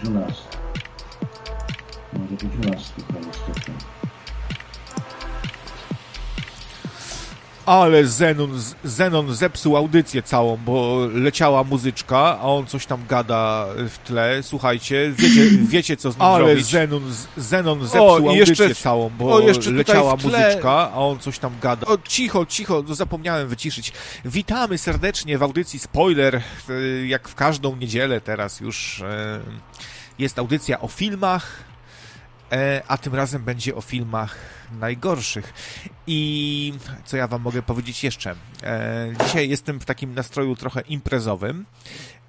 być u nas. Może być Ale Zenon, Zenon zepsuł audycję całą, bo leciała muzyczka, a on coś tam gada w tle. Słuchajcie, wiecie, wiecie co z nim Ale zrobić. Zenon, Zenon zepsuł i audycję jeszcze- całą, bo o, jeszcze leciała muzyczka, a on coś tam gada. O, cicho, cicho, no zapomniałem wyciszyć. Witamy serdecznie w audycji Spoiler, jak w każdą niedzielę teraz już jest audycja o filmach, a tym razem będzie o filmach najgorszych. I co ja wam mogę powiedzieć jeszcze? E, dzisiaj jestem w takim nastroju trochę imprezowym.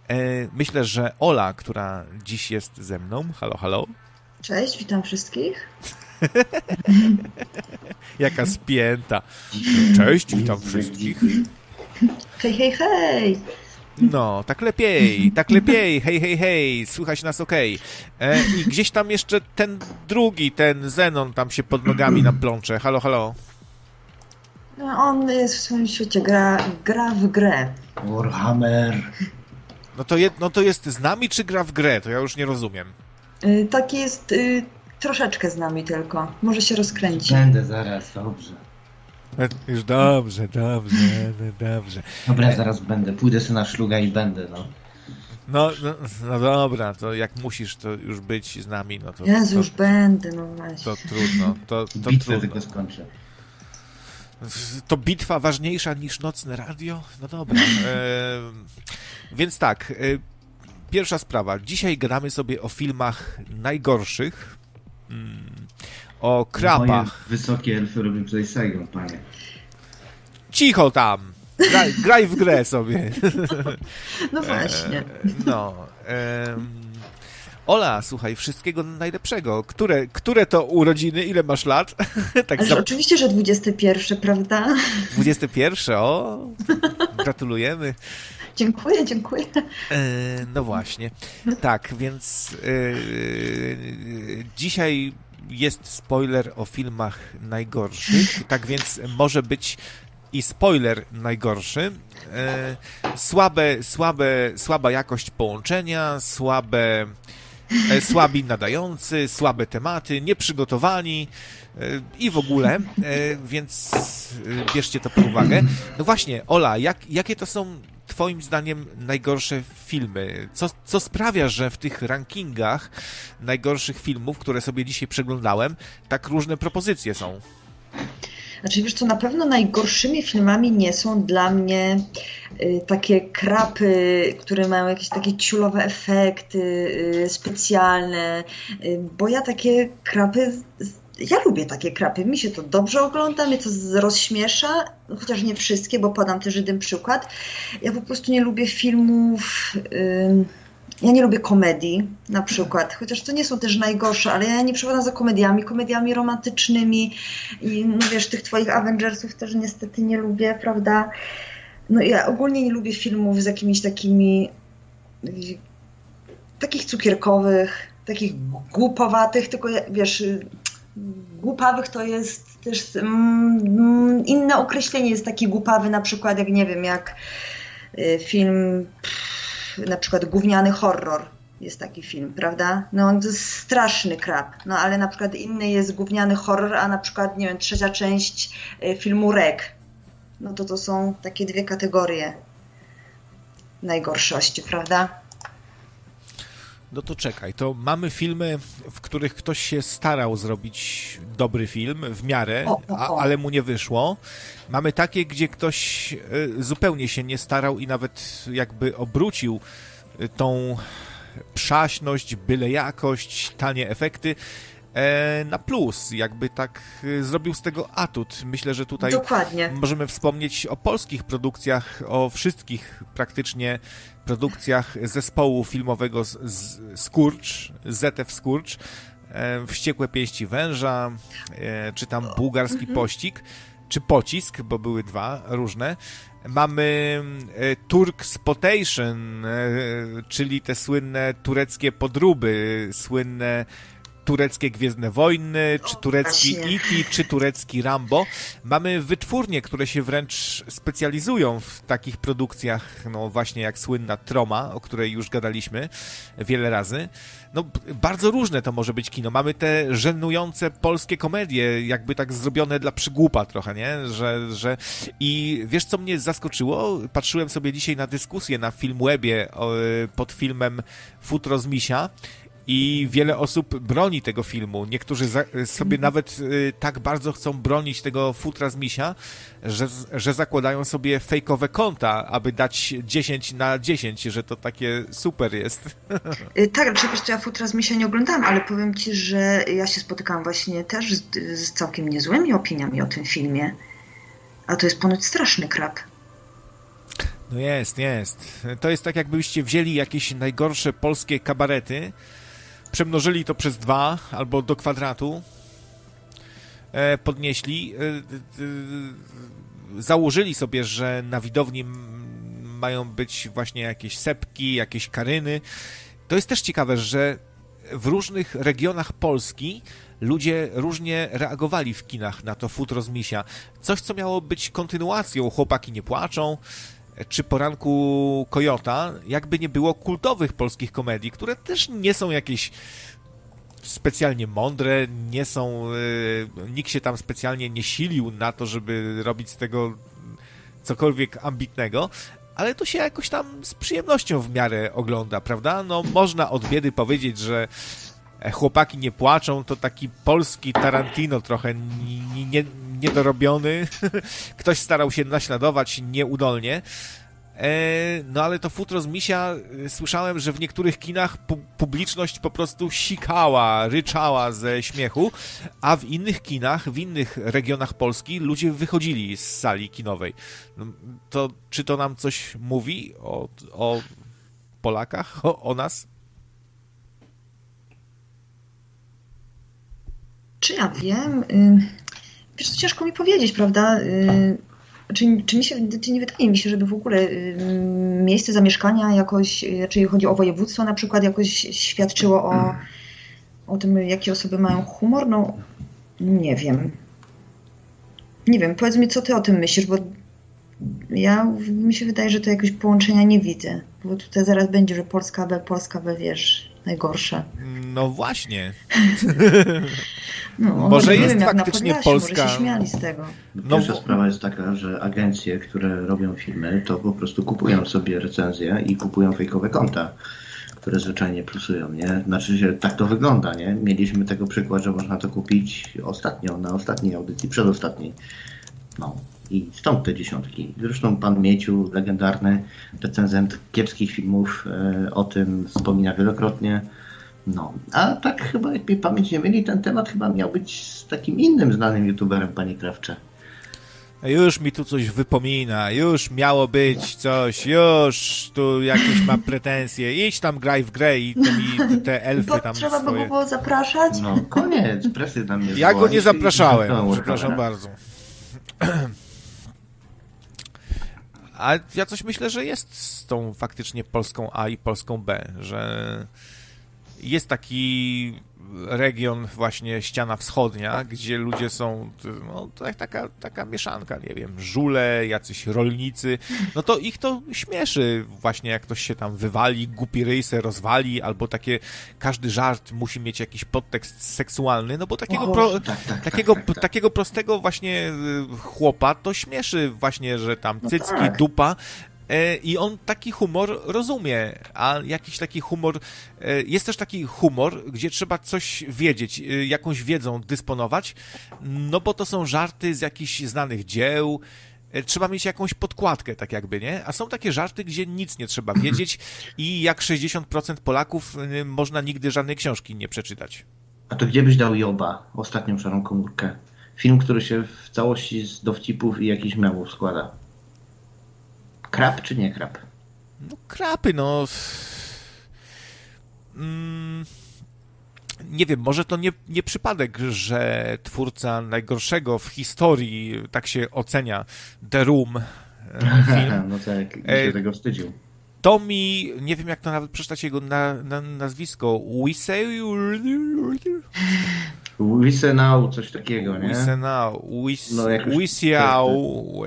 E, myślę, że Ola, która dziś jest ze mną, halo, halo, Cześć, witam wszystkich. jaka spięta. Cześć, witam wszystkich. Hej, hej, hej! No, tak lepiej, tak lepiej, hej, hej, hej, słychać nas okej. E, I gdzieś tam jeszcze ten drugi, ten Zenon tam się pod nogami nam plącze. Halo, halo. No, on jest w swoim świecie, gra, gra w grę. Warhammer. No to, jed, no to jest z nami, czy gra w grę? To ja już nie rozumiem. Y, taki jest y, troszeczkę z nami tylko. Może się rozkręci. Będę zaraz, dobrze. E, Już dobrze, dobrze, no dobrze. Dobra, zaraz będę. Pójdę sobie na szluga i będę, no. No, no, no dobra, to jak musisz to już być z nami, no to, Jezu, to, już będę, no właśnie. to trudno, to, to Bitwę trudno. tylko skończę. To bitwa ważniejsza niż nocne radio? No dobra. E, więc tak, e, pierwsza sprawa. Dzisiaj gadamy sobie o filmach najgorszych, mm, o Moje krapach. wysokie elfy robią tutaj Saigon, panie. Cicho tam! Graj, graj w grę sobie. No właśnie. No. em, Ola, słuchaj, wszystkiego najlepszego. Które, które to urodziny? Ile masz lat? tak za oczywiście, że 21, prawda? 21, o! Gratulujemy. Dziękuję, dziękuję. E, No właśnie. Tak, więc e, dzisiaj jest spoiler o filmach najgorszych. Tak więc może być i spoiler najgorszy. E, Słabe, słabe, słaba jakość połączenia, słabe, e, słabi nadający, słabe tematy, nieprzygotowani e, i w ogóle, e, więc e, bierzcie to pod uwagę. No właśnie, Ola, jak, jakie to są Twoim zdaniem najgorsze filmy? Co, co sprawia, że w tych rankingach najgorszych filmów, które sobie dzisiaj przeglądałem, tak różne propozycje są? Znaczy, wiesz co, na pewno najgorszymi filmami nie są dla mnie y, takie krapy, które mają jakieś takie ciulowe efekty y, specjalne, y, bo ja takie krapy, ja lubię takie krapy, mi się to dobrze ogląda, mnie to rozśmiesza, chociaż nie wszystkie, bo podam też jeden przykład. Ja po prostu nie lubię filmów... ym, ja nie lubię komedii, na przykład, chociaż to nie są też najgorsze, ale ja nie przepadam za komediami, komediami romantycznymi i no wiesz, tych twoich Avengersów też niestety nie lubię, prawda? No ja ogólnie nie lubię filmów z jakimiś takimi takich cukierkowych, takich głupowatych, tylko wiesz, głupawych to jest też mm, inne określenie jest taki głupawy na przykład jak nie wiem, jak y, film pff, na przykład gówniany horror jest taki film, prawda? No to jest straszny krap, no ale na przykład inny jest gówniany horror, a na przykład, nie wiem, trzecia część y, filmu Rek. No to to są takie dwie kategorie najgorszości, prawda? No to czekaj, to mamy filmy, w których ktoś się starał zrobić dobry film w miarę, a, ale mu nie wyszło. Mamy takie, gdzie ktoś y, zupełnie się nie starał i nawet jakby obrócił y, tą przaśność, byle jakość, tanie efekty e, na plus. Jakby tak y, zrobił z tego atut. Myślę, że tutaj Dokładnie. Możemy wspomnieć o polskich produkcjach, o wszystkich praktycznie produkcjach zespołu filmowego z, z Skurcz, ZF Skurcz, e, Wściekłe pięści węża, e, czy tam bułgarski pościg, czy pocisk, bo były dwa różne. Mamy e, Turk Spotation, e, czyli te słynne tureckie podróby, słynne tureckie Gwiezdne Wojny, czy turecki. E.T., czy turecki Rambo. Mamy wytwórnie, które się wręcz specjalizują w takich produkcjach, no właśnie jak słynna Troma, o której już gadaliśmy wiele razy. No, bardzo różne to może być kino. Mamy te żenujące polskie komedie, jakby tak zrobione dla przygłupa trochę, nie? Że, że... I wiesz, co mnie zaskoczyło? Patrzyłem sobie dzisiaj na dyskusję na Filmwebie o, pod filmem Futro z Misia i wiele osób broni tego filmu. Niektórzy za, sobie nawet y, tak bardzo chcą bronić tego futra z misia, że, że zakładają sobie fejkowe konta, aby dać 10 na 10, że to takie super jest. Y, Tak, co, ja Futra z Misia nie oglądałam, ale powiem Ci, że ja się spotykałam właśnie też z, z całkiem niezłymi opiniami o tym filmie. A to jest ponoć straszny krab. No jest, jest. To jest tak, jakbyście wzięli jakieś najgorsze polskie kabarety, przemnożyli to przez dwa albo do kwadratu, e, podnieśli, e, założyli sobie, że na widowni mają być właśnie jakieś sepki, jakieś karyny. To jest też ciekawe, że w różnych regionach Polski ludzie różnie reagowali w kinach na to futro z misia. Coś, co miało być kontynuacją Chłopaki nie płaczą, czy Poranku Kojota, jakby nie było kultowych polskich komedii, które też nie są jakieś specjalnie mądre, nie są... y, nikt się tam specjalnie nie silił na to, żeby robić z tego cokolwiek ambitnego, ale to się jakoś tam z przyjemnością w miarę ogląda, prawda? No można od biedy powiedzieć, że e, chłopaki nie płaczą, to taki polski Tarantino trochę nie, nie, niedorobiony. Ktoś starał się naśladować nieudolnie. E, No ale to futro z misia, e, słyszałem, że w niektórych kinach pu publiczność po prostu sikała, ryczała ze śmiechu, a w innych kinach, w innych regionach Polski ludzie wychodzili z sali kinowej. No, To czy to nam coś mówi o, o Polakach, o, o nas? Czy ja wiem? Wiesz, co ciężko mi powiedzieć, prawda? Y, Czy, czy, mi się, czy nie wydaje mi się, żeby w ogóle y, miejsce zamieszkania jakoś, y, czy chodzi o województwo na przykład, jakoś świadczyło o, o tym, jakie osoby mają humor? No, nie wiem. Nie wiem, powiedz mi, co ty o tym myślisz, bo ja, mi się wydaje, że to jakiegoś połączenia nie widzę. Bo tutaj zaraz będzie, że Polska B, Polska B, wiesz, najgorsze. No właśnie. No, Może nie jest wiem, jak na faktycznie Podlasiu, Polska- Może się śmiali z tego. No Pierwsza bo- sprawa jest taka, że agencje, które robią filmy, to po prostu kupują sobie recenzje i kupują fejkowe konta, które zwyczajnie plusują, nie? Znaczy się, tak to wygląda, nie? Mieliśmy tego przykład, że można to kupić ostatnio, na ostatniej audycji, przedostatniej. No. I stąd te dziesiątki. Zresztą pan Mieciu, legendarny recenzent kiepskich filmów, e, o tym wspomina wielokrotnie. No, a tak chyba, jak mnie pamięć nie myli, ten temat chyba miał być z takim innym znanym youtuberem, panie Krawcze. Już mi tu coś wypomina, już miało być coś, już tu jakieś mam pretensje. Idź tam graj w grę i te, mi, te elfy Bo tam trzeba by swoje. go było zapraszać? No, koniec, presy tam mnie Ja go nie zapraszałem, przepraszam bardzo. A ja coś myślę, że jest z tą faktycznie polską A i polską B, że jest taki region właśnie ściana wschodnia, gdzie ludzie są, no to jak taka, taka mieszanka, nie wiem, żule, jacyś rolnicy, no to ich to śmieszy właśnie jak ktoś się tam wywali, głupi ryj se rozwali, albo takie, każdy żart musi mieć jakiś podtekst seksualny, no bo takiego, pro, Tak, tak, tak, takiego, tak, tak. takiego prostego właśnie y, chłopa to śmieszy właśnie, że tam No cycki, tak. dupa i on taki humor rozumie, a jakiś taki humor, e, jest też taki humor, gdzie trzeba coś wiedzieć, y, jakąś wiedzą dysponować, no bo to są żarty z jakichś znanych dzieł, e, trzeba mieć jakąś podkładkę, tak jakby, nie? A są takie żarty, gdzie nic nie trzeba wiedzieć i jak 60% Polaków można nigdy żadnej książki nie przeczytać. A to gdzie byś dał Joba, ostatnią szarą komórkę? Film, który się w całości z dowcipów i jakichś miałów składa. Krab czy nie krab? No krapy, no. Mm, nie wiem, może to nie, nie przypadek, że twórca najgorszego w historii, tak się ocenia, The Room, e, film, no tak, się tego wstydził. Tommy, nie wiem jak to nawet przeczytać jego na, na, nazwisko, Wiseu... Wisenau, coś takiego, nie? Wisenau, Wis, no, Wisiau,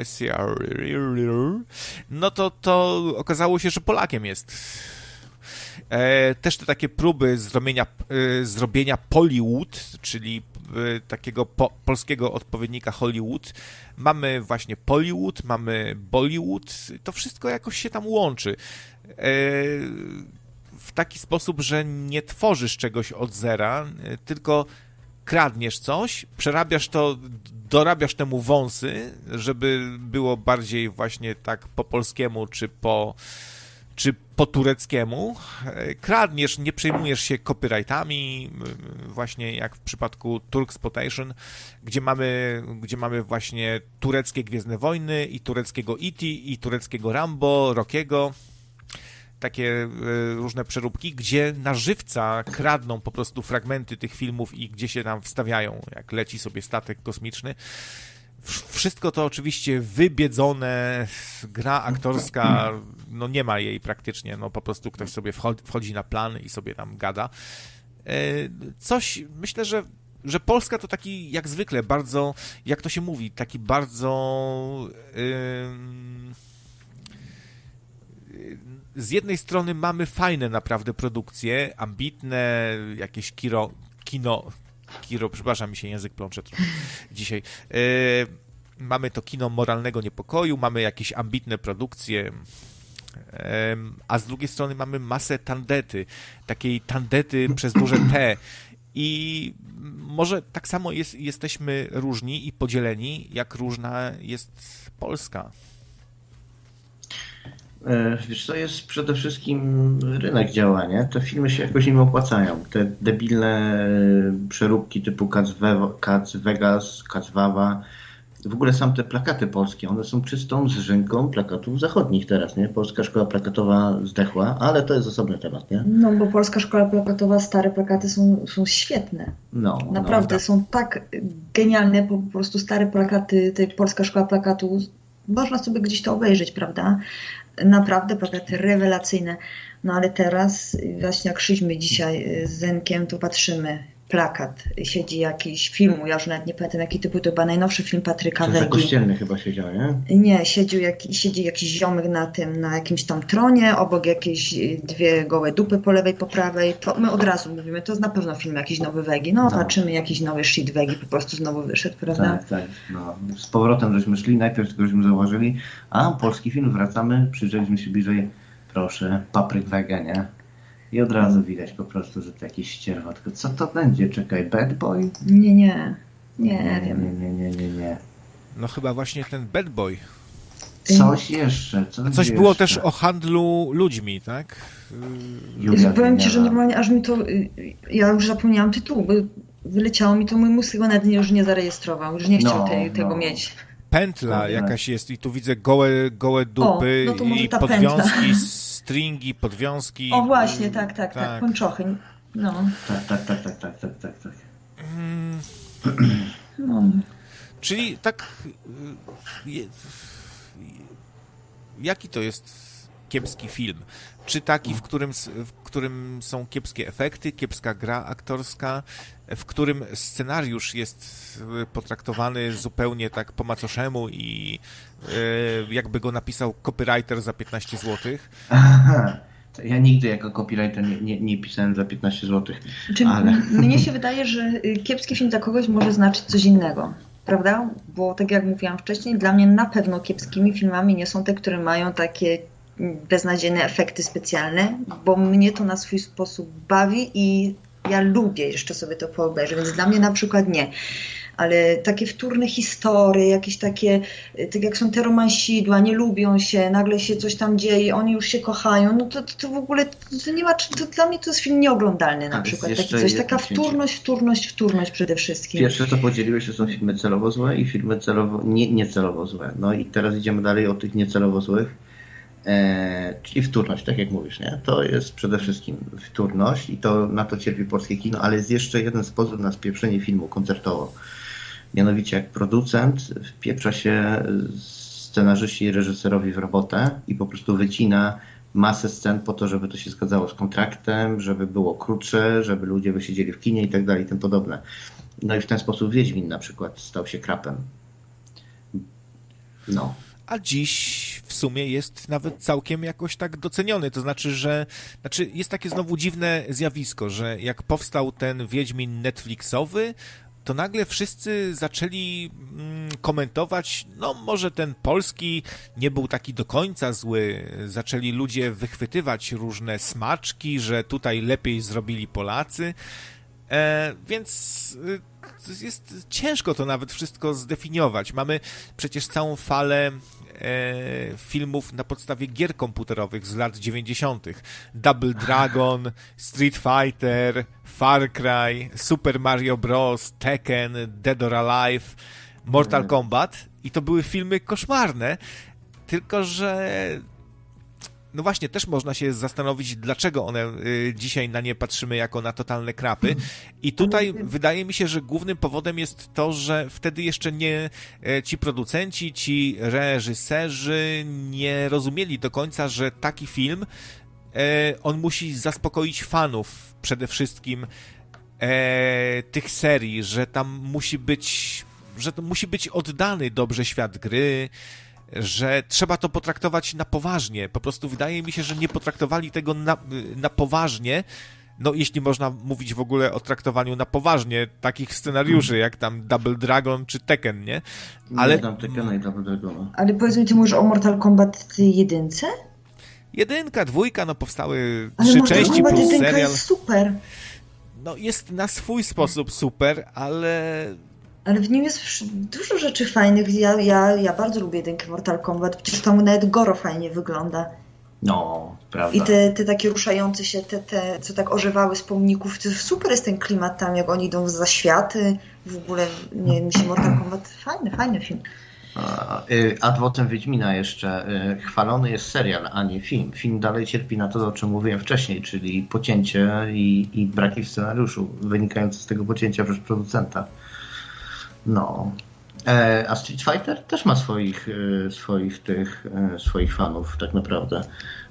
no to, to okazało się, że Polakiem jest. E, też te takie próby zrobienia, e, zrobienia Pollywood, czyli takiego po, polskiego odpowiednika Hollywood. Mamy właśnie Pollywood, mamy Bollywood, to wszystko jakoś się tam łączy. W taki sposób, że nie tworzysz czegoś od zera, tylko kradniesz coś, przerabiasz to, dorabiasz temu wąsy, żeby było bardziej właśnie tak po polskiemu, czy po czy po tureckiemu, kradniesz, nie przejmujesz się copyrightami, właśnie jak w przypadku Turkspotation, gdzie mamy, gdzie mamy właśnie tureckie Gwiezdne Wojny i tureckiego E.T. i tureckiego Rambo, Rockiego, takie e, różne przeróbki, gdzie na żywca kradną po prostu fragmenty tych filmów i gdzie się tam wstawiają, jak leci sobie statek kosmiczny. Wszystko to oczywiście wybiedzone, gra aktorska, no nie ma jej praktycznie, no po prostu ktoś sobie wchodzi na plan i sobie tam gada. E, coś, myślę, że że Polska to taki, jak zwykle, bardzo, jak to się mówi, taki bardzo z jednej strony mamy fajne naprawdę produkcje, ambitne, jakieś kiro, kino, kiro, przepraszam, mi się język plącze trochę dzisiaj. Yy, mamy to kino moralnego niepokoju, mamy jakieś ambitne produkcje, a z drugiej strony mamy masę tandety, takiej tandety przez duże T. I może tak samo jest, jesteśmy różni i podzieleni, jak różna jest Polska. E, wiesz, to jest przede wszystkim rynek działania. Te filmy się jakoś im opłacają. Te debilne przeróbki typu Cats Vegas, Cats Wawa, w ogóle sam te plakaty polskie, one są czystą zrzynką plakatów zachodnich teraz, nie? Polska Szkoła Plakatowa zdechła, ale to jest osobny temat, nie? No, bo Polska Szkoła Plakatowa, stare plakaty są, są świetne. No, no Naprawdę, no, tak. są tak genialne, po prostu stare plakaty, tej Polska Szkoła Plakatu, można sobie gdzieś to obejrzeć, prawda? naprawdę plakaty rewelacyjne. No ale teraz, właśnie jak szliśmy dzisiaj z Zenkiem, to patrzymy, plakat, siedzi jakiś filmu, ja już nawet nie pamiętam jaki to był, to chyba najnowszy film Patryka Wegi. kościelny chyba siedział, nie? Nie, siedział jak, siedzi jakiś ziomek na tym, na jakimś tam tronie, obok jakieś dwie gołe dupy po lewej, po prawej, to my od razu mówimy, to jest na pewno film jakiś nowy Wegi, no, no. patrzymy jakiś nowy shit Wegi, po prostu znowu wyszedł, prawda? Tak, tak, no. Z powrotem żeśmy szli, najpierw tylko żeśmy zauważyli, a polski film, wracamy, przyjrzeliśmy się bliżej, proszę, Papryk Wege, nie? I od razu widać po prostu, że to jakieś ścierwotko. Co to będzie? Czekaj, Bad Boy? Nie, nie. Nie, nie wiem. Nie, nie, nie, nie, No chyba właśnie ten Bad Boy. Coś jeszcze. Coś, coś było też o handlu ludźmi, tak? Julia Powiem ci, że normalnie aż mi to. Y, ja już zapomniałam tytułu, bo wyleciało mi to, mój mózg go nawet już nie zarejestrował, już nie chciał no, tej, tego no. mieć. Pętla jakaś jest i tu widzę gołe, gołe dupy o, no i podwiązki stringi, podwiązki. O właśnie, tak, tak, tak, tak. pończochy. No. Tak, tak, tak, tak, tak, tak, tak, tak. Mm. No. Czyli tak. Y, jaki to jest kiepski film? Czy taki, w którym, w którym są kiepskie efekty, kiepska gra aktorska, w którym scenariusz jest y, potraktowany zupełnie tak po macoszemu i y, jakby go napisał copywriter za 15 zł? Aha. Ja nigdy jako copywriter nie, nie, nie pisałem za 15 zł. Znaczy, ale... Mnie się wydaje, że y, kiepski film dla kogoś może znaczyć coś innego prawda? Bo tak jak mówiłam wcześniej, dla mnie na pewno kiepskimi filmami nie są te, które mają takie beznadziejne efekty specjalne, bo mnie to na swój sposób bawi i ja lubię jeszcze sobie to poobejrzeć, więc dla mnie na przykład nie. Ale takie wtórne historie, jakieś takie, tak jak są te romansidła, nie lubią się, nagle się coś tam dzieje, oni już się kochają, no to, to, to w ogóle to nie ma, to dla mnie to jest film nieoglądalny na przykład. Taki coś, taka wtórność, wtórność, wtórność przede wszystkim. Pierwsze co podzieliłeś, to są filmy celowo złe i filmy celowo, nie, niecelowo złe. No i teraz idziemy dalej od tych niecelowo złych E, czyli wtórność, tak jak mówisz, nie? To jest przede wszystkim wtórność i to na to cierpi polskie kino, ale jest jeszcze jeden sposób na spieprzenie filmu koncertowo. Mianowicie jak producent wpieprza się scenarzyści i reżyserowi w robotę i po prostu wycina masę scen po to, żeby to się zgadzało z kontraktem, żeby było krótsze, żeby ludzie wysiedzieli w kinie i tak dalej i tym podobne. No i w ten sposób Wiedźmin na przykład stał się krapem. No. A dziś w sumie jest nawet całkiem jakoś tak doceniony. To znaczy, że znaczy jest takie znowu dziwne zjawisko, że jak powstał ten Wiedźmin Netflixowy, to nagle wszyscy zaczęli mm, komentować, no może ten polski nie był taki do końca zły. Zaczęli ludzie wychwytywać różne smaczki, że tutaj lepiej zrobili Polacy. E, więc y, jest ciężko to nawet wszystko zdefiniować. Mamy przecież całą falę filmów na podstawie gier komputerowych z lat 90. Double Dragon, Street Fighter, Far Cry, Super Mario Bros., Tekken, Dead or Alive, Mortal mm. Kombat i to były filmy koszmarne, tylko że no właśnie, też można się zastanowić, dlaczego one y, dzisiaj na nie patrzymy jako na totalne krapy. I tutaj wydaje mi się, że głównym powodem jest to, że wtedy jeszcze nie e, ci producenci, ci reżyserzy nie rozumieli do końca, że taki film e, on musi zaspokoić fanów przede wszystkim e, tych serii, że tam musi być, że to musi być oddany dobrze świat gry, że trzeba to potraktować na poważnie. Po prostu wydaje mi się, że nie potraktowali tego na, na poważnie. No, jeśli można mówić w ogóle o traktowaniu na poważnie takich scenariuszy, jak tam Double Dragon czy Tekken, nie? Ale... Nie tam Tekkena i Double Dragona. Ale powiedz mi, ty mówisz o Mortal Kombat jedynce? Jedynka, dwójka, no powstały Ale trzy Mortal części Kombat plus serial. jest super. No jest na swój sposób super, ale ale w nim jest dużo rzeczy fajnych. Ja, ja, ja bardzo lubię jedynkę Mortal Kombat. Przecież tam nawet Goro fajnie wygląda. No, prawda. I te, te takie ruszające się, te, te, co tak ożywały z pomników. To super jest ten klimat tam, jak oni idą za światy. W ogóle, nie mi się Mortal Kombat, fajny, fajny film. Y, adwotem Wiedźmina jeszcze y, chwalony jest serial, a nie film. Film dalej cierpi na to, o czym mówiłem wcześniej, czyli pocięcie i, i braki w scenariuszu wynikające z tego pocięcia przez producenta. No. E, a Street Fighter też ma swoich, e, swoich tych, e, swoich fanów tak naprawdę.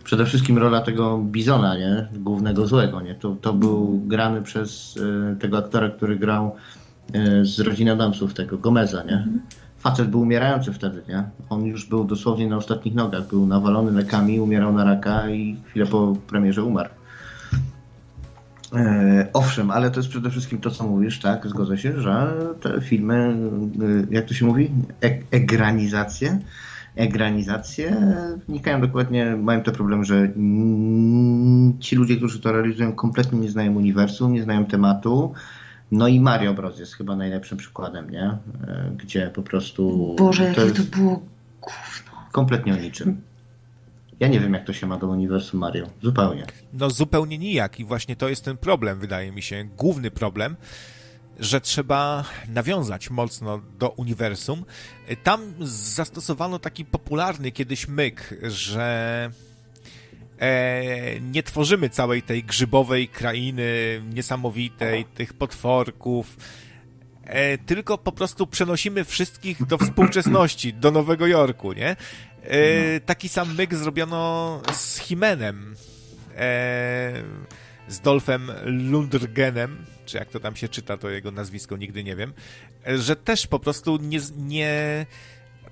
Przede wszystkim rola tego Bizona, nie? Głównego złego, nie? To, to był grany przez tego aktora, który grał z rodziny Adamsów, tego Gomeza, nie? Facet był umierający wtedy, nie? On już był dosłownie na ostatnich nogach, był nawalony lekami, umierał na raka i chwilę po premierze umarł. E, owszem, ale to jest przede wszystkim to, co mówisz, tak? Zgodzę się, że te filmy, e, jak to się mówi? E egranizacje. Egranizacje wnikają dokładnie, mają te problemy, że ci ludzie, którzy to realizują, kompletnie nie znają uniwersum, nie znają tematu. No i Mario Bros. jest chyba najlepszym przykładem, nie? Gdzie po prostu. Boże, jakie to, to było gówno. Kompletnie o niczym. Ja nie wiem, jak to się ma do uniwersum Mario. Zupełnie. No zupełnie nijak i właśnie to jest ten problem, wydaje mi się, główny problem, że trzeba nawiązać mocno do uniwersum. Tam zastosowano taki popularny kiedyś myk, że e, nie tworzymy całej tej grzybowej krainy niesamowitej, tych potworków, e, tylko po prostu przenosimy wszystkich do współczesności, do Nowego Jorku, nie? E, taki sam myk zrobiono z Himenem. E, z Dolfem Lundgrenem, czy jak to tam się czyta, to jego nazwisko nigdy nie wiem, e, że też po prostu nie, nie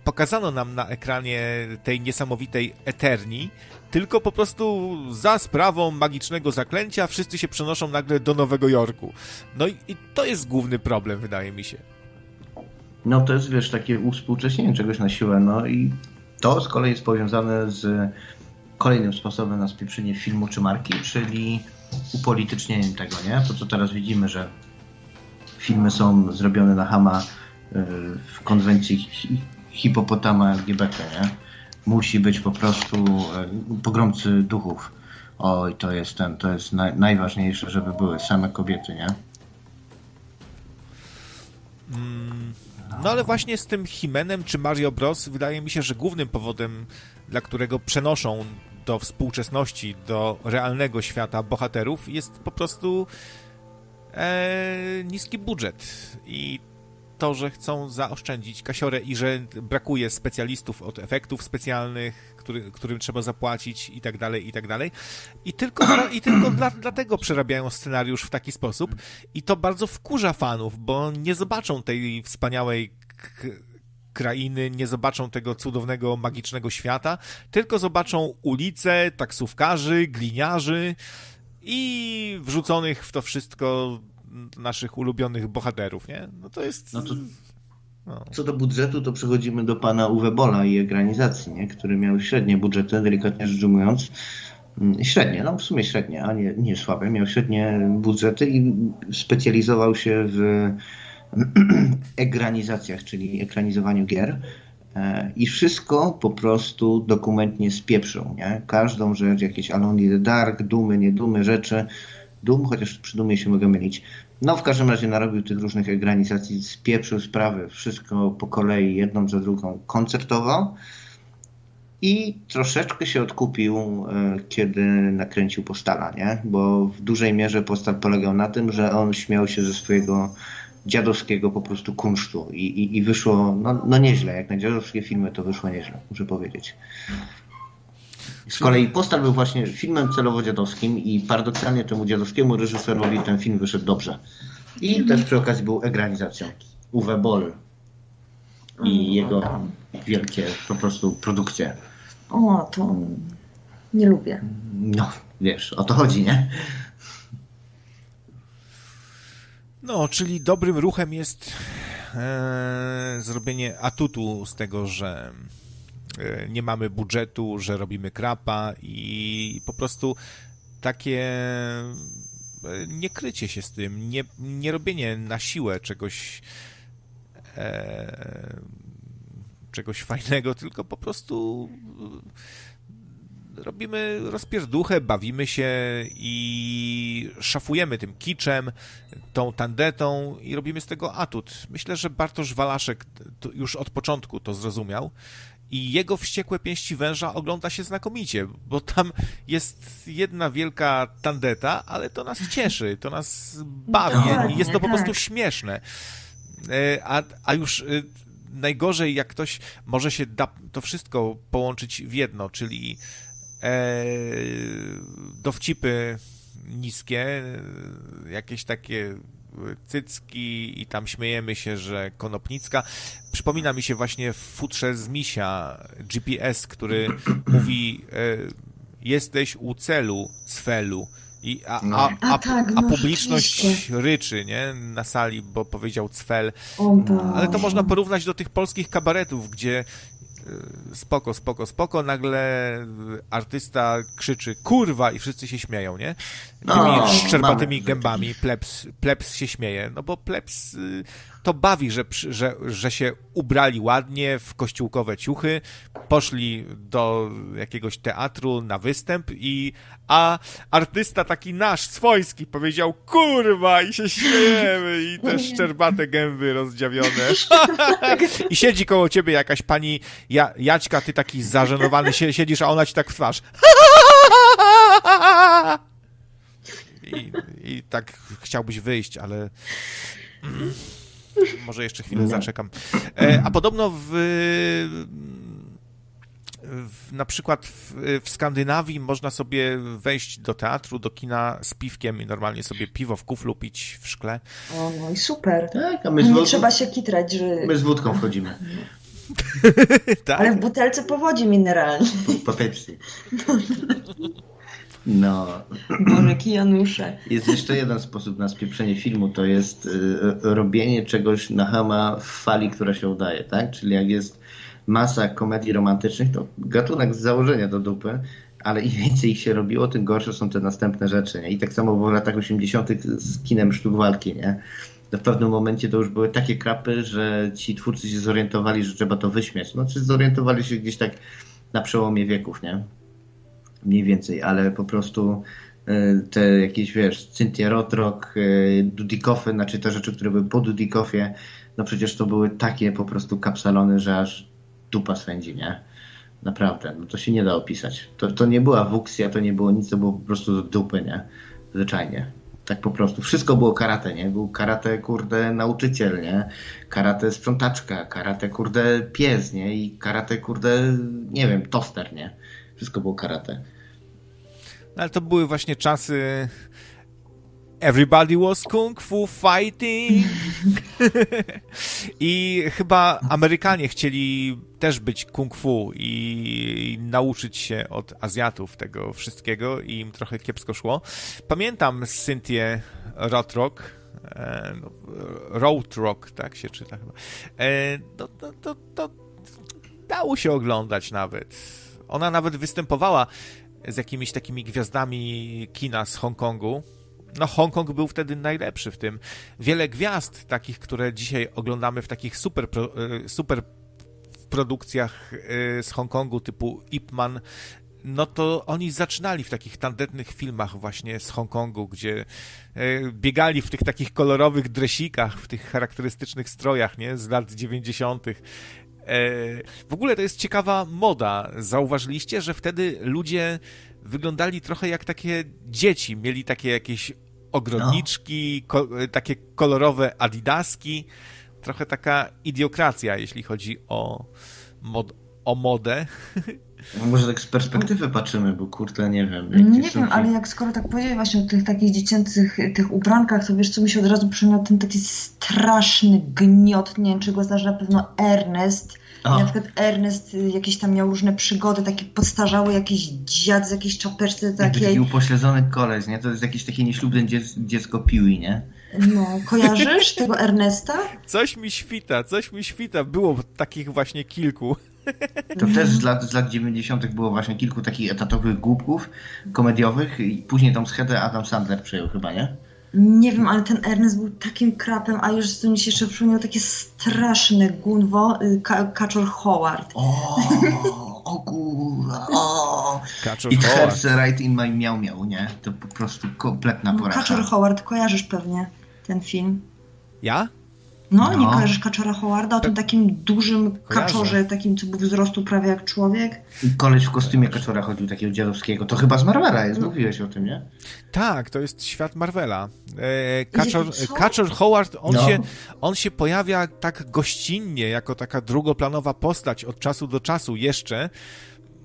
pokazano nam na ekranie tej niesamowitej Eterni, tylko po prostu za sprawą magicznego zaklęcia wszyscy się przenoszą nagle do Nowego Jorku. No i, i to jest główny problem, wydaje mi się. No to jest, wiesz, takie uwspółcześnienie czegoś na siłę, no i to z kolei jest powiązane z kolejnym sposobem na spieprzenie filmu czy marki, czyli upolitycznieniem tego, nie? To co teraz widzimy, że filmy są zrobione na Hama y, w konwencji hipopotama LGBT, nie? Musi być po prostu y, pogromcy duchów. Oj, to jest ten, to jest naj, najważniejsze, żeby były same kobiety, nie? Mm, no ale właśnie z tym Himenem czy Mario Bros. wydaje mi się, że głównym powodem, dla którego przenoszą do współczesności, do realnego świata bohaterów jest po prostu e, niski budżet. I to, że chcą zaoszczędzić kasiorę i że brakuje specjalistów od efektów specjalnych, który, którym trzeba zapłacić i tak dalej, i tak dalej. I tylko, i tylko dla, dlatego przerabiają scenariusz w taki sposób i to bardzo wkurza fanów, bo nie zobaczą tej wspaniałej krainy, nie zobaczą tego cudownego, magicznego świata, tylko zobaczą ulice, taksówkarzy, gliniarzy i wrzuconych w to wszystko naszych ulubionych bohaterów, nie? No to jest... No to, no. Co do budżetu, to przechodzimy do pana Uwe Bola i ekranizacji, nie? który miał średnie budżety, delikatnie rzecz ujmując. Mm, średnie, no w sumie średnie, a nie, nie słabe. Miał średnie budżety i specjalizował się w ekranizacjach, czyli ekranizowaniu gier. E, I wszystko po prostu dokumentnie spieprzył, nie? Każdą rzecz, jakieś Alone in the Dark, dumy, niedumy rzeczy. Dum, chociaż przy dumie się mogę mylić. No w każdym razie narobił tych różnych ekranizacji, spieprzył sprawy, wszystko po kolei, jedną za drugą koncertował. I troszeczkę się odkupił, e, kiedy nakręcił Postala, nie? Bo w dużej mierze Postal polegał na tym, że on śmiał się ze swojego dziadowskiego po prostu kunsztu i, i, i wyszło no, no nieźle. Jak na dziadowskie filmy to wyszło nieźle, muszę powiedzieć. Z kolei Postal był właśnie filmem celowo dziadowskim i paradoksalnie temu dziadowskiemu reżyserowi ten film wyszedł dobrze. I też przy okazji był egranizacją. Uwe Boll i jego wielkie po prostu produkcje. O, to nie lubię. No, wiesz, o to chodzi, nie? No, czyli dobrym ruchem jest e, zrobienie atutu z tego, że nie mamy budżetu, że robimy krapa i po prostu takie e, nie krycie się z tym, nie, nie robienie na siłę czegoś e, czegoś fajnego, tylko po prostu robimy rozpierduchę, bawimy się i szafujemy tym kiczem, tą tandetą i robimy z tego atut. Myślę, że Bartosz Walaszek już od początku to zrozumiał i jego wściekłe pięści węża ogląda się znakomicie, bo tam jest jedna wielka tandeta, ale to nas cieszy, to nas bawi jest to po prostu tak. śmieszne. E, a, a już e, najgorzej, jak ktoś może się da to wszystko połączyć w jedno, czyli e, dowcipy niskie, jakieś takie cycki i tam śmiejemy się, że Konopnicka. Przypomina mi się właśnie w futrze z Misia GPS, który mówi e, jesteś u celu, cfelu. I, a, no. a, a, a, tak, no, publiczność ryczy nie? na sali, bo powiedział cfel. Ale to można porównać do tych polskich kabaretów, gdzie spoko, spoko, spoko, nagle artysta krzyczy kurwa i wszyscy się śmieją, nie? Tymi no, szczerbatymi gębami plebs, plebs się śmieje, no bo plebs y, to bawi, że, że, że się ubrali ładnie w kościółkowe ciuchy, poszli do jakiegoś teatru na występ i a artysta taki nasz, swojski powiedział kurwa i się śmiejemy i te szczerbate gęby rozdziawione. I siedzi koło ciebie jakaś pani ja, Jaćka, ty taki zażenowany siedzisz, a ona ci tak w twarz. I, I tak chciałbyś wyjść, ale... Może jeszcze chwilę zaczekam. E, a podobno w, w, na przykład w, w, Skandynawii można sobie wejść do teatru, do kina z piwkiem i normalnie sobie piwo w kuflu pić w szkle. O, no i super. Tak, a my Nie trzeba się kitrać, że... My z wódką wchodzimy. tak? Ale w butelce powodzi mineralnej. Po, po Pepsi. No. Bożeki Janusze. Jest jeszcze jeden sposób na spieprzenie filmu, to jest y, robienie czegoś na hama w fali, która się udaje, tak? Czyli jak jest masa komedii romantycznych, to gatunek z założenia do dupy, ale im więcej ich się robiło, tym gorsze są te następne rzeczy, nie? I tak samo było w latach 80. z kinem sztuk walki, nie? w pewnym momencie to już były takie krapy, że ci twórcy się zorientowali, że trzeba to wyśmiać. No, czy zorientowali się gdzieś tak na przełomie wieków, nie? Mniej więcej, ale po prostu e, te jakieś, wiesz, Cynthia Rotrock, e, Dudikoffy, znaczy te rzeczy, które były po Dudikoffie, no przecież to były takie po prostu kapsalony, że aż dupa swędzi, nie? Naprawdę, no to się nie da opisać. To, to nie była wuksja, to nie było nic, to było po prostu dupy, nie? Zwyczajnie. Tak po prostu. Wszystko było karate, nie? Był karate, kurde, nauczyciel, nie? Karate sprzątaczka, karate, kurde, pies, nie? I karate, kurde, nie wiem, toster, nie? Wszystko było karate. No, ale to były właśnie czasy Everybody was kung fu fighting. I chyba Amerykanie chcieli też być kung fu i nauczyć się od Azjatów tego wszystkiego i im trochę kiepsko szło. Pamiętam Cynthię Rotrock, e, no, Road Rock, tak się czyta chyba. E, no, to, to, to dało się oglądać nawet. Ona nawet występowała z jakimiś takimi gwiazdami kina z Hongkongu no Hongkong był wtedy najlepszy w tym. Wiele gwiazd takich, które dzisiaj oglądamy w takich super, e, super produkcjach e, z Hongkongu typu Ip Man, no to oni zaczynali w takich tandetnych filmach właśnie z Hongkongu, gdzie e, biegali w tych takich kolorowych dresikach, w tych charakterystycznych strojach, nie, z lat 90. W ogóle to jest ciekawa moda. Zauważyliście, że wtedy ludzie wyglądali trochę jak takie dzieci. Mieli takie jakieś ogrodniczki, no. ko takie kolorowe adidaski. Trochę taka idiokracja, jeśli chodzi o, mod o modę. No może tak z perspektywy patrzymy, bo kurde, nie wiem. Nie wiem, ale jak skoro tak powiedziałeś właśnie o tych takich dziecięcych tych ubrankach, to wiesz co mi się od razu przypomniał ten taki straszny gniot, nie wiem czy go znasz na pewno Ernest, o. Na przykład Ernest y, jakieś tam miał różne przygody, taki podstarzały jakiś dziad z jakiejś czapeczce takiej. Taki upośledzony koleś, nie? To jest jakieś takie nieślubne dziecko piły, nie? No, kojarzysz tego Ernesta? Coś mi świta, coś mi świta. Było takich właśnie kilku. To też z lat, z lat 90. było właśnie kilku takich etatowych głupków komediowych i później tą schedę Adam Sandler przejął chyba, nie? Nie wiem, ale ten Ernest był takim krapem, a już tu mi się jeszcze przypomniał takie straszne gunwo, y, Kaczor Howard. O, o kurwa, o. It hurts right in my miał miał, nie? To po prostu kompletna porażka. Kaczor Howard, kojarzysz pewnie ten film. Ja? No, no, nie kojarzysz Kaczora Howarda, o tym takim dużym Kojarzę. kaczorze, takim co był wzrostu prawie jak człowiek? Koleś w kostiumie kaczora chodził, takiego dziadowskiego. To chyba z Marvela jest, no. mówiłeś o tym, nie? Tak, to jest świat Marvela. E, Kaczor, Kaczor Howard, on, no. się, on się pojawia tak gościnnie, jako taka drugoplanowa postać od czasu do czasu jeszcze,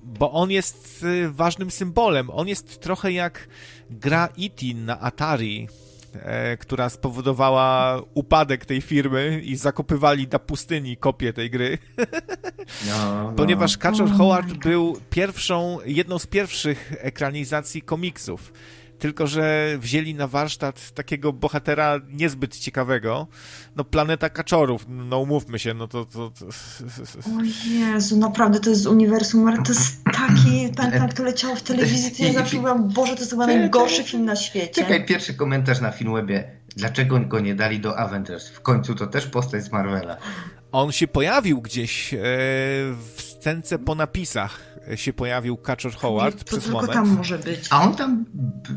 bo on jest e, ważnym symbolem. On jest trochę jak gra E.T. na Atari która spowodowała upadek tej firmy i zakopywali na pustyni kopię tej gry. No, no. Ponieważ Catcher Howard był pierwszą, jedną z pierwszych ekranizacji komiksów tylko że wzięli na warsztat takiego bohatera niezbyt ciekawego. No, Planeta Kaczorów, no umówmy się, no to... to, to... O Jezu, naprawdę to jest z uniwersum, ale to jest taki, pamiętam, to leciało w telewizji, to ja zawsze mówiłam, Boże, to jest chyba najgorszy film na świecie. Czekaj, pierwszy komentarz na Filmwebie. Dlaczego go nie dali do Avengers? W końcu to też postać z Marvela. On się pojawił gdzieś e, w scence po napisach się pojawił Kaczor Howard to przez tylko moment. tam może być. A on tam,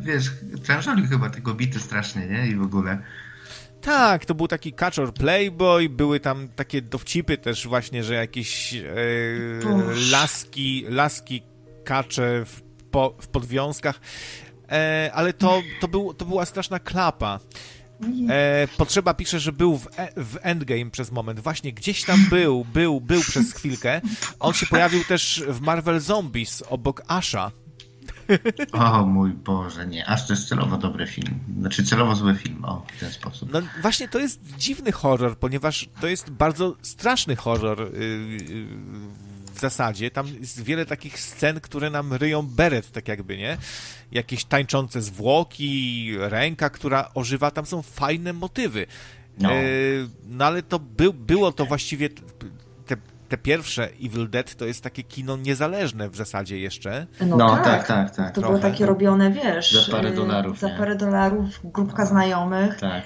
wiesz, prężolił chyba tego bity strasznie, nie? I w ogóle. Tak, to był taki Kaczor Playboy, były tam takie dowcipy też właśnie, że jakieś e, laski, laski kacze w, po, w podwiązkach, e, ale to, to, był, to była straszna klapa. E, Potrzeba pisze, że był w, e, w Endgame przez moment. Właśnie gdzieś tam był, był, był przez chwilkę. On się pojawił też w Marvel Zombies obok Asha. O mój Boże, nie. Aż to jest celowo dobry film. Znaczy celowo zły film, o, w ten sposób. No właśnie to jest dziwny horror, ponieważ to jest bardzo straszny horror yy, yy, zasadzie. Tam jest wiele takich scen, które nam ryją beret, tak jakby, nie? Jakieś tańczące zwłoki, ręka, która ożywa, tam są fajne motywy. No, e, no ale to by, było to właściwie te, te pierwsze Evil Dead to jest takie kino niezależne w zasadzie jeszcze. No, no tak, tak, tak, tak. To Trochę. było takie robione, wiesz, za parę dolarów. Za parę dolarów, grupka znajomych. Tak.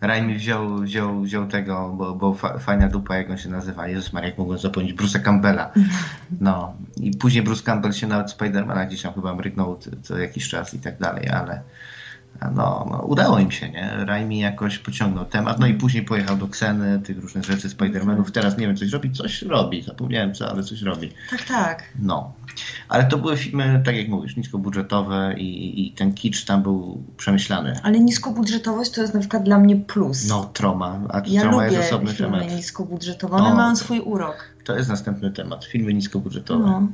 Raimi wziął, wziął, wziął tego, bo, bo fajna dupa, jak on się nazywa, Jezus Maria, jak mogłem zapomnieć, Bruce'a Campbella. No. I później Bruce Campbell się nawet Spidermana gdzieś tam chyba mrygnął co jakiś czas i tak dalej, ale No, no, udało im się, nie? Raimi jakoś pociągnął temat, no i później pojechał do Kseny, tych różnych rzeczy, Spider-Manów. Teraz nie wiem, coś robi, coś robi, zapomniałem co, ale coś robi. Tak, tak. No. Ale to były filmy, tak jak mówisz, niskobudżetowe i, i ten kicz tam był przemyślany. Ale niskobudżetowość to jest na przykład dla mnie plus. No, Troma, a ja Troma lubię jest osobny filmy temat. niskobudżetowe, one No. mają swój urok. To jest następny temat, filmy niskobudżetowe. No.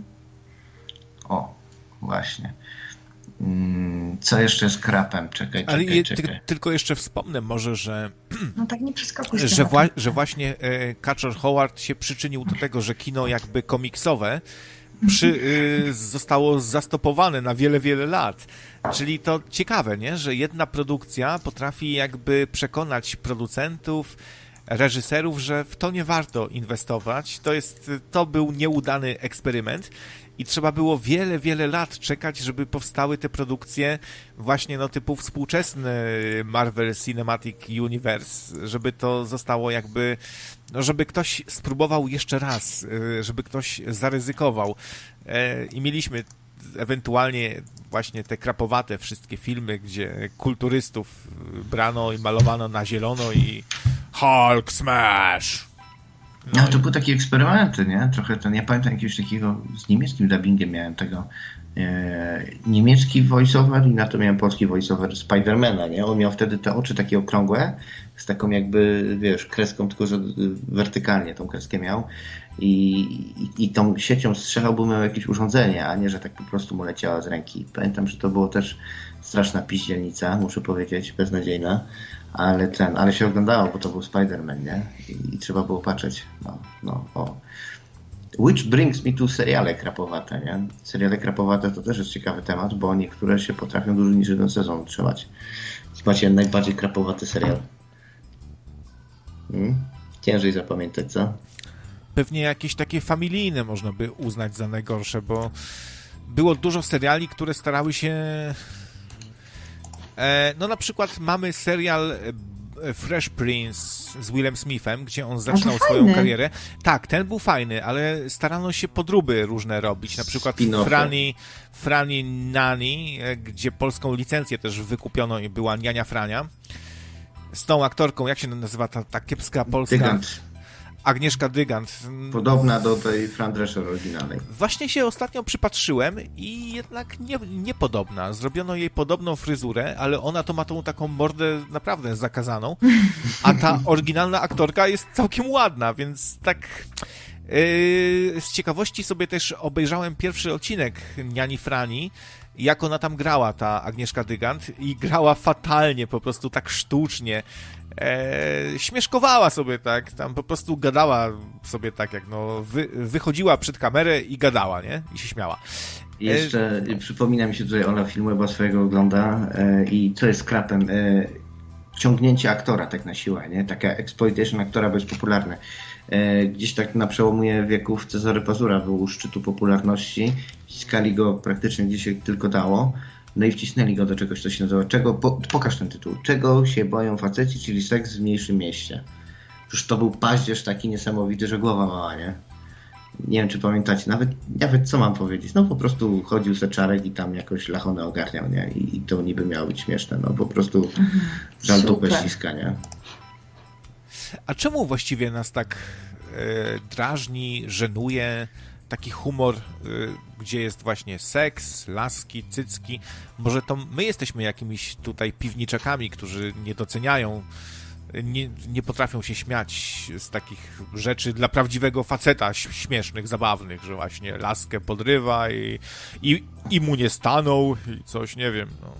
O, właśnie. Mm, Co jeszcze z krapem? Czekaj, Ale czekaj, je, czekaj. ty, tylko jeszcze wspomnę może, że, no tak nie przeskakuj że, wła, że właśnie e, Kaczor Howard się przyczynił do tego, że kino jakby komiksowe przy, y, zostało zastopowane na wiele, wiele lat. Czyli to ciekawe, nie? że jedna produkcja potrafi jakby przekonać producentów, reżyserów, że w to nie warto inwestować. To jest, to był nieudany eksperyment i trzeba było wiele, wiele lat czekać, żeby powstały te produkcje właśnie no typu współczesny Marvel Cinematic Universe, żeby to zostało jakby, no żeby ktoś spróbował jeszcze raz, y, żeby ktoś zaryzykował. E, I mieliśmy ewentualnie właśnie te krapowate wszystkie filmy, gdzie kulturystów brano i malowano na zielono i Hulk Smash! No, to były takie eksperymenty, nie? Trochę ten, ja pamiętam jakiegoś takiego, z niemieckim dubbingiem miałem tego, e, niemiecki voiceover i na to miałem polski voiceover Spidermana, nie? On miał wtedy te oczy takie okrągłe, z taką jakby, wiesz, kreską, tylko że y, wertykalnie tą kreskę miał i, i, i tą siecią strzelał, bo miał jakieś urządzenie, a nie, że tak po prostu mu leciała z ręki. Pamiętam, że to było też straszna piździelnica, muszę powiedzieć, beznadziejna, ale ten, ale się oglądało, bo to był Spider-Man, nie? I, i trzeba było patrzeć. No, no, o. Which brings me to seriale krapowate, nie? Seriale krapowate to też jest ciekawy temat, bo niektóre się potrafią dłużej niż jeden sezon trzymać. Macie najbardziej krapowaty serial. Hmm? Ciężej zapamiętać, co? Pewnie jakieś takie familijne można by uznać za najgorsze, bo było dużo seriali, które starały się no na przykład mamy serial e, Fresh Prince z Willem Smithem, gdzie on zaczynał swoją fajny. karierę. Tak, ten był fajny, ale starano się podróby różne robić. Na przykład. Frani, Frani Nani, e, gdzie polską licencję też wykupiono i była Niania Frania. Z tą aktorką, jak się nazywa ta, ta kiepska polska? Dygant. Agnieszka Dygant. Podobna do tej Fran Drescher oryginalnej. Właśnie się ostatnio przypatrzyłem i jednak nie, niepodobna. Zrobiono jej podobną fryzurę, ale ona to ma tą taką mordę naprawdę zakazaną, a ta oryginalna aktorka jest całkiem ładna, więc tak yy, z ciekawości sobie też obejrzałem pierwszy odcinek Niani Frani, jak ona tam grała, ta Agnieszka Dygant i grała fatalnie, po prostu tak sztucznie. E, śmieszkowała sobie tak, tam po prostu gadała sobie tak, jak no, wy, wychodziła przed kamerę i gadała, nie? I się śmiała. Jeszcze przypomina mi się tutaj Ola filmu, bo swojego ogląda e, i co jest krapem? E, ciągnięcie aktora tak na siłę, nie? Taka exploitation aktora, bo jest popularne. E, gdzieś tak na przełomie wieków Cezary Pazura był u szczytu popularności. Ściskali go praktycznie gdzie się tylko dało. No i wcisnęli go do czegoś, co się nazywa. Czego, po, pokaż ten tytuł. Czego się boją faceci, czyli seks w mniejszym mieście. Przecież to był paździerz taki niesamowity, że głowa mała, nie? Nie wiem, czy pamiętacie, nawet, nawet co mam powiedzieć. No po prostu chodził se czarek i tam jakoś lachonę ogarniał, nie? I, i to niby miało być śmieszne. No po prostu żal dupę ściska, nie? A czemu właściwie nas tak e, drażni, żenuje taki humor, e, gdzie jest właśnie seks, laski, cycki? Może to my jesteśmy jakimiś tutaj piwniczakami, którzy nie doceniają, nie, nie potrafią się śmiać z takich rzeczy dla prawdziwego faceta śmiesznych, zabawnych, że właśnie laskę podrywa i, i, i mu nie stanął i coś, nie wiem, no.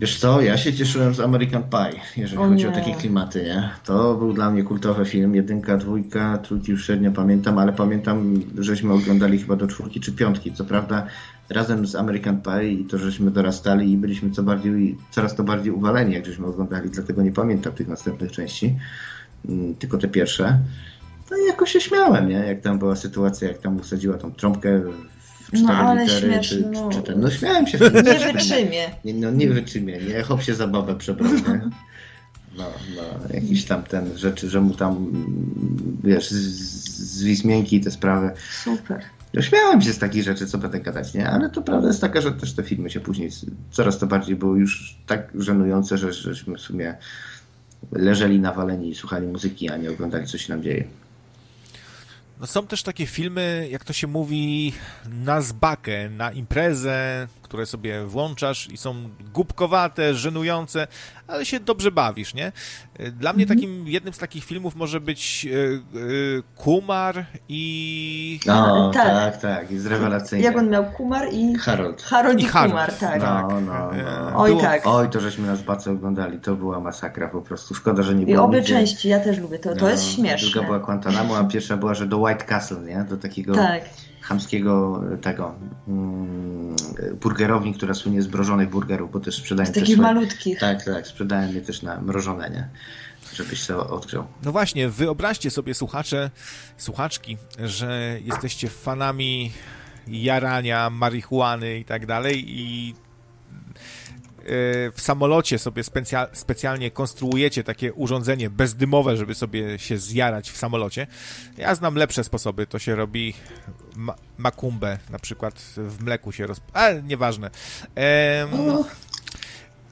Wiesz co, ja się cieszyłem z American Pie, jeżeli O chodzi o nie. takie klimaty, nie? To był dla mnie kultowy film, jedynka, dwójka, trójki już średnio pamiętam, ale pamiętam, żeśmy oglądali chyba do czwórki czy piątki, co prawda razem z American Pie i to, żeśmy dorastali i byliśmy co bardziej, coraz to bardziej uwaleni, jak żeśmy oglądali, dlatego nie pamiętam tych następnych części, mm, tylko te pierwsze. To jakoś się śmiałem, nie? Jak tam była sytuacja, jak tam usadziła tą trąbkę No, ale litery, śmieszne, czy, no. czy ten, no śmiałem się. Nie wytrzymie. Nie, no nie wytrzymie, nie? Chłop się za babę przebrał, nie? No, no, jakiś tam ten rzeczy, że mu tam, wiesz, z, z Wismięki i te sprawy. Super. No, śmiałem się z takich rzeczy, co będę gadać, nie? Ale to prawda jest taka, że też te filmy się później coraz to bardziej były już tak żenujące, że żeśmy w sumie leżeli nawaleni i słuchali muzyki, a nie oglądali, co się nam dzieje. No są też takie filmy, jak to się mówi, na zbakę, na imprezę, które sobie włączasz i są głupkowate, żenujące, ale się dobrze bawisz, nie? Dla mnie mhm. takim, jednym z takich filmów może być e, e, Kumar i... No, tak, tak, tak jest rewelacyjny. Jak on miał Kumar i... Harold. Harold i, I Harold. Kumar, tak. No, no, no. E, oj, tak. Oj, to żeśmy nas bardzo oglądali, to była masakra po prostu, szkoda, że nie było I obie nigdzie... części, ja też lubię, to, to no, jest śmieszne. Druga była Guantanamo, a pierwsza była, że do White Castle, nie? Do takiego... Tak chamskiego tego mm, burgerowni, która słynie z mrożonych burgerów, bo też sprzedają... Z takich swoje, malutkich. Tak, tak, sprzedają je też na mrożone, nie? Żebyś sobie odgrzał. No właśnie, wyobraźcie sobie słuchacze, słuchaczki, że jesteście fanami jarania, marihuany i tak dalej i w samolocie sobie specja specjalnie konstruujecie takie urządzenie bezdymowe, żeby sobie się zjarać w samolocie. Ja znam lepsze sposoby. To się robi ma makumbę, na przykład w mleku się roz... Ale nieważne. Ehm...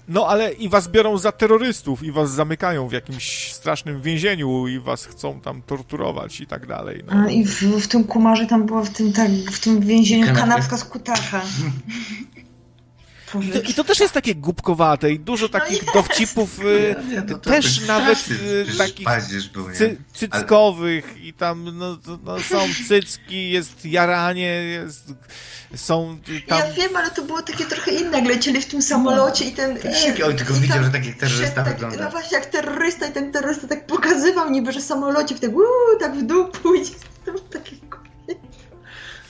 No ale i was biorą za terrorystów i was zamykają w jakimś strasznym więzieniu i was chcą tam torturować i tak dalej. No. A i w, w tym kumarze tam była w tym, tak, w tym więzieniu kanapka z kutacha. I to, I to, też jest takie głupkowate i dużo no takich no dowcipów y, nie, to też nawet y, takich był, cy, cyckowych Ale... i tam no, no, są cycki, jest jaranie, jest, są tam... Ja wiem, ale to było takie trochę inne, jak lecieli w tym samolocie i ten... Tak, i, oj, tylko widział, że tak jak terrorysta tak, wygląda. No właśnie, jak terrorysta i ten terrorysta tak pokazywał niby, że samolocie w tak, uu, tak w dół pójdzie. To takie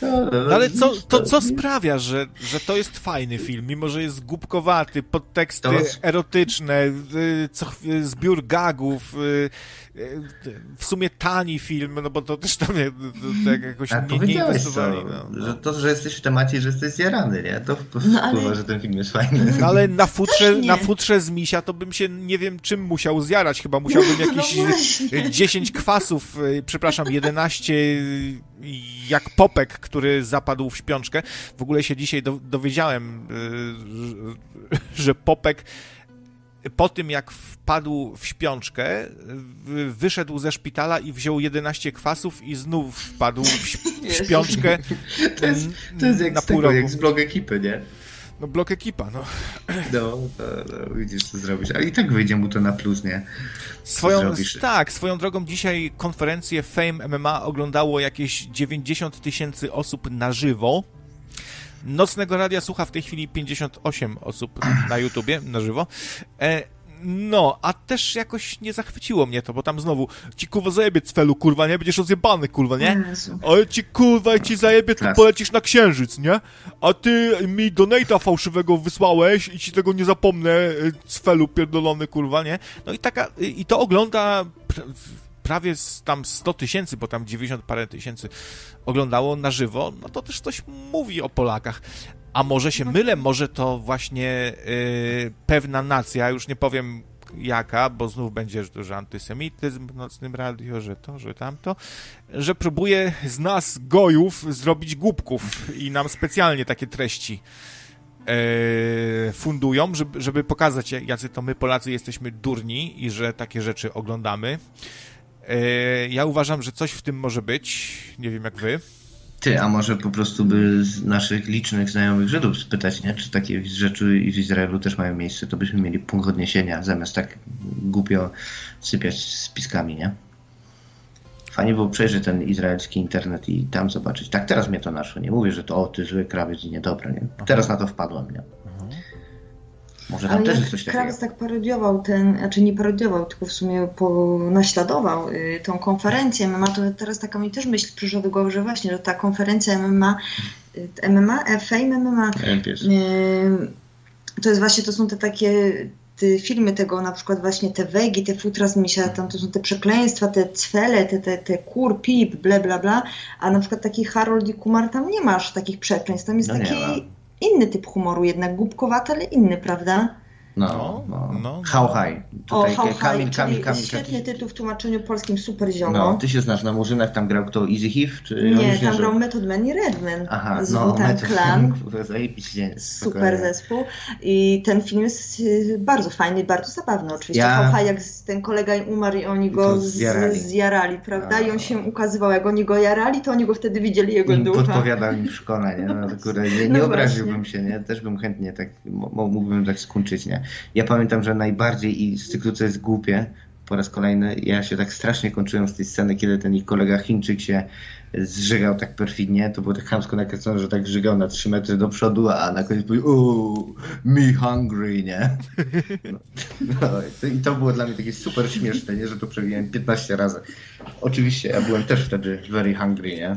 no, ale co, to co sprawia, że, że to jest fajny film, mimo że jest głupkowaty, podteksty erotyczne, y, co, zbiór gagów, y, w sumie tani film, no bo to też tam tak jakoś nie, nie inwestowali. No, Że to, że jesteś w temacie, że jesteś zjarany, nie? To no, ale... że ten film jest fajny. No, ale na futrze, na futrze z misia to bym się nie wiem czym musiał zjarać. Chyba musiałbym no jakieś no 10 kwasów, y, przepraszam, 11 jak popek, który zapadł w śpiączkę. W ogóle się dzisiaj dowiedziałem, y, że popek po tym, jak wpadł w śpiączkę, wyszedł ze szpitala i wziął 11 kwasów i znów wpadł w, śpiączkę to jest, to jest jak, na z tego, jak z blog ekipy, nie? No blok ekipa, no. No, no, no, widzisz co zrobisz. Ale i tak wyjdzie mu to na plus, nie? Swoją, tak, swoją drogą dzisiaj konferencję Fame MMA oglądało jakieś 90 tysięcy osób na żywo Nocnego Radia słucha w tej chwili 58 osób na YouTubie, na żywo. E, no, a też jakoś nie zachwyciło mnie to, bo tam znowu ci kurwa zajebie cfelu, kurwa, nie? Będziesz rozjebany, kurwa, nie? Ale ci kurwa, ci zajebie, to polecisz na księżyc, nie? A ty mi donata fałszywego wysłałeś i ci tego nie zapomnę, e, cfelu pierdolony, kurwa, nie? No i taka, i to ogląda prawie tam 100 tysięcy, bo tam 90 parę tysięcy oglądało na żywo, no to też coś mówi o Polakach. A może się mylę, może to właśnie yy, pewna nacja, już nie powiem jaka, bo znów będzie duży antysemityzm w nocnym radio, że to, że tamto, że próbuje z nas, gojów, zrobić głupków i nam specjalnie takie treści e, fundują, żeby, żeby pokazać, jacy to my Polacy jesteśmy durni i że takie rzeczy oglądamy. E, ja uważam, że coś w tym może być. Nie wiem jak wy. Ty, a może po prostu by z naszych licznych znajomych Żydów spytać, nie? czy takie rzeczy w Izraelu też mają miejsce, to byśmy mieli punkt odniesienia, zamiast tak głupio sypiać spiskami, nie? Fajnie było przejrzeć ten izraelski internet i tam zobaczyć. Tak, teraz mnie to naszło. Nie mówię, że to o, ty zły krawiec i niedobre, nie? Teraz na to wpadłem, nie? Może tam też jest coś takiego. Tak parodiował ten, znaczy nie parodiował, tylko w sumie po, naśladował y, tą konferencję MMA, to teraz taka mi też myśl przyszła do głowy, że właśnie, że ta konferencja MMA, y, MMA, Fame MMA, y, to jest właśnie, to są te takie te filmy tego, na przykład właśnie te wegi, te futra z misia, tam to są te przekleństwa, te cwele, te, te, te kur, pip, bla, bla, bla, a na przykład taki Harold i Kumar, tam nie masz takich przekleństw, tam jest no taki inny typ humoru, jednak głupkowaty, ale inny, prawda? No, no. No, no. How High. O, Tutaj How Kamil, High, Kamil, czyli Kamil, świetny tytuł w tłumaczeniu polskim Super Ziomo. No, ty się znasz na Murzynach, tam grał kto? Easy Heave? Czy on nie, tam grał Method Man i Redman Aha, z no, Method Clan. Zajebiście. Super spokojnie. zespół i ten film jest y, bardzo fajny i bardzo zabawny oczywiście. Ja- Ja... jak z- ten kolega im umarł i oni go zjarali. zjarali, prawda? A. I on się ukazywał, jak oni go jarali, to oni go wtedy widzieli jego I ducha. podpowiadał mi w szkole, nie? No, kurde, nie, No nie obraziłbym właśnie. się, nie? Też bym chętnie tak, mógłbym tak skończyć, nie? Ja pamiętam, że najbardziej i z cyklu, co jest głupie, po raz kolejny, ja się tak strasznie kończyłem z tej sceny, kiedy ten ich kolega Chińczyk się zżygał tak perfidnie, to było tak chamsko nakręcone, że tak żygał na 3 metry do przodu, a na koniec powiedział, uuu, me hungry, nie? No, no, I to było dla mnie takie super śmieszne, nie? Że to przewijałem 15 razy. Oczywiście, ja byłem też wtedy very hungry, nie?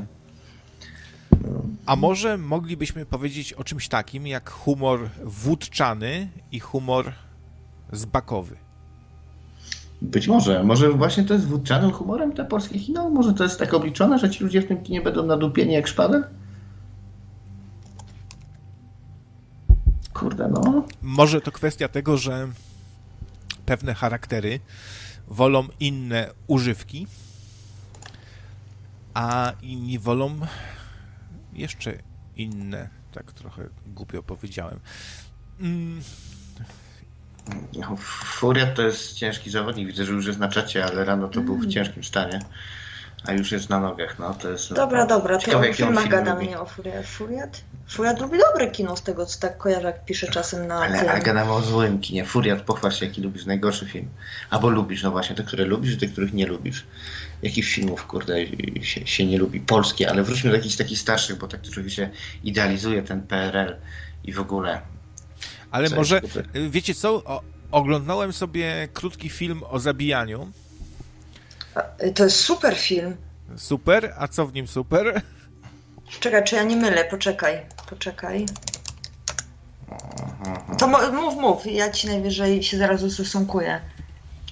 A może moglibyśmy powiedzieć o czymś takim jak humor wódczany i humor zbakowy? Być może. Może właśnie to jest wódczanym humorem te polskie kino? Może to jest tak obliczone, że ci ludzie w tym kinie będą nadupieni jak szpadel? Kurde, no. Może to kwestia tego, że pewne charaktery wolą inne używki, a inni wolą jeszcze inne. Tak trochę głupio powiedziałem. Mm. Furiat to jest ciężki zawodnik. Widzę, że już jest na czacie, ale rano to był w ciężkim stanie. A już jest na nogach, no to jest... Dobra, dobra, to Ciekawe, o filmach film gadamy, nie o Furiat. Furiat? Furiat lubi dobre kino z tego, co tak kojarzę, jak pisze czasem na Ale, ale gadamy o złym kinie. Furiat, pochwal się, jaki lubisz najgorszy film. Albo lubisz, no właśnie, te, które lubisz, te, których nie lubisz. Jakich filmów, kurde, się, się nie lubi? Polskie, ale wróćmy do jakichś takich starszych, bo tak się idealizuje ten PRL i w ogóle. ale może, wiecie co? O, oglądałem sobie krótki film o zabijaniu. To jest super film. Super, a co w nim super? Czekaj, czy ja nie mylę? Poczekaj, poczekaj. To mów, mów, ja ci najwyżej się zaraz ustosunkuję.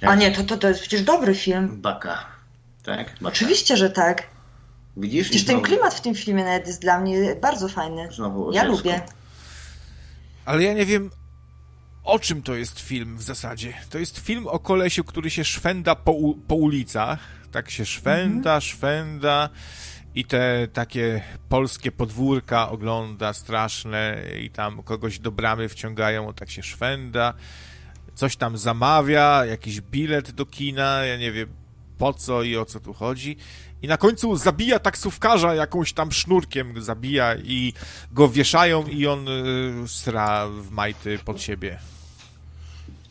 A nie, to, to, to jest przecież dobry film. Baka. Tak? Baka. Oczywiście, że tak. Widzisz? Przecież ten klimat w tym filmie nawet jest dla mnie bardzo fajny. Znowu Ja lubię. Ale ja nie wiem, o czym to jest film w zasadzie. To jest film o kolesiu, który się szwenda po, po ulicach. Tak się szwenda, szwenda i te takie polskie podwórka ogląda straszne i tam kogoś do bramy wciągają, tak się szwenda. Coś tam zamawia, jakiś bilet do kina, ja nie wiem po co i o co tu chodzi. I na końcu zabija taksówkarza jakąś tam sznurkiem, zabija i go wieszają i on y, sra w majty pod siebie.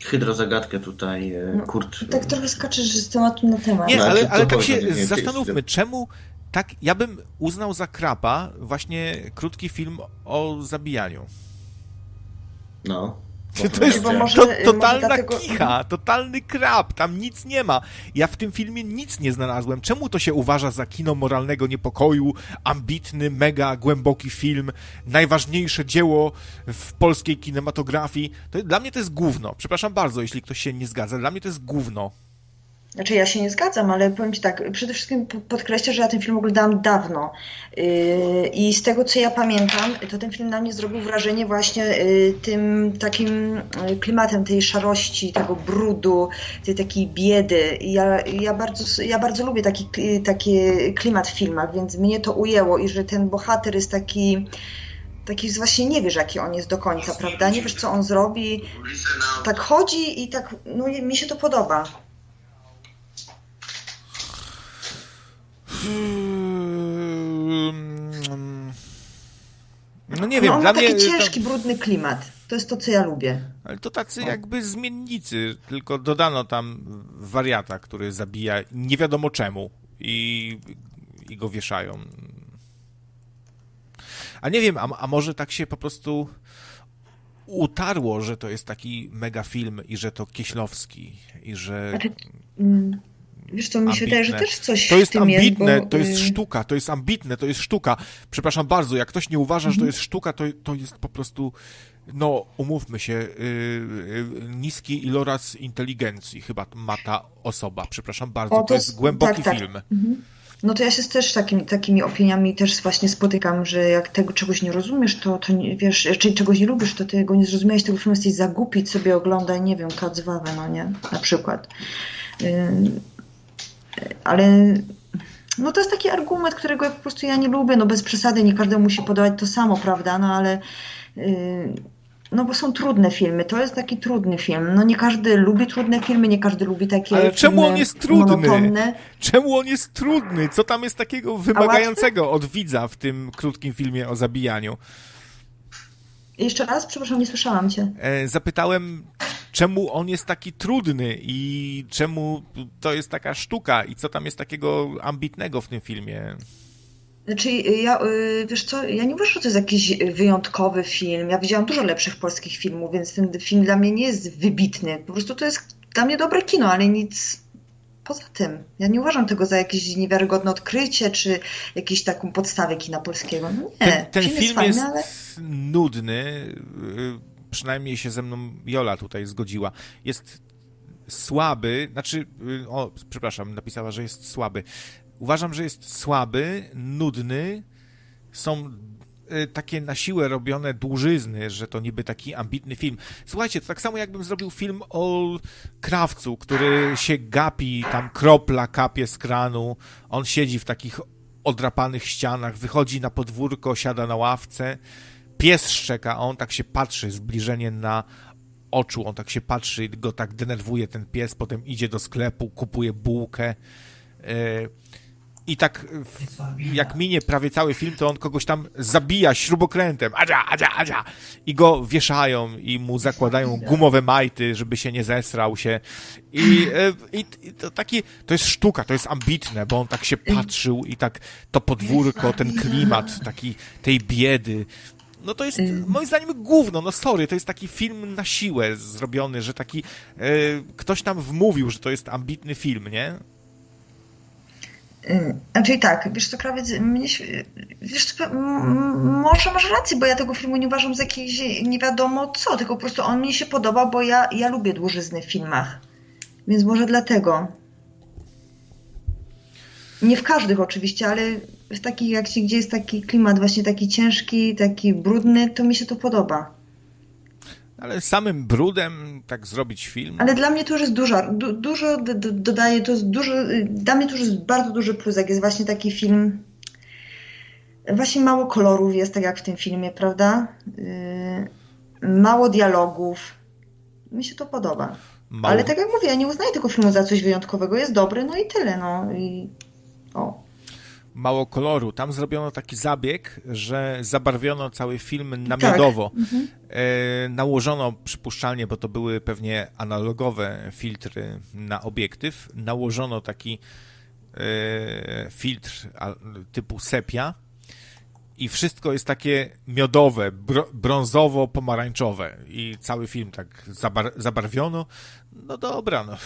Hydrozagadkę tutaj e, No, Kurt. Tak trochę skaczesz z tematu na temat. Nie, No, ale ale, tak się nie, zastanówmy, czemu tak, ja bym uznał za krapa właśnie krótki film o zabijaniu. No. To jest to, totalna dlatego- kicha, totalny krab, tam nic nie ma. Ja w tym filmie nic nie znalazłem. Czemu to się uważa za kino moralnego niepokoju, ambitny, mega głęboki film, najważniejsze dzieło w polskiej kinematografii? To, dla mnie to jest gówno. Przepraszam bardzo, jeśli ktoś się nie zgadza. Dla mnie to jest gówno. Znaczy ja się nie zgadzam, ale powiem Ci tak, przede wszystkim podkreślę, że ja ten film oglądałam dawno Yy, i z tego co ja pamiętam, to ten film na mnie zrobił wrażenie właśnie yy, tym takim yy, klimatem tej szarości, tego brudu, tej takiej biedy. Ja, ja, bardzo, ja bardzo lubię taki, taki klimat w filmach, więc mnie to ujęło i że ten bohater jest taki taki właśnie nie wiesz, jaki on jest do końca, prawda? Nie wiesz, co on zrobi. Tak chodzi i tak, no mi się to podoba. No nie wiem, no, dla ma mnie... taki to- ciężki, brudny klimat. To jest to, co ja lubię. Ale to tacy jakby zmiennicy, tylko dodano tam wariata, który zabija nie wiadomo czemu i, i go wieszają. A nie wiem, a, a może tak się po prostu utarło, że to jest taki mega film i że to Kieślowski i że Znaczy, Mm, Wiesz co, mi się wydaje, że też coś to jest w tym ambitne, jest, bo, to jest y, sztuka, to jest ambitne, to jest sztuka. Przepraszam bardzo, jak ktoś nie uważa, że to jest sztuka, to, to jest po prostu, no umówmy się, y, y, niski iloraz inteligencji chyba ma ta osoba, przepraszam bardzo, O, to, to jest jest- głęboki tak, tak. film. Mhm. No to ja się też takim, takimi opiniami też właśnie spotykam, że jak tego czegoś nie rozumiesz, to, to nie, wiesz, czyli czegoś nie lubisz, to ty go nie zrozumiałeś, tego filmu jesteś zagupić sobie oglądaj, nie wiem, Kacwawę, no nie, na przykład. Yy, ale no to jest taki argument, którego ja po prostu ja nie lubię, no bez przesady, nie każdemu musi podobać to samo, prawda, no ale yy, no bo są trudne filmy, to jest taki trudny film. No nie każdy lubi trudne filmy, nie każdy lubi takie Ale czemu on jest trudny? Monotonne. Czemu on jest trudny? Co tam jest takiego wymagającego od widza w tym krótkim filmie o zabijaniu? Jeszcze raz, przepraszam, nie słyszałam cię. E, zapytałem, czemu on jest taki trudny i czemu to jest taka sztuka i co tam jest takiego ambitnego w tym filmie. Znaczy, ja, y, wiesz co, ja nie uważam, że to jest jakiś wyjątkowy film. Ja widziałam dużo lepszych polskich filmów, więc ten film dla mnie nie jest wybitny. Po prostu to jest dla mnie dobre kino, ale nic poza tym. Ja nie uważam tego za jakieś niewiarygodne odkrycie, czy jakieś taką podstawę kina polskiego. No nie, ten, ten film, film, jest, fajny, jest ale... nudny, y, przynajmniej się ze mną Jola tutaj zgodziła. Jest słaby, znaczy, y, o, przepraszam, napisała, że jest słaby. Uważam, że jest słaby, nudny. Są y, takie na siłę robione dłużyzny, że to niby taki ambitny film. Słuchajcie, to tak samo jakbym zrobił film o krawcu, który się gapi, tam kropla kapie z kranu, on siedzi w takich odrapanych ścianach, wychodzi na podwórko, siada na ławce, pies szczeka, a on tak się patrzy, zbliżenie na oczu, on tak się patrzy, go tak denerwuje ten pies, potem idzie do sklepu, kupuje bułkę, yy, i tak jak minie prawie cały film, to on kogoś tam zabija śrubokrętem, adzia, adzia, adzia i go wieszają i mu zakładają gumowe majty, żeby się nie zesrał się. I, e, i, i to taki, to jest sztuka, to jest ambitne, bo on tak się patrzył i tak to podwórko, ten klimat taki tej biedy, no to jest moim zdaniem gówno, no sorry, to jest taki film na siłę zrobiony, że taki e, ktoś tam wmówił, że to jest ambitny film, nie? Znaczy tak, wiesz co, krawiec, mnie, wiesz co, może masz rację, bo ja tego filmu nie uważam za jakiś nie wiadomo co, tylko po prostu on mi się podoba, bo ja, ja lubię dłużyzny w filmach. Więc może dlatego. Nie w każdych oczywiście, ale w takich, jak się, gdzie jest taki klimat właśnie taki ciężki, taki brudny, to mi się to podoba. Ale samym brudem tak zrobić film? Ale dla mnie to już jest dużo, du, dużo dodaje, to jest dużo, dla mnie to już jest bardzo duży plus, jak jest właśnie taki film, właśnie mało kolorów jest, tak jak w tym filmie, prawda? Yy, mało dialogów. Mi się to podoba. Mało... Ale tak jak mówię, ja nie uznaję tego filmu za coś wyjątkowego, jest dobry, no i tyle, no i o mało koloru. Tam zrobiono taki zabieg, że zabarwiono cały film namiotowo. Tak. Mhm. E, nałożono przypuszczalnie, bo to były pewnie analogowe filtry na obiektyw, nałożono taki e, filtr a, typu sepia i wszystko jest takie miodowe, brązowo-pomarańczowe i cały film tak zabar zabarwiono. No dobra, no.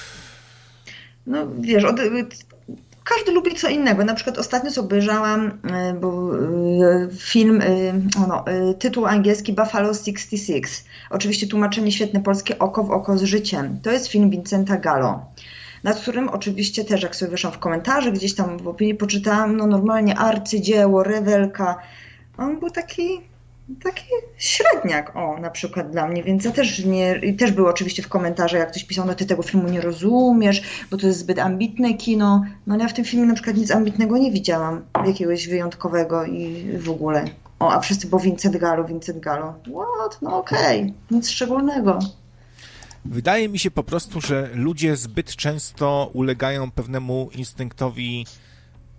No wiesz, od, każdy lubi co innego. Na przykład ostatnio co obejrzałam e, bo, e, film, no, tytuł angielski Buffalo 66. Oczywiście tłumaczenie świetne polskie Oko w oko z życiem. To jest film Vincenta Gallo nad którym oczywiście też, jak sobie wyszłam w komentarze, gdzieś tam w opinii poczytałam, no normalnie arcydzieło, rewelka. On był taki taki średniak, o, na przykład dla mnie, więc ja też nie, też było oczywiście w komentarzach, jak ktoś pisał, no ty tego filmu nie rozumiesz, bo to jest zbyt ambitne kino, no ale ja w tym filmie na przykład nic ambitnego nie widziałam, jakiegoś wyjątkowego i w ogóle. O, a wszyscy, bo Vincent Gallo, Vincent Gallo. What? No okej, okay. nic szczególnego. Wydaje mi się po prostu, że ludzie zbyt często ulegają pewnemu instynktowi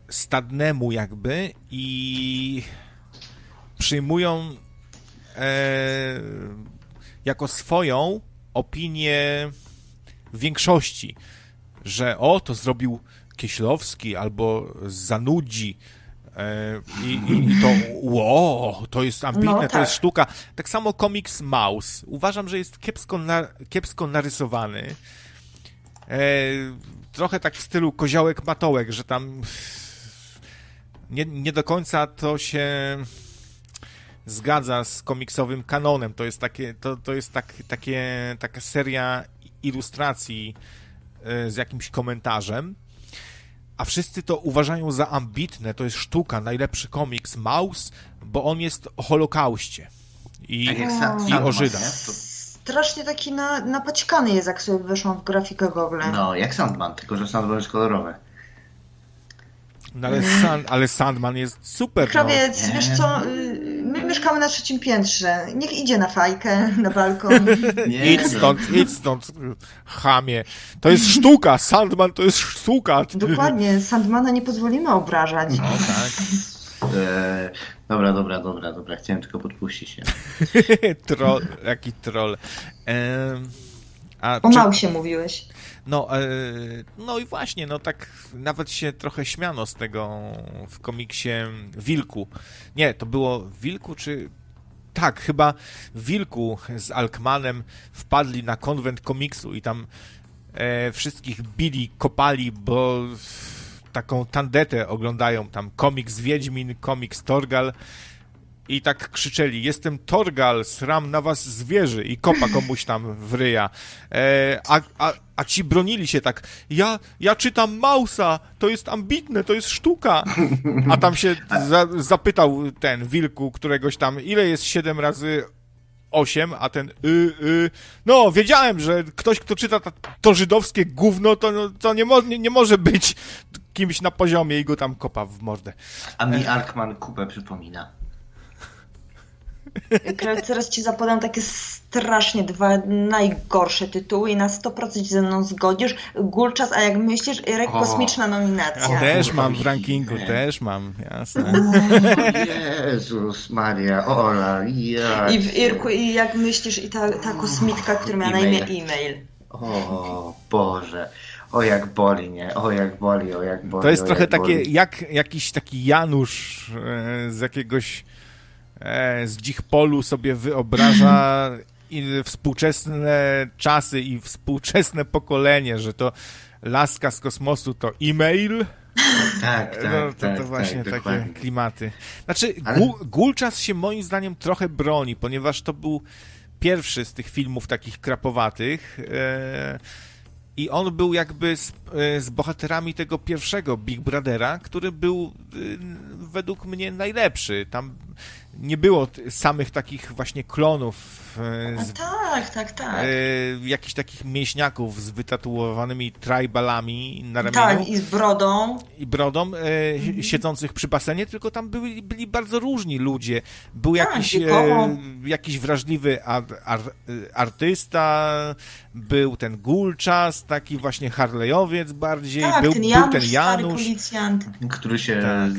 stadnemu jakby i przyjmują e, jako swoją opinię większości, że o, to zrobił Kieślowski albo Zanudzi e, i, i, to wow, to jest ambitne, no, tak. to jest tak. sztuka. Tak samo komiks Mouse. Uważam, że jest kiepsko, na, kiepsko narysowany. E, trochę tak w stylu koziołek matołek, że tam nie, nie do końca to się zgadza z komiksowym kanonem. To jest, takie, to, to jest tak, takie, taka seria ilustracji e, z jakimś komentarzem. a wszyscy to uważają za ambitne, to jest sztuka, najlepszy komiks Maus, bo on jest o Holokauście i, Tak jak Sa- i o Żydach. To- Strasznie taki na, napaćkany jest, jak sobie weszłam w grafikę w ogóle. No, jak Sandman, tylko że Sandman jest kolorowy. No ale, Sand, ale Sandman jest super. No. Krawiec, nie. wiesz co, y, mieszkamy na trzecim piętrze. Niech idzie na fajkę, na balkon. Nie, Idź stąd, idź stąd, chamie. To jest sztuka, Sandman to jest sztuka. Dokładnie, Sandmana nie pozwolimy obrażać. No tak. E, dobra, dobra, dobra, dobra. Chciałem tylko podpuścić się. troll, jaki troll. A O czy- Mausie mówiłeś. No, e, no i właśnie, no tak nawet się trochę śmiano z tego w komiksie Wilku. Nie, to było Wilku czy... Tak, chyba Wilku z Alkmanem wpadli na konwent komiksu i tam e, wszystkich bili, kopali, bo taką tandetę oglądają tam komiks Wiedźmin, komiks Torgal i tak krzyczeli, jestem Torgal, sram na was zwierzy i kopa komuś tam w ryja. E, a, a, a ci bronili się tak, ja, ja czytam Mausa, to jest ambitne, to jest sztuka. A tam się za, zapytał ten wilku któregoś tam, ile jest 7 razy 8, a ten y, y, no wiedziałem, że ktoś, kto czyta ta, to żydowskie gówno, to, no, to nie, mo, nie, nie może być kimś na poziomie i go tam kopa w mordę. A mi Arkman kupę przypomina. Teraz ci zapodam takie strasznie dwa najgorsze tytuły i na 100% się ze mną zgodzisz. Gulczas, a jak myślisz, Rek O. kosmiczna nominacja. Ja też mam w rankingu, nie. też mam, jasne. Jezus Maria, Ola, ja. I w Irku, i jak myślisz, i ta, ta kosmitka, która miała na imię E-mail. O Boże. O jak boli, nie? O jak boli, o jak boli. To jest trochę jak takie, boli. jak jakiś taki Janusz e, z jakiegoś z Dzichpolu sobie wyobraża współczesne czasy i współczesne pokolenie, że to laska z kosmosu to e-mail, Tak, tak, no, to, tak, to właśnie tak, takie dokładnie. klimaty. Znaczy, Ale- Gu, Gulczas się moim zdaniem trochę broni, ponieważ to był pierwszy z tych filmów takich krapowatych e, i on był jakby z, e, z bohaterami tego pierwszego Big Brothera, który był e, według mnie najlepszy. Tam nie było samych takich właśnie klonów e, A z tak, tak, tak. e, jakichś takich mięśniaków z wytatuowanymi tribalami na ramieniu Tak, i z brodą. i brodą e, siedzących przy basenie, tylko tam byli, byli bardzo różni ludzie. Był Tak, jakiś, e, jakiś wrażliwy ar, ar, artysta, był ten Gulczas, taki właśnie Harleyowiec bardziej, Tak, był, ten był Janusz, ten stary Janusz. Który się, Tak.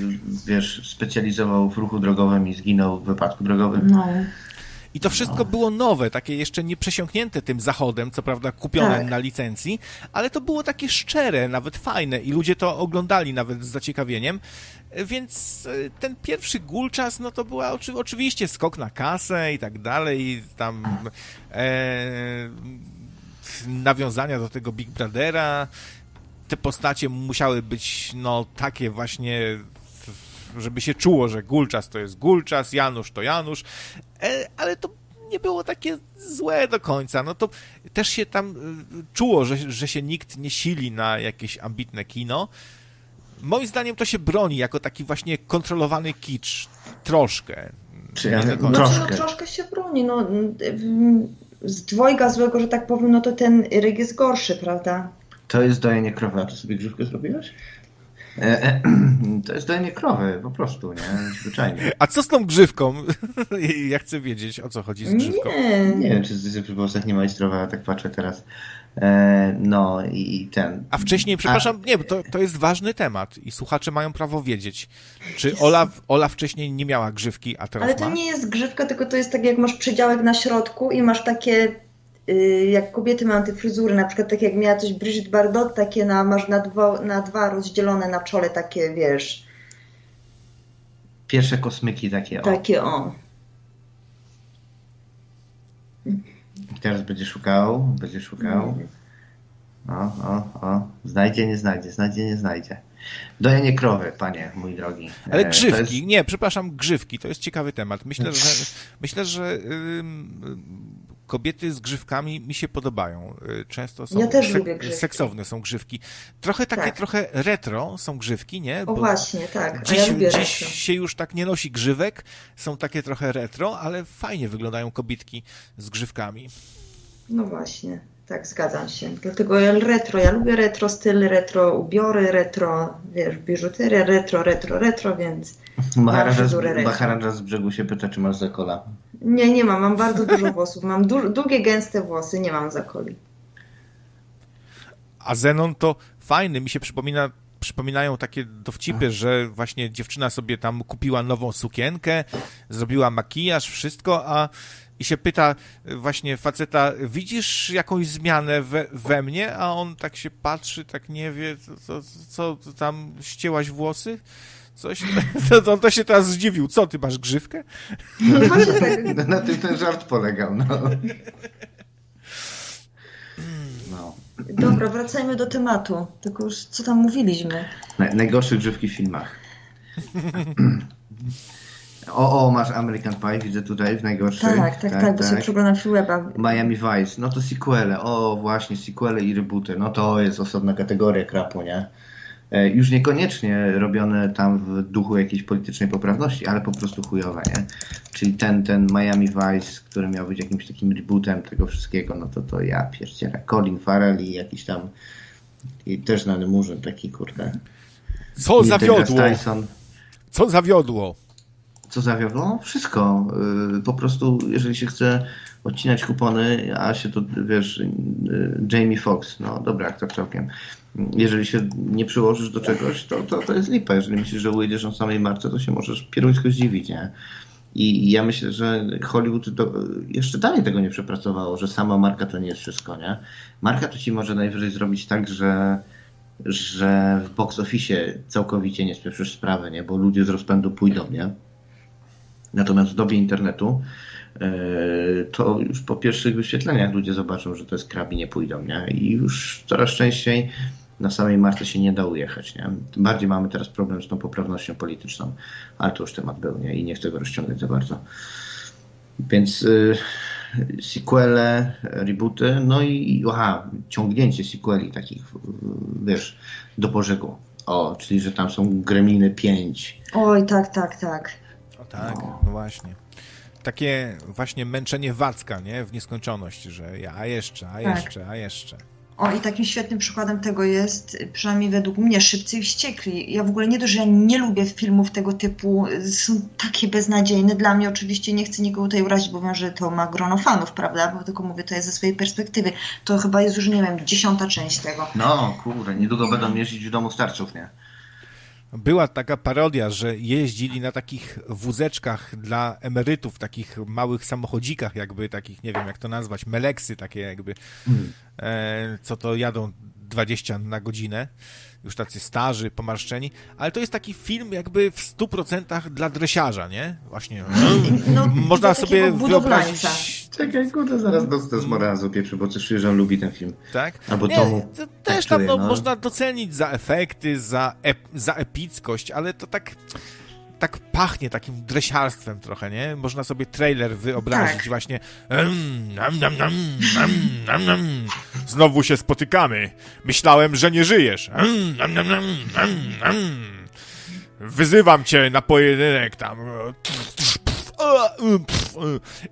wiesz, specjalizował w ruchu drogowym i zginął w wypadku drogowym. No. I to wszystko było nowe, takie jeszcze nie przesiąknięte tym zachodem, co prawda kupione Tak. na licencji, ale to było takie szczere, nawet fajne i ludzie to oglądali nawet z zaciekawieniem. Więc e, ten pierwszy Gulczas, no to była oczy, oczywiście skok na kasę i tak dalej, tam e, nawiązania do tego Big Brothera. Te postacie musiały być no takie właśnie żeby się czuło, że Gulczas to jest Gulczas, Janusz to Janusz, e, ale to nie było takie złe do końca. No to też się tam e, czuło, że, że się nikt nie sili na jakieś ambitne kino. Moim zdaniem to się broni jako taki właśnie kontrolowany kicz. Troszkę. Czy ja- do końca. No, Troszkę. no troszkę się broni. No, mm, z dwojga złego, że tak powiem, no to ten ryk jest gorszy, prawda? To jest dojenie krowy, a ty sobie grzywkę zrobiłeś? E, e, to jest dojenie krowy, po prostu, nie? Zwyczajnie. A co z tą grzywką? ja chcę wiedzieć, o co chodzi z grzywką. Nie. Nie wiem, czy z przy postach nie ma zdrowa, tak patrzę teraz. E, no i ten. A wcześniej, przepraszam, nie, bo to, to jest ważny temat i słuchacze mają prawo wiedzieć. Czy Ola, Ola wcześniej nie miała grzywki, a teraz Ale to ma? nie jest grzywka, tylko to jest tak, jak masz przedziałek na środku i masz takie, jak kobiety mają te fryzury, na przykład tak jak miała coś Brigitte Bardot, takie na, masz na dwa, na dwa rozdzielone na czole, takie wiesz, Pierwsze kosmyki takie, o. takie o. Teraz będzie szukał, będzie szukał. O, o, o. Znajdzie, nie znajdzie, znajdzie, nie znajdzie. Dojenie krowy, panie, mój drogi. Ale E, grzywki, jest- nie, przepraszam, grzywki, to jest ciekawy temat. Myślę, że myślę, że ym, kobiety z grzywkami mi się podobają. Y, często są ja też sek lubię grzywki. seksowne są grzywki. Trochę takie, tak. trochę retro są grzywki, nie? O Bo właśnie, tak. Dziś, ja lubię dziś retro. się już tak nie nosi grzywek, są takie trochę retro, ale fajnie wyglądają kobietki z grzywkami. No właśnie. Tak, zgadzam się. Dlatego ja retro, ja lubię retro styl, retro ubiory, retro, wiesz, biżuteria, retro, retro, retro, więc Maharadża z, z brzegu się pyta, czy masz zakola. Nie, nie mam, mam bardzo dużo włosów. Mam du długie, gęste włosy, nie mam zakoli. A Zenon to fajny, mi się przypomina przypominają takie dowcipy, że właśnie dziewczyna sobie tam kupiła nową sukienkę, zrobiła makijaż, wszystko, a i się pyta właśnie faceta, widzisz jakąś zmianę we, we mnie? A on tak się patrzy, tak nie wie, co, co, co tam ścięłaś włosy? Coś, to, to, to, się teraz zdziwił. Co, ty masz grzywkę? No, tak. Na tym ten żart polegał, no. no. Dobra, wracajmy do tematu. Tylko już co tam mówiliśmy? najgorsze grzywki w filmach. O, o, masz American Pie, widzę tutaj w najgorszych. Tak, tak, tak, tak bo sobie tak. przeglądam Freeweba. Miami Vice, no to sequele, o właśnie, sequele i rebooty, no to jest osobna kategoria krapu, nie? E, już niekoniecznie robione tam w duchu jakiejś politycznej poprawności, ale po prostu chujowe, nie? Czyli ten, ten Miami Vice, który miał być jakimś takim rebootem tego wszystkiego, no to to ja pierdzielę. Colin Farrell i jakiś tam i też znany murzyn taki, kurde. Co zawiodło? Co zawiodło? Co zawiodło? Wszystko. Y, po prostu, jeżeli się chce odcinać kupony, a się to, wiesz, y, Jamie Foxx, no dobra, aktor całkiem. Jeżeli się nie przyłożysz do czegoś, to, to, to jest lipa. Jeżeli myślisz, że ujedziesz na samej marce, to się możesz pieruńsko zdziwić, nie? I ja myślę, że Hollywood jeszcze dalej tego nie przepracowało, że sama marka to nie jest wszystko, nie? Marka to ci może najwyżej zrobić tak, że że w box office całkowicie nie spieprzysz sprawy, nie? Bo ludzie z rozpędu pójdą, nie? Natomiast w dobie internetu e, to już po pierwszych wyświetleniach ludzie zobaczą, że to jest krab nie pójdą, nie? I już coraz częściej na samej marce się nie da ujechać, nie? Tym bardziej mamy teraz problem z tą poprawnością polityczną, ale to już temat był, nie? I nie chcę go rozciągać za bardzo. Więc y, sequele, rebooty, no i aha, ciągnięcie sequeli takich, wiesz, do pożegu. O, czyli że tam są Gremliny 5. Oj, tak, tak, tak. O tak, no, no właśnie. Takie właśnie męczenie Wacka, nie? W nieskończoność, że ja, a jeszcze, a tak. jeszcze, tak. a jeszcze. O, i takim świetnym przykładem tego jest, przynajmniej według mnie, Szybcy i Wściekli. Ja w ogóle nie dość, że ja nie lubię filmów tego typu, są takie beznadziejne. Dla mnie oczywiście nie chcę nikogo tutaj urazić, bo wiem, że to ma grono fanów, prawda? Bo tylko mówię to jest ze swojej perspektywy. To chyba jest już, nie wiem, dziesiąta część tego. No, kurde, niedługo będą jeździć w domu starców, nie? Była taka parodia, że jeździli na takich wózeczkach dla emerytów, takich małych samochodzikach, jakby takich, nie wiem jak to nazwać, meleksy takie jakby, hmm. e, co to jadą 20 na godzinę już tacy starzy, pomarszczeni, ale to jest taki film jakby w 100% dla dresiarza, nie? Właśnie. No, można sobie wyobrazić... Czekaj, kurde, zaraz dostę z Morazu pieprzy, bo coś czuję, że on lubi ten film. Tak? Albo nie, Tomu. To też tak tam no, no. można docenić za efekty, za, ep za epickość, ale to tak tak pachnie takim dresiarstwem trochę, nie? Można sobie trailer wyobrazić tak. właśnie nam, nam, nam, nam, nam, nam. Znowu się spotykamy. Myślałem, że nie żyjesz. nam, nam, nam, nam, nam. Wyzywam cię na pojedynek tam.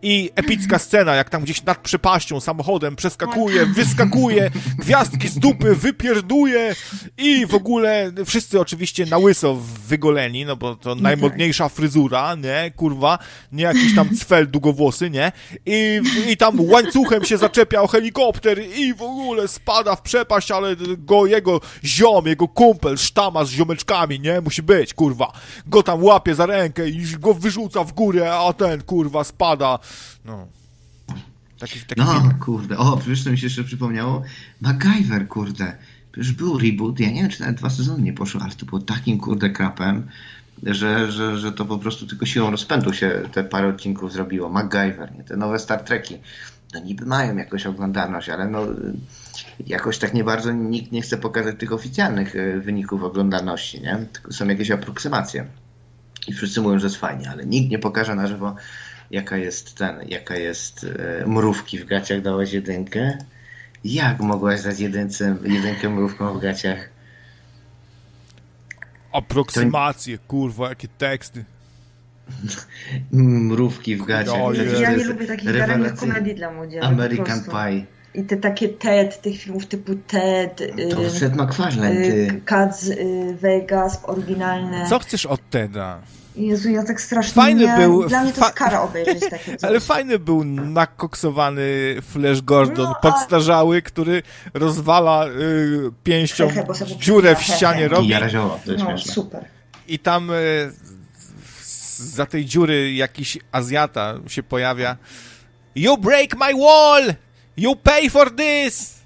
I epicka scena, jak tam gdzieś nad przepaścią samochodem przeskakuje, wyskakuje, gwiazdki z dupy wypierduje i w ogóle wszyscy oczywiście na łyso wygoleni, no bo to najmodniejsza fryzura, nie, kurwa, nie jakiś tam cfel długowłosy, nie, i, i tam łańcuchem się zaczepia o helikopter i w ogóle spada w przepaść, ale go, jego ziom, jego kumpel, sztama z ziomeczkami, nie, musi być, kurwa, go tam łapie za rękę i go wyrzuca w górę, a ten, kurwa, spada. No. Taki, taki no, film. kurde. O, przecież to mi się jeszcze przypomniało. MacGyver, kurde. Przecież był reboot, ja nie wiem, czy nawet dwa sezony nie poszły, ale to było takim, kurde, krapem, że, że, że to po prostu tylko siłą rozpędu się te parę odcinków zrobiło. MacGyver, nie? Te nowe Star Treki. No niby mają jakąś oglądalność, ale no jakoś tak nie bardzo nikt nie chce pokazać tych oficjalnych e, wyników oglądalności, nie? Tylko są jakieś aproksymacje. I wszyscy mówią, że jest fajnie, ale nikt nie pokaże na żywo, jaka jest ten, jaka jest e, mrówki w gaciach, dałaś jedynkę. Jak mogłaś dać jedynce, jedynkę mrówką w gaciach? Aproksymacje, kurwa, jakie teksty. Mrówki w gaciach. Ja to nie lubię takich daremnych komedii dla młodzieży. American. Pie. I te takie TED, tych filmów typu TED, To Seth MacFarlane, y. Cats y, Vegas, oryginalne. Co chcesz od Teda? Jezu, ja tak strasznie Fajny nie... był- Dla mnie to jest kara obejrzeć takie coś. Ale fajny był nakoksowany Flash Gordon, No, a- podstarzały, który rozwala y, pięścią sobie dziurę w ścianie I robi jarazioło, to jest No, śmieszne. super. i tam y, za tej dziury jakiś Azjata się pojawia. You break my wall! You pay for this!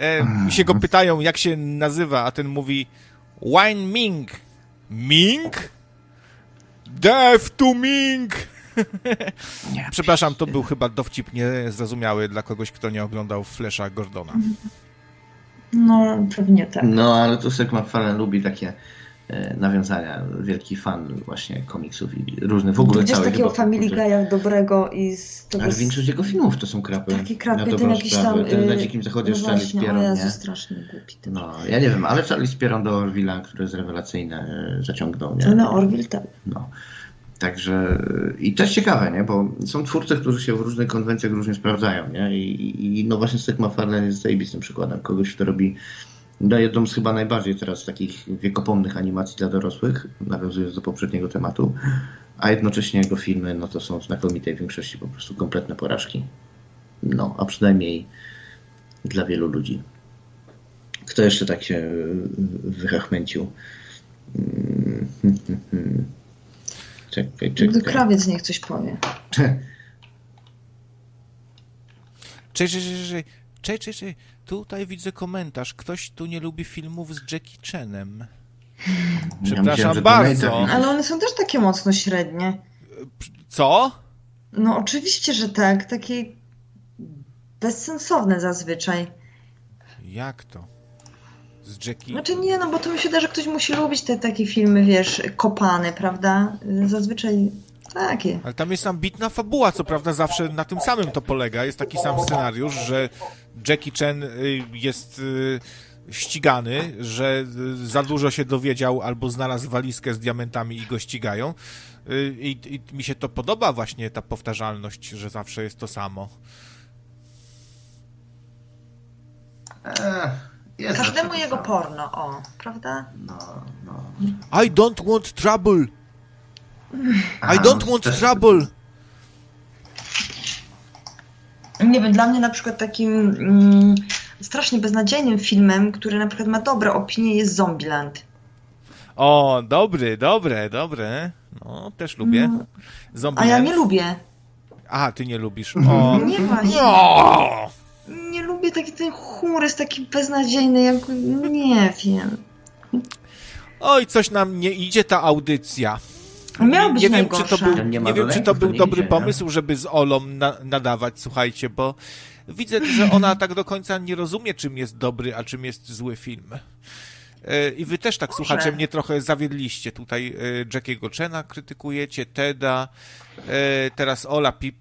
E, się go pytają, jak się nazywa, a ten mówi Wine Ming. Ming? Death to Ming! Nie. Przepraszam, to był chyba dowcip niezrozumiały dla kogoś, kto nie oglądał Flesza Gordona. No, pewnie tak. No, ale to Seth MacFarlane lubi takie nawiązania. Wielki fan właśnie komiksów i różnych, w ogóle Gdzieś całej takiego Family. Guy'a dobrego i z tego... Ale większość jego filmów to są krapy. Takie krapy, ten jakiś sprawę. tam... Ten na y, Dzikim Zachodzie no Charlie Jezu, nie? strasznie głupi. ten. No, ja nie wiem, ale Charlie Spieron do Orville'a, który jest rewelacyjny, e, zaciągnął, nie? No, Orville tak. No. Także i to jest ciekawe, nie? Bo są twórcy, którzy się w różnych konwencjach różnie sprawdzają, nie? I, i no właśnie Seth MacFarlane jest zajebistym przykładem kogoś, kto robi no jedną z chyba najbardziej teraz takich wiekopomnych animacji dla dorosłych, nawiązując do poprzedniego tematu, a jednocześnie jego filmy, no to są w znakomitej większości po prostu kompletne porażki. No, a przynajmniej dla wielu ludzi. Kto jeszcze tak się y, wychachmęcił? Mm. Czekaj, Gdy czekaj. krawiec niech coś powie. Cześć, cześć, cześć, cześć, cześć. Tutaj widzę komentarz. Ktoś tu nie lubi filmów z Jackie Chanem. Przepraszam to bardzo. Ale one są też takie mocno średnie. Co? No oczywiście, że tak. Takie bezsensowne zazwyczaj. Jak to? Z Jackie... Znaczy nie, no bo to mi się da, że ktoś musi lubić te takie filmy, wiesz, kopane, prawda? Zazwyczaj takie. Ale tam jest ambitna fabuła, co prawda zawsze na tym samym to polega. Jest taki sam scenariusz, że Jackie Chan y, jest y, ścigany, że y, za dużo się dowiedział albo znalazł walizkę z diamentami i go ścigają. I, I mi się to podoba właśnie, ta powtarzalność, że zawsze jest to samo. Eee, jest Każdemu jego porno, o, prawda? No, no. I don't want trouble! I don't no, want też- trouble! Nie wiem, dla mnie na przykład takim mm, strasznie beznadziejnym filmem, który na przykład ma dobre opinie jest Zombieland. O, dobry, dobre, dobre. No, też lubię. No. Zombie A ja nie lubię. A, ty nie lubisz. O. Nie właśnie. O! Nie lubię taki ten humor jest taki beznadziejny, jak nie wiem. Oj, coś nam nie idzie ta audycja. Miał nie, być nie wiem, czy to był, Nie wiem, czy to był dobry idzie, nie? pomysł, żeby z Olą na, nadawać, słuchajcie, bo widzę, że ona tak do końca nie rozumie, czym jest dobry, a czym jest zły film. E, I wy też tak, Może. słuchacze, mnie trochę zawiedliście. Tutaj e, Jackiego Chena krytykujecie, Teda. E, Teraz Ola Pip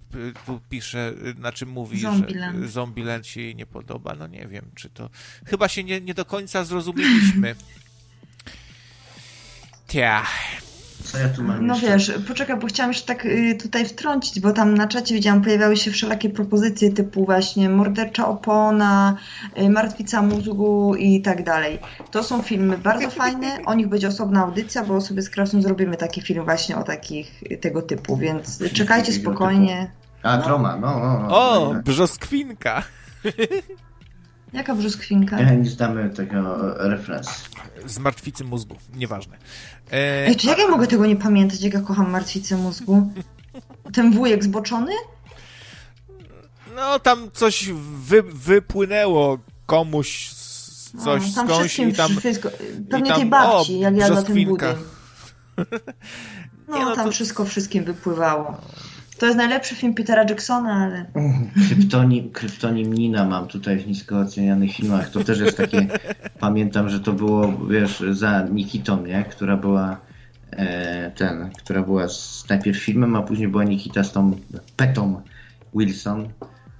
tu pisze, na czym mówi, Zombieland. że Zombieland się jej nie podoba. No nie wiem, czy to... Chyba się nie, nie do końca zrozumieliśmy. Tia. Co ja tu mam No jeszcze? wiesz, poczekaj, bo chciałam jeszcze tak y, tutaj wtrącić, bo tam na czacie widziałam, pojawiały się wszelakie propozycje typu właśnie Mordercza Opona, y, Martwica Mózgu i tak dalej. To są filmy bardzo fajne, o nich będzie osobna audycja, bo sobie z Krasą zrobimy taki film właśnie o takich y, tego typu, więc czekajcie takiego spokojnie. A, Troma, no, no, no. O, brzoskwinka. Jaka brzuskwinka? Ja nie zdamy tego e, referenc. Z martwicy mózgu, nieważne. E, Ej, czy jak ja mogę tego nie pamiętać, jak ja kocham Martwicę Mózgu? Ten wujek zboczony? no, tam coś wy, wypłynęło komuś z- coś No, tam skądś wszystkim i tam... wszystko, pewnie tam- tej babci, o, jak jadła ten brzoskwinka. budyń. No, Nie, no tam to- wszystko wszystkim wypływało. To jest najlepszy film Petera Jacksona, ale... Kryptonim, kryptonim Nina mam tutaj w nisko ocenianych filmach. To też jest takie, pamiętam, że to było, wiesz, za Nikitą, nie? Która była e, ten, która była z, najpierw filmem, a później była Nikita z tą Petą Wilson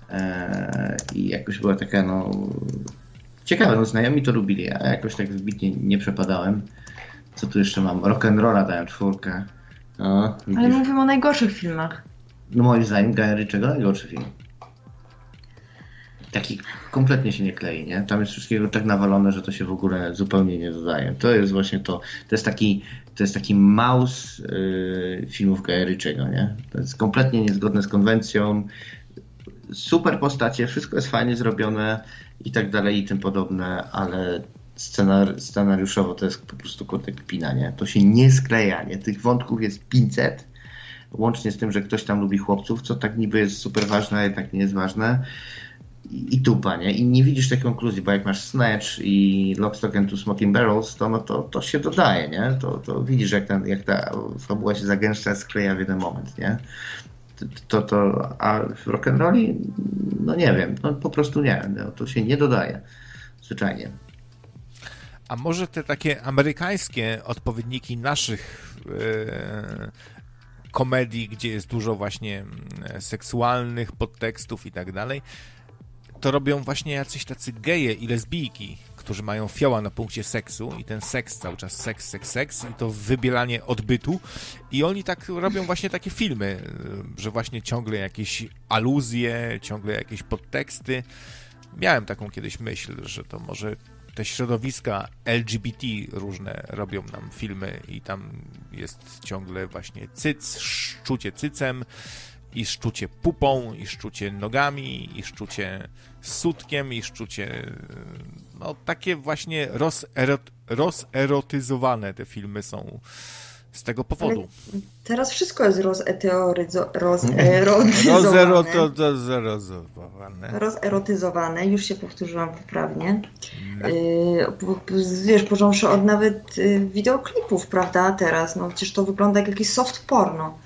e, i jakoś była taka no ciekawe, no znajomi to lubili, a jakoś tak zbitnie nie przepadałem. Co tu jeszcze mam? Rock'n'Rolla dałem czwórkę. No, Ale mówimy o najgorszych filmach. No moim zdaniem Guy najgorszy film. Taki kompletnie się nie klei, nie? Tam jest wszystkiego tak nawalone, że to się w ogóle zupełnie nie dodaje. To jest właśnie to. To jest taki, to jest taki maus yy, filmów Guy nie? To jest kompletnie niezgodne z konwencją. Super postacie, wszystko jest fajnie zrobione i tak dalej i tym podobne, ale scenar scenariuszowo to jest po prostu kotek pina, nie? To się nie skleja, nie? Tych wątków jest 500, łącznie z tym, że ktoś tam lubi chłopców, co tak niby jest super ważne, a jednak nie jest ważne. I, i tupa, nie? I nie widzisz tej konkluzji, bo jak masz Snatch i Lockstock and Two Smoking Barrels, to, no to, to się dodaje, nie? To, to widzisz, jak, ten, jak ta fabuła się zagęszcza, skleja w jeden moment, nie? To, to, a w rock'n'rolli, no nie wiem, no po prostu nie, no, to się nie dodaje, zwyczajnie. A może te takie amerykańskie odpowiedniki naszych e, komedii, gdzie jest dużo właśnie mm, seksualnych podtekstów i tak dalej, to robią właśnie jacyś tacy geje i lesbijki, którzy mają fioła na punkcie seksu i ten seks cały czas seks, seks, seks i to wybielanie odbytu i oni tak robią właśnie takie filmy, że właśnie ciągle jakieś aluzje, ciągle jakieś podteksty. Miałem taką kiedyś myśl, że to może te środowiska LGBT różne robią nam filmy i tam jest ciągle właśnie cyc, szczucie cycem i szczucie pupą, i szczucie nogami, i szczucie sutkiem, i szczucie no takie właśnie roserot, te filmy są z tego powodu. Ale teraz wszystko jest rozeteoryzo, rozerotyzowane. Rozerotyzowane, już się powtórzyłam poprawnie. No. Wiesz, począwszy od nawet y, wideoklipów, prawda, teraz, no przecież to wygląda jak jakiś soft porno.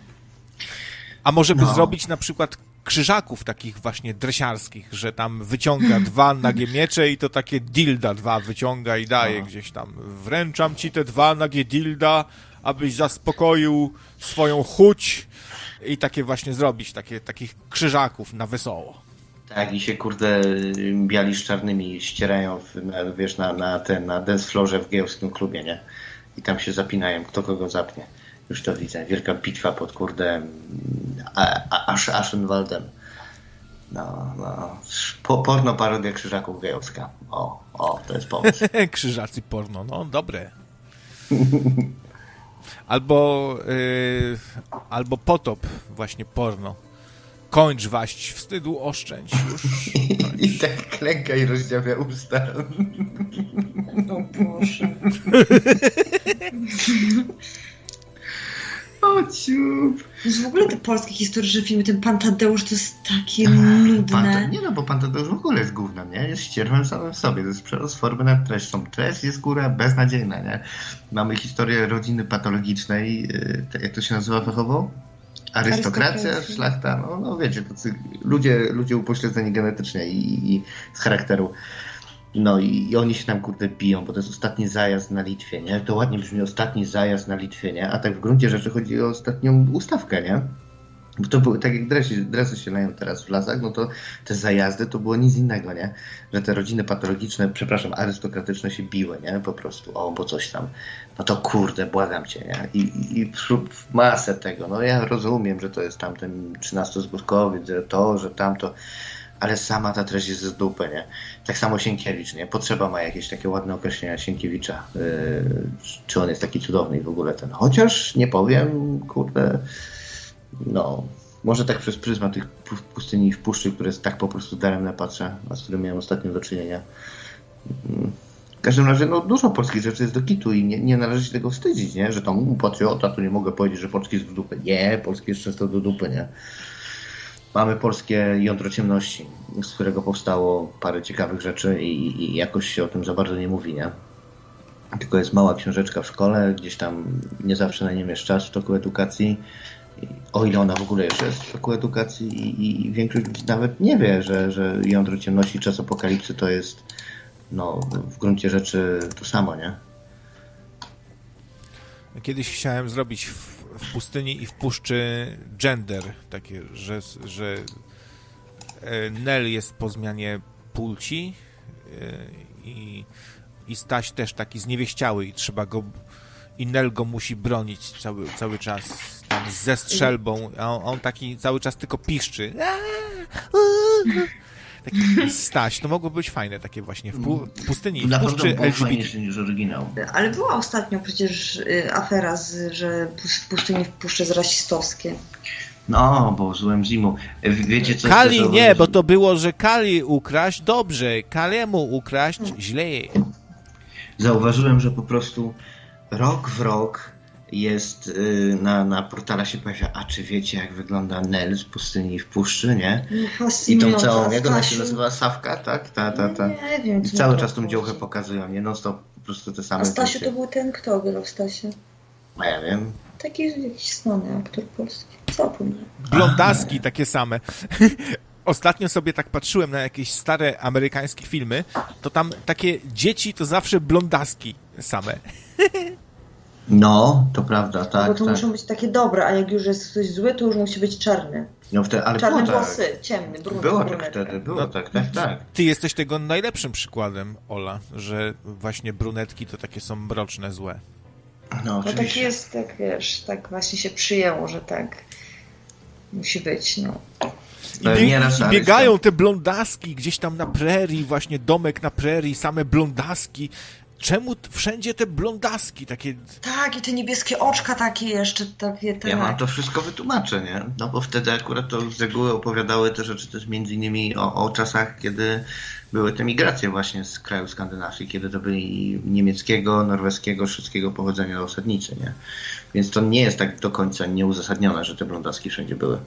A może by no. zrobić na przykład krzyżaków takich właśnie dresiarskich, że tam wyciąga dwa nagie miecze i to takie dilda dwa wyciąga i daje no. gdzieś tam. Wręczam ci te dwa nagie dilda, abyś zaspokoił swoją chuć i takie właśnie zrobić, takie, takich krzyżaków na wesoło. Tak, i się kurde biali z czarnymi ścierają, w, na, wiesz, na, na, ten, na dance floorze w gejowskim klubie, nie? I tam się zapinają, kto kogo zapnie. Już to widzę. Wielka bitwa pod kurde Asz, Aschenwaldem. No, no. Po, porno parodia krzyżaków gejowska. O, o, to jest pomysł. Krzyżacy porno, no dobre. Albo, yy, albo potop właśnie porno. Kończ waść, wstydu oszczędź już. I tak klęka i rozdziawia usta. No Boże. O ciup. W ogóle te polskie historyczne filmy, ten Pan Tadeusz to jest takie tak, nudne. Nie no, bo Pan Tadeusz w ogóle jest gównem, nie? Jest ścierwem samym sobie. To jest przerost formy nad treścią. Treść jest góra beznadziejna, nie? Mamy historię rodziny patologicznej, y, jak to się nazywa fachowo? Arystokracja, szlachta, no, no wiecie, tacy ludzie, ludzie upośledzeni genetycznie i, i z charakteru. No i, i, oni się tam kurde biją, bo to jest ostatni zajazd na Litwie, nie? To ładnie brzmi ostatni zajazd na Litwie, nie? A tak w gruncie rzeczy chodzi o ostatnią ustawkę, nie? Bo to były, tak jak dresy, dresy się leją teraz w lasach, no to te zajazdy to było nic innego, nie? Że te rodziny patologiczne, przepraszam, arystokratyczne się biły, nie? Po prostu, o, bo coś tam. No to kurde, błagam cię, nie? I, i, i masę tego, no ja rozumiem, że to jest tamten 13-zgódkowiec, że to, że tamto, ale sama ta treść jest z dupy, nie? Tak samo Sienkiewicz, nie? Potrzeba ma jakieś takie ładne określenia Sienkiewicza. Yy, czy on jest taki cudowny w ogóle ten. Chociaż nie powiem, kurde, no, może tak przez pryzmat tych pustyni w puszczy, które tak po prostu daremne patrzę, a z którym miałem ostatnio do czynienia. W każdym razie, no, dużo polskich rzeczy jest do kitu i nie, nie należy się tego wstydzić, nie? Że tam patriota, to nie mogę powiedzieć, że polski jest w dupy. Nie, polski jest często do dupy, nie? Mamy polskie jądro ciemności, z którego powstało parę ciekawych rzeczy i, i jakoś się o tym za bardzo nie mówi, nie? Tylko jest mała książeczka w szkole, gdzieś tam nie zawsze na nim jest czas w toku edukacji, o ile ona w ogóle jeszcze jest w toku edukacji i, i większość nawet nie wie, że, że jądro ciemności czas apokalipsy to jest no, w gruncie rzeczy to samo, nie? Kiedyś chciałem zrobić w, pustyni i w puszczy gender, takie, że, że e, Nel jest po zmianie płci e, i, i Staś też taki zniewieściały i trzeba go i Nel go musi bronić cały, cały czas tam ze strzelbą, a on, on taki cały czas tylko piszczy. Taki Staś, to mogło być fajne takie właśnie w, pu w pustyni, w Na puszczy pewno było LGBT. fajniejsze niż oryginał. Ale była ostatnio przecież y, afera, z, że w pustyni w puszczy z rasistowskie. No, bo złem zimu. Wiecie co? Kali nie, bo to było, że Kali ukraść dobrze, Kaliemu ukraść źle. Zauważyłem, że po prostu rok w rok jest y, na, na portala się pojawia, a czy wiecie jak wygląda Nel z pustyni w puszczy, nie? I tą całą, jak ona się nazywa, Sawka, tak? Ta, ta, ta. Nie wiem. I co cały to czas tą działkę pokazują, nie? No stop, po prostu te same A Stasiu to był ten, kto grał w Stasie? A ja wiem. Taki jakiś znany aktor polski. Zapomniałem. Blondaski takie same. Ostatnio sobie tak patrzyłem na jakieś stare amerykańskie filmy, to tam takie dzieci to zawsze blondaski same. No, to prawda, Bo tak, to tak. muszą być takie dobre, a jak już jest ktoś zły, to już musi być czarny. No wtedy, ale Czarne było tak. włosy, ciemny, brudny, Było tak wtedy, było No. tak, tak, tak. Ty jesteś tego najlepszym przykładem, Ola, że właśnie brunetki to takie są mroczne, złe. No No tak jest, tak wiesz, tak właśnie się przyjęło, że tak musi być, no. I, No, bieg- I Arysta- biegają te blondaski gdzieś tam na prerii, właśnie domek na prerii, same blondaski. Czemu wszędzie te blondaski takie... Tak, i te niebieskie oczka takie jeszcze, takie, tak. Ja mam to wszystko wytłumaczę, nie? No bo wtedy akurat to z reguły opowiadały te rzeczy też między innymi o, o czasach, kiedy były te migracje właśnie z krajów skandynawskich, kiedy to byli niemieckiego, norweskiego, szwedzkiego pochodzenia osadnicy, nie? Więc to nie jest tak do końca nieuzasadnione, że te blondaski wszędzie były.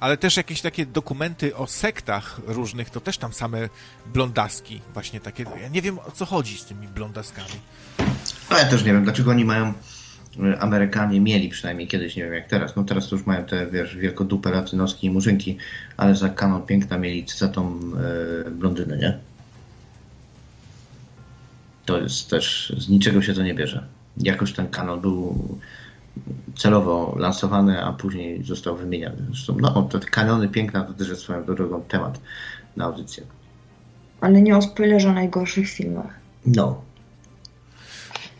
Ale też jakieś takie dokumenty o sektach różnych, to też tam same blondaski właśnie takie... Ja nie wiem, o co chodzi z tymi blondaskami. No ja też nie wiem, dlaczego oni mają y, Amerykanie mieli przynajmniej kiedyś, nie wiem jak teraz. No teraz już mają te, wiesz, wielkodupę latynoski i murzynki, ale za kanon piękna mieli cycatą e, blondynę, nie? To jest też, z niczego się to nie bierze. Jakoś ten kanon był celowo lansowany, a później został wymieniany. Zresztą, no, te kanony piękna to też jest swoją drogą temat na audycję. Ale nie o spoilerze o najgorszych filmach. No.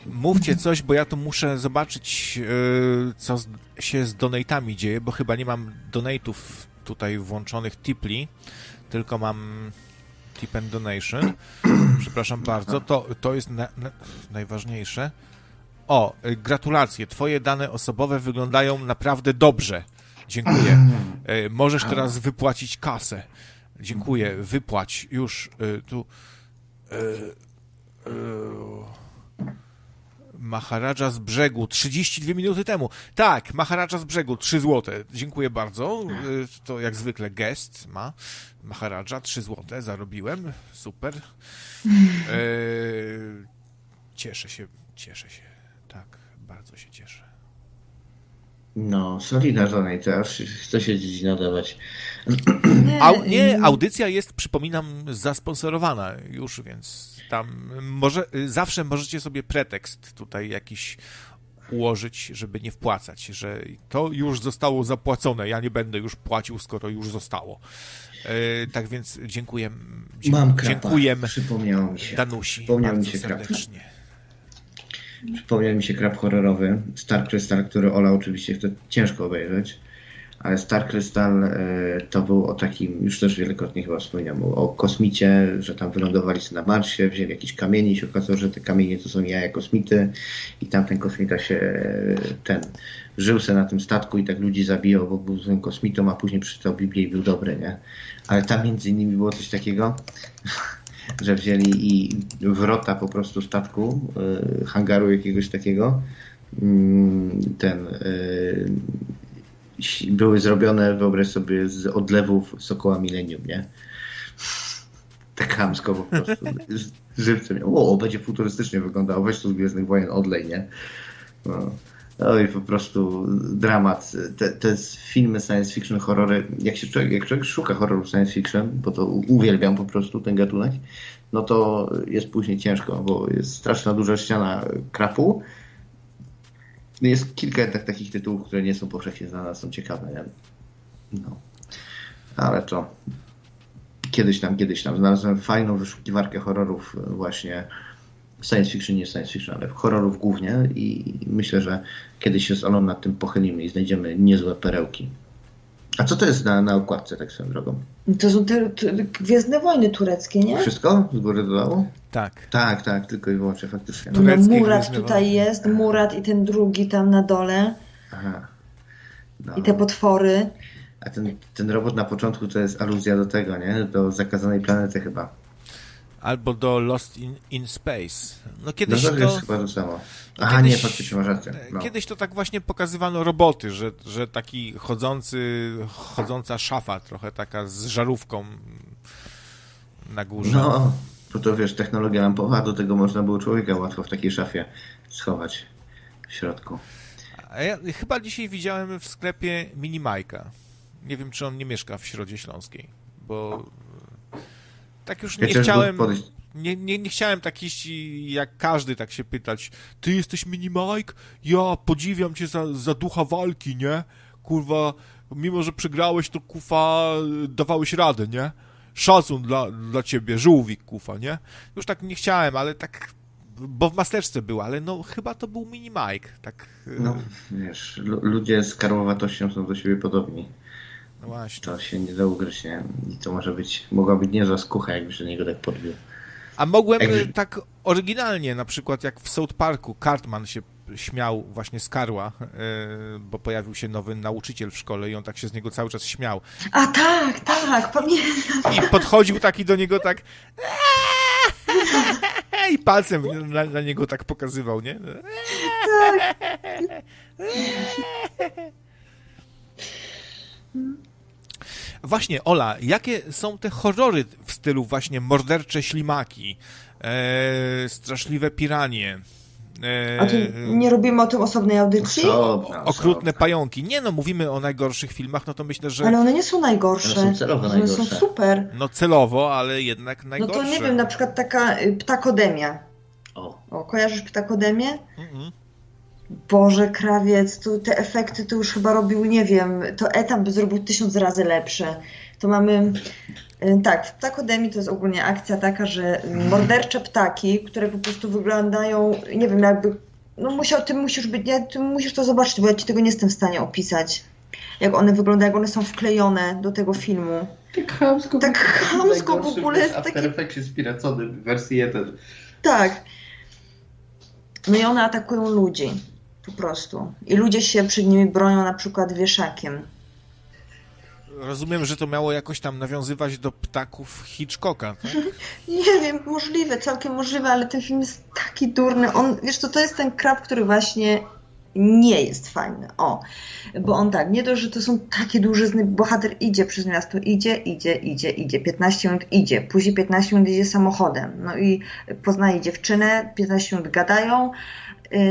Mówcie coś, bo ja tu muszę zobaczyć, yy, co z, się z donatami dzieje, bo chyba nie mam donatów tutaj włączonych Tipli, tylko mam Tip and Donation. Przepraszam bardzo, to, to jest na, na, najważniejsze. O, y, gratulacje, twoje dane osobowe wyglądają naprawdę dobrze. Dziękuję. Y, Możesz teraz wypłacić kasę. Dziękuję, wypłać już y, tu. Maharadża z brzegu 32 minuty temu. Tak, Maharadża z brzegu 3 złote. Dziękuję bardzo. To jak zwykle gest ma. Maharadża 3 złote zarobiłem. Super. Cieszę się, cieszę się. Bardzo się cieszę. No, solidna donate, aż chce się dziś nadawać. Nie, Au, nie, audycja jest, przypominam, zasponsorowana już, więc tam może, y, zawsze możecie sobie pretekst tutaj jakiś ułożyć, żeby nie wpłacać, że to już zostało zapłacone, ja nie będę już płacił, skoro już zostało. E, tak więc dziękuję, dzie- Mam krapa. dziękuję Przypomniało mi się. Danusi Przypomniał mi się serdecznie. Przypomniał mi się krab horrorowy. Star Crystal, który Ola oczywiście chce ciężko obejrzeć. Ale Star Crystal e, to był o takim, już też wielokrotnie chyba wspomniałem, o kosmicie, że tam wylądowali sobie na Marsie, wzięli jakieś kamienie i się okazało, że te kamienie to są jaja kosmity i tam ten kosmita się e, ten żył se na tym statku i tak ludzi zabijał, bo był złym kosmitą, a później przeczytał Biblię i był dobry, nie? Ale tam między innymi było coś takiego, że wzięli i wrota po prostu statku, y, hangaru jakiegoś takiego, mm, ten y, były zrobione, wyobraź sobie, z odlewów Sokoła Millennium, nie? Tak chamsko po prostu. Żywcem. O, będzie futurystycznie wyglądało. Weź tu z Gwiezdnych Wojen odlej, nie? No. No i po prostu dramat. Te, te filmy science fiction, horrory, jak się człowiek, jak człowiek szuka horroru science fiction, bo to uwielbiam po prostu ten gatunek, no to jest później ciężko, bo jest straszna duża ściana krapu Jest kilka jednak takich tytułów, które nie są powszechnie znane, są ciekawe. Nie? No. Ale to kiedyś tam, kiedyś tam. Znalazłem fajną wyszukiwarkę horrorów właśnie science fiction, nie science fiction, ale horrorów głównie i myślę, że kiedyś się z Olą nad tym pochylimy i znajdziemy niezłe perełki. A co to jest na, na okładce, tak swoją drogą? To są te, te Gwiezdne Wojny tureckie, nie? Wszystko? Z góry do dołu? Tak. Tak, tak, tylko i wyłącznie faktycznie. No, Murat Gwiezdne tutaj Wojny. jest, Murat i ten drugi tam na dole Aha. No. i te potwory. A ten, ten robot na początku to jest aluzja do tego, nie? Do zakazanej planety chyba. Albo do Lost in, in Space. No No kiedyś to to... jest chyba to samo. Aha, kiedyś- nie, faktycznie masz rację. No. Kiedyś to tak właśnie pokazywano roboty, że, że taki chodzący, chodząca szafa, trochę taka z żarówką na górze. No, bo to wiesz, technologia lampowa, do tego można było człowieka łatwo w takiej szafie schować w środku. A ja chyba dzisiaj widziałem w sklepie Mini Majka. Nie wiem, czy on nie mieszka w Środzie Śląskiej, bo tak już nie chciałem... Nie, nie, nie chciałem tak iść i jak każdy tak się pytać, ty jesteś mini Mike? Ja podziwiam cię za, za ducha walki, nie? Kurwa, mimo że przegrałeś, to kufa dawałeś radę, nie? Szacun dla, dla ciebie, żółwik kufa, nie? Już tak nie chciałem, ale tak, bo w maseczce był, ale no chyba to był mini Mike, tak, No, wiesz, lu- ludzie z karłowatością są do siebie podobni. No właśnie. To się nie da ugryźć, nie? I to może być, mogła być niezła skucha, jakby się do niego tak podbił. A mogłem y, tak oryginalnie, na przykład jak w South Parku Cartman się śmiał właśnie z Karła, y, bo pojawił się nowy nauczyciel w szkole i on tak się z niego cały czas śmiał. A tak, tak, pamiętam. I podchodził taki do niego tak i palcem na, na niego tak pokazywał, nie? Właśnie, Ola, jakie są te horrory w stylu właśnie mordercze ślimaki, e, straszliwe piranie, e, A tu nie robimy o tym osobnej audycji? Osobna, okrutne osobna. pająki. Nie no, mówimy o najgorszych filmach, no to myślę, że Ale one nie są najgorsze. One są celowo One są najgorsze. super. no celowo, ale jednak No najgorsze. to nie wiem, na przykład taka y, ptakodemia. O, O, kojarzysz ptakodemię? Mhm. Boże, krawiec, tu te efekty to już chyba robił, nie wiem, to etam by zrobił tysiąc razy lepsze. To mamy, y, tak, w ptakodemii to jest ogólnie akcja taka, że mordercze ptaki, które po prostu wyglądają, nie wiem, jakby, no musiał, ty musisz być, nie, ty musisz to zobaczyć, bo ja ci tego nie jestem w stanie opisać. Jak one wyglądają, jak one są wklejone do tego filmu. tak chamsko. Tak chamsko w ogóle, jest taki- After Effects jest wersji 1. Tak. No i one atakują ludzi. Po prostu. I ludzie się przed nimi bronią na przykład wieszakiem. Rozumiem, że to miało jakoś tam nawiązywać do ptaków Hitchcocka, tak? Nie wiem, możliwe, całkiem możliwe, ale ten film jest taki durny. On, wiesz co, to jest ten krab, który właśnie nie jest fajny. O, bo on tak, nie dość, że to są takie dużyzny, bohater idzie przez miasto, idzie, idzie, idzie, idzie, 15 minut idzie, później 15 minut idzie samochodem, no i poznaje dziewczynę, 15 minut gadają,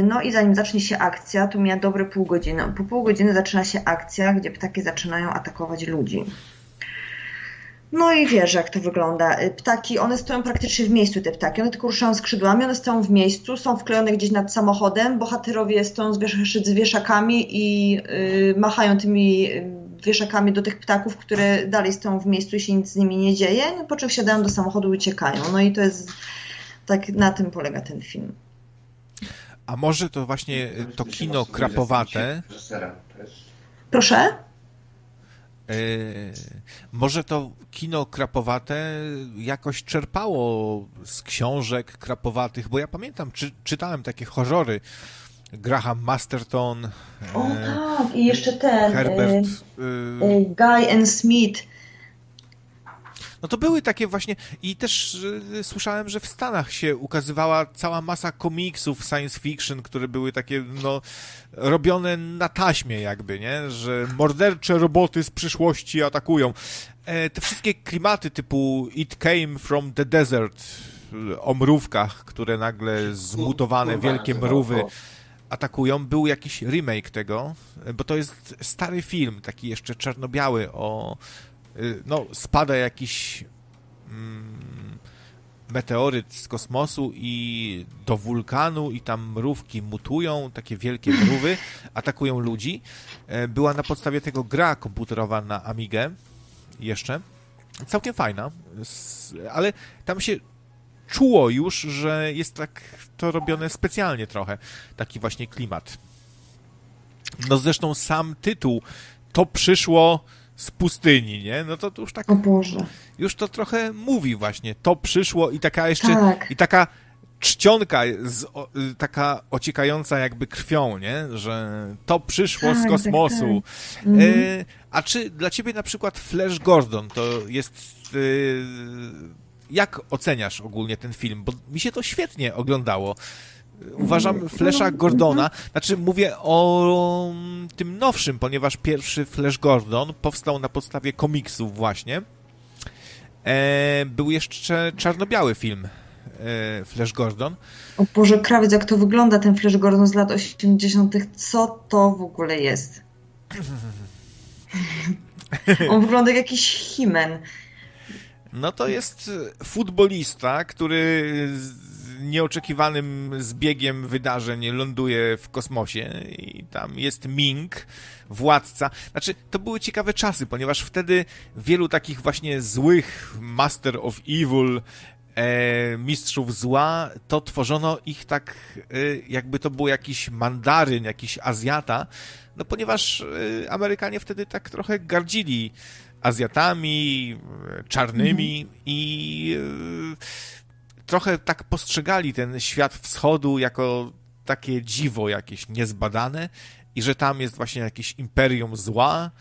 no i zanim zacznie się akcja, to mija dobre pół godziny. Po pół godziny zaczyna się akcja, gdzie ptaki zaczynają atakować ludzi. No i wiesz, jak to wygląda. Y, Ptaki, one stoją praktycznie w miejscu, te ptaki. One tylko ruszają skrzydłami, one stoją w miejscu, są wklejone gdzieś nad samochodem. Bohaterowie stoją z, wiesz, z wieszakami i y, machają tymi y, wieszakami do tych ptaków, które dalej stoją w miejscu i się nic z nimi nie dzieje. No, po czym wsiadają do samochodu i uciekają. No i to jest, tak na tym polega ten film. A może to właśnie to kino krapowate, Proszę? e, może to kino krapowate jakoś czerpało z książek krapowatych, bo ja pamiętam, czy, czytałem takie horrory. Graham Masterton, O e, tak, i jeszcze ten. Herbert. y, e, y, Guy and Smith. No to były takie właśnie i też y, słyszałem, że w Stanach się ukazywała cała masa komiksów science fiction, które były takie no robione na taśmie jakby, nie? Że mordercze roboty z przyszłości atakują. E, te wszystkie klimaty typu It Came from the Desert y, o mrówkach, które nagle zmutowane wielkie mrówy atakują. Był jakiś remake tego, bo to jest stary film, taki jeszcze czarno-biały o no, spada jakiś mm, meteoryt z kosmosu i do wulkanu i tam mrówki mutują, takie wielkie mrówy, atakują ludzi. E, była na podstawie tego gra komputerowa na Amigę jeszcze. Całkiem fajna, ale tam się czuło już, że jest tak to robione specjalnie trochę. Taki właśnie klimat. No zresztą sam tytuł to przyszło z pustyni, nie? No to, to już tak. O Boże. Już to trochę mówi właśnie. To przyszło i taka jeszcze. Tak. I taka czcionka, z, o, taka ociekająca jakby krwią, nie? Że to przyszło tak, z kosmosu. Tak, tak. Mhm. E, a czy dla ciebie na przykład Flash Gordon to jest. E, jak oceniasz ogólnie ten film? Bo mi się to świetnie oglądało. Uważam Flasha Gordona, znaczy mówię o tym nowszym, ponieważ pierwszy Flash Gordon powstał na podstawie komiksów właśnie. E, był jeszcze czarno-biały film e, Flash Gordon. O Boże, krawiec, jak to wygląda ten Flash Gordon z lat 80. Co to w ogóle jest? On wygląda jak jakiś himen. No to jest futbolista, który nieoczekiwanym zbiegiem wydarzeń ląduje w kosmosie i tam jest Ming, władca. Znaczy, to były ciekawe czasy, ponieważ wtedy wielu takich właśnie złych Master of Evil e, mistrzów zła, to tworzono ich tak, e, jakby to był jakiś mandaryn, jakiś Azjata, no ponieważ e, Amerykanie wtedy tak trochę gardzili Azjatami, czarnymi mhm. i e, trochę tak postrzegali ten świat wschodu jako takie dziwo jakieś niezbadane i że tam jest właśnie jakieś imperium zła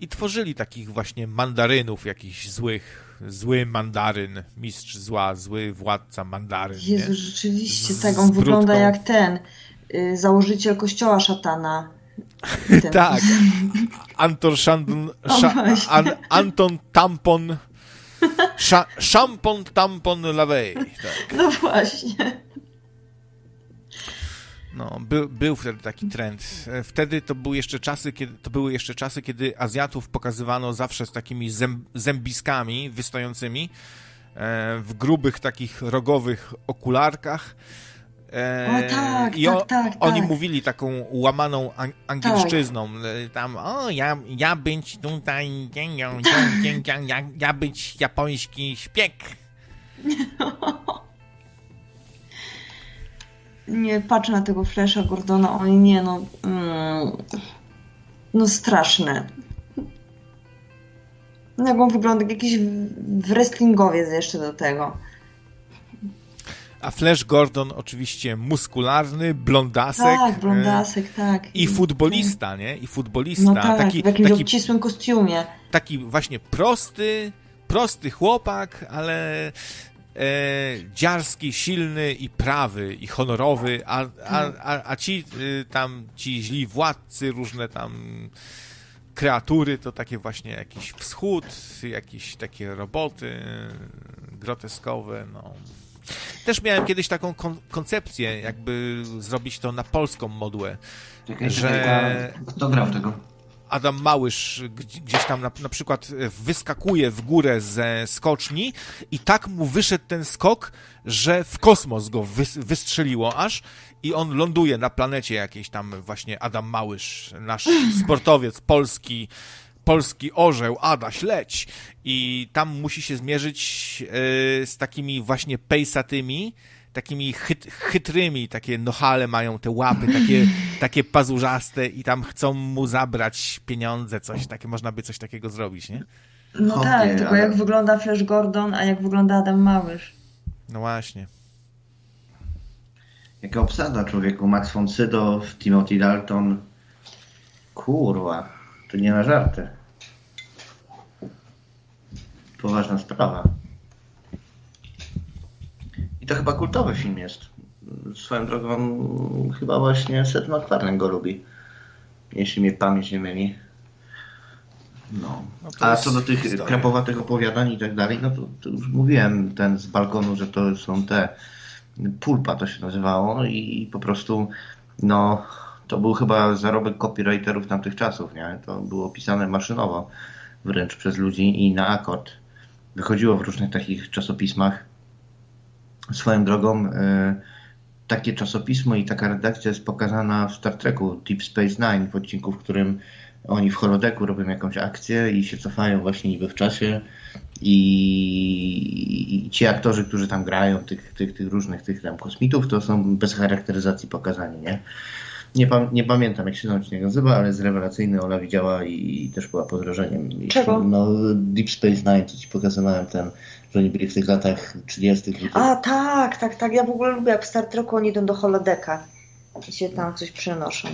i tworzyli takich właśnie mandarynów jakichś złych, zły mandaryn, mistrz zła, zły władca mandaryn. Jezu, nie? rzeczywiście, z, tak, on wygląda jak ten, y, założyciel kościoła szatana. Tak. Anton Shandon, an, Anton Tampon Szampon Tampon Lavey. Tak. No właśnie. No, by, był wtedy taki trend. Wtedy to były jeszcze czasy, kiedy, to były jeszcze czasy, kiedy Azjatów pokazywano zawsze z takimi zęb, zębiskami wystojącymi e, w grubych takich rogowych okularkach. E, o, tak, I o, tak, tak, oni tak. mówili taką łamaną angielszczyzną. Tak. Tam, o, ja, ja być tutaj, ja, ja być japoński szpieg. nie patrzę na tego Flasha Gordona, oni nie no. Mm, no straszne. No jak on wygląda jak jakiś wrestlingowiec jeszcze do tego. A Flash Gordon oczywiście muskularny, blondasek. Tak, blondasek, e, tak. I futbolista, nie? I futbolista. No tak, taki, w jakimś taki, obcisłym kostiumie. Taki właśnie prosty, prosty chłopak, ale e, dziarski, silny i prawy i honorowy, a, a, a, a ci y, tam, ci źli władcy, różne tam kreatury, to takie właśnie jakiś wschód, jakieś takie roboty groteskowe, no. Też miałem kiedyś taką kon koncepcję, jakby zrobić to na polską modłę, Czekaj, że... Kto grał tego? Adam Małysz gdzieś tam na, na, przykład wyskakuje w górę ze skoczni i tak mu wyszedł ten skok, że w kosmos go wystrzeliło aż i on ląduje na planecie jakiejś tam właśnie Adam Małysz, nasz sportowiec polski, polski orzeł, Adaś, leć! I tam musi się zmierzyć yy, z takimi właśnie pejsatymi, takimi chyt, chytrymi, takie nohale mają te łapy, takie, takie pazurzaste i tam chcą mu zabrać pieniądze, coś takie, można by coś takiego zrobić, nie? No okay, tak, tylko ale... jak wygląda Flash Gordon, a jak wygląda Adam Małysz. No właśnie. Jaka obsada człowieku, Max von Sydow, Timothy Dalton. Kurwa, to nie na żarty. Poważna sprawa. I to chyba kultowy film jest. Swoją drogą chyba właśnie Seth MacFarlane go lubi. Jeśli mnie pamięć nie myli. No. no A co do tych historia. krapowatych opowiadań i tak dalej, no to, to, już mówiłem ten z balkonu, że to są te pulpa to się nazywało i po prostu no to był chyba zarobek copywriterów tamtych czasów, nie? To było pisane maszynowo wręcz przez ludzi i na akord. Wychodziło w różnych takich czasopismach Swoją drogą e, takie czasopismo i taka redakcja jest pokazana w Star Treku Deep Space Nine w odcinku, w którym oni w holodeku robią jakąś akcję i się cofają właśnie niby w czasie i, i ci aktorzy, którzy tam grają, tych, tych, tych różnych tych tam kosmitów, to są bez charakteryzacji pokazani, nie? Nie, nie pamiętam, jak się ten odcinek nazywa, ale jest rewelacyjny. Ola widziała i, i też była pod wrażeniem. Czego? No, Deep Space Nine, co ci pokazywałem, ten, że oni byli w tych latach 30. A, tak, tak, tak. Ja w ogóle lubię, jak w Star Treku oni idą do holodeka i się tam coś przenoszą.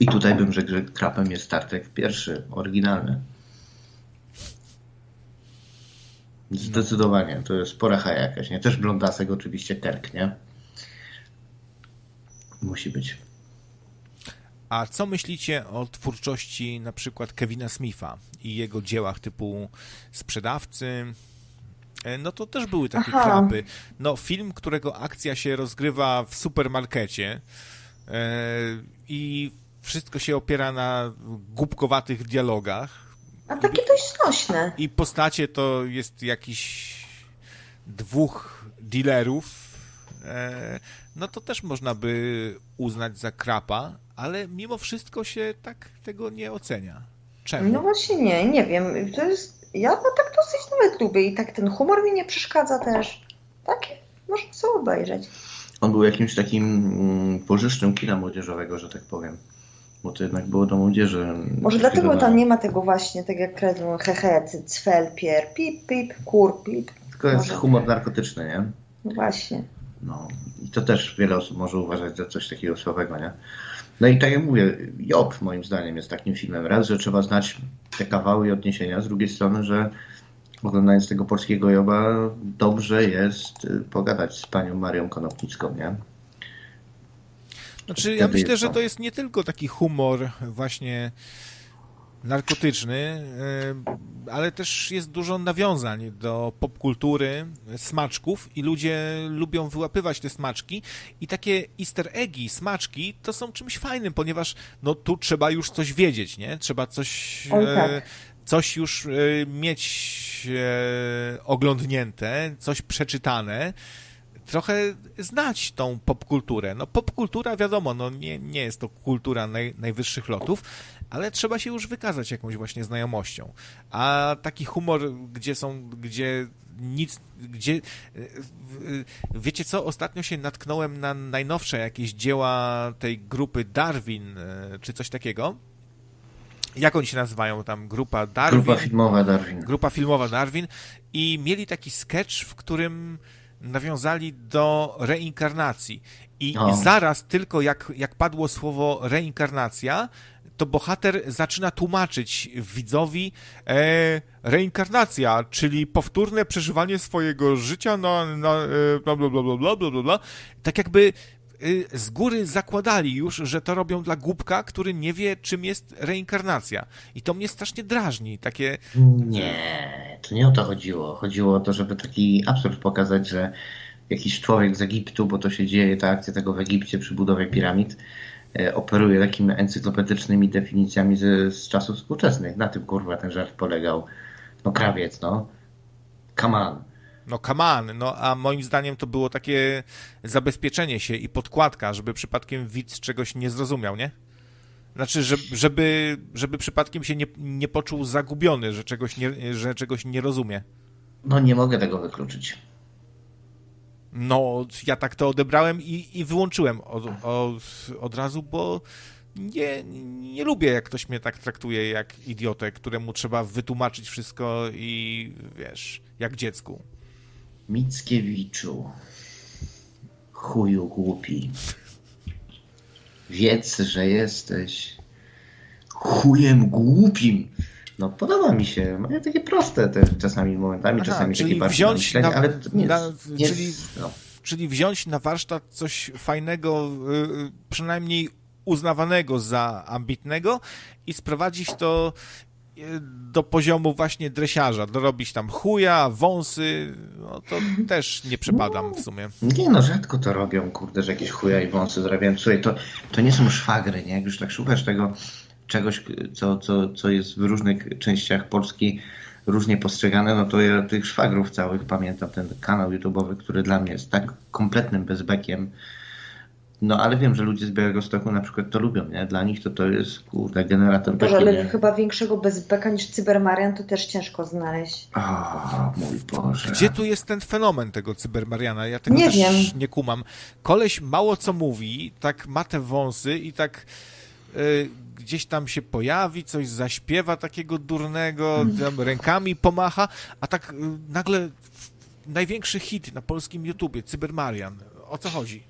I tutaj bym rzekł, że krapem jest Star Trek pierwszy, oryginalny. Zdecydowanie, to jest poracha jakaś, nie? Też blondasek oczywiście Kirk, nie? Musi być. A co myślicie o twórczości na przykład Kevina Smitha i jego dziełach typu Sprzedawcy? E, no to też były takie Aha. klapy. No film, którego akcja się rozgrywa w supermarkecie yy, i wszystko się opiera na głupkowatych dialogach. A takie dość znośne. I postacie to jest jakiś dwóch dealerów, e, no to też można by uznać za krapa, ale mimo wszystko się tak tego nie ocenia. Czemu? No właśnie nie, nie wiem. To jest, ja no tak dosyć nawet lubię i tak ten humor mi nie przeszkadza też. Tak, można sobie obejrzeć. On był jakimś takim mm, pożyszczem kina młodzieżowego, że tak powiem. Bo to jednak było do młodzieży. Może dlatego tam nie ma tego właśnie, tak jak kredą, hehe, cfel, pier, pip, pip, kur, pip. Tylko jest Może humor narkotyczny, nie? No właśnie. No i to też wiele osób może uważać za coś takiego słabego, nie? No i tak jak mówię, Job moim zdaniem jest takim filmem. Raz, że trzeba znać te kawały i odniesienia, z drugiej strony, że oglądając tego polskiego Joba, dobrze jest y, pogadać z panią Marią Konopnicką, nie? Znaczy, ja myślę, że to jest nie tylko taki humor właśnie narkotyczny, y, ale też jest dużo nawiązań do popkultury, smaczków i ludzie lubią wyłapywać te smaczki i takie easter eggi, smaczki to są czymś fajnym, ponieważ no tu trzeba już coś wiedzieć, nie? Trzeba coś... Oj, tak. Coś już y, mieć e, oglądnięte, coś przeczytane, trochę znać tą popkulturę. No popkultura, wiadomo, no nie, nie jest to kultura naj, najwyższych lotów, ale trzeba się już wykazać jakąś właśnie znajomością. A taki humor, gdzie są, gdzie nic, gdzie wiecie co, ostatnio się natknąłem na najnowsze jakieś dzieła tej grupy Darwin, e, czy coś takiego. Jak oni się nazywają tam? Grupa Darwin. Grupa filmowa Darwin. Grupa filmowa Darwin. I mieli taki sketch, w którym nawiązali do reinkarnacji. I o. zaraz tylko jak, jak padło słowo reinkarnacja, to bohater zaczyna tłumaczyć widzowi e, reinkarnacja, czyli powtórne przeżywanie swojego życia na, na e, bla, bla, bla, bla, bla, bla, bla. Tak jakby e, z góry zakładali już, że to robią dla głupka, który nie wie, czym jest reinkarnacja. I to mnie strasznie drażni. Takie. Nie, to nie o to chodziło. Chodziło o to, żeby taki absurd pokazać, że jakiś człowiek z Egiptu, bo to się dzieje, ta akcja tego w Egipcie przy budowie piramid, operuje takimi encyklopedycznymi definicjami z, z czasów współczesnych. Na tym kurwa ten żart polegał. No krawiec, no. Come on. No come no a moim zdaniem to było takie zabezpieczenie się i podkładka, żeby przypadkiem widz czegoś nie zrozumiał, nie? Znaczy, żeby, żeby przypadkiem się nie, nie poczuł zagubiony, że czegoś nie, że czegoś nie rozumie. No nie mogę tego wykluczyć. No, ja tak to odebrałem i, i wyłączyłem od, od, od razu, bo nie, nie lubię, jak ktoś mnie tak traktuje jak idiotę, któremu trzeba wytłumaczyć wszystko i wiesz, jak dziecku. Mickiewiczu, chuju głupi. Wiedz, że jesteś chujem głupim. No podoba mi się. Mają takie proste te czasami momentami, Aha, czasami takie bardziej wziąć myślenie, na, ale nie, na, nie czyli, no. czyli wziąć na warsztat coś fajnego, y, przynajmniej uznawanego za ambitnego i sprowadzić to y, do poziomu właśnie dresiarza, dorobić tam chuja, wąsy, no to też nie przepadam w sumie. Nie no, rzadko to robią, kurde, że jakieś chuja i wąsy zarabiają. Słuchaj, to, to nie są szwagry, nie? Jak już tak szukasz tego czegoś, co, co, co jest w różnych częściach Polski różnie postrzegane, no to ja tych szwagrów całych pamiętam, ten kanał YouTube'owy, który dla mnie jest tak kompletnym bezbekiem, no ale wiem, że ludzie z Białego Stoku na przykład to lubią, nie? Dla nich to to jest, kurde, generator Boże, ale nie? chyba większego bezbeka niż Cybermarian to też ciężko znaleźć. O, mój Boże. Gdzie tu jest ten fenomen tego Cybermariana? Ja tego nie też wiem. nie kumam. Koleś mało co mówi, tak ma te wąsy i tak y, gdzieś tam się pojawi, coś zaśpiewa takiego durnego, Mm. tam rękami pomacha, a tak y, nagle największy hit na polskim YouTubie, Cybermarian. O co chodzi?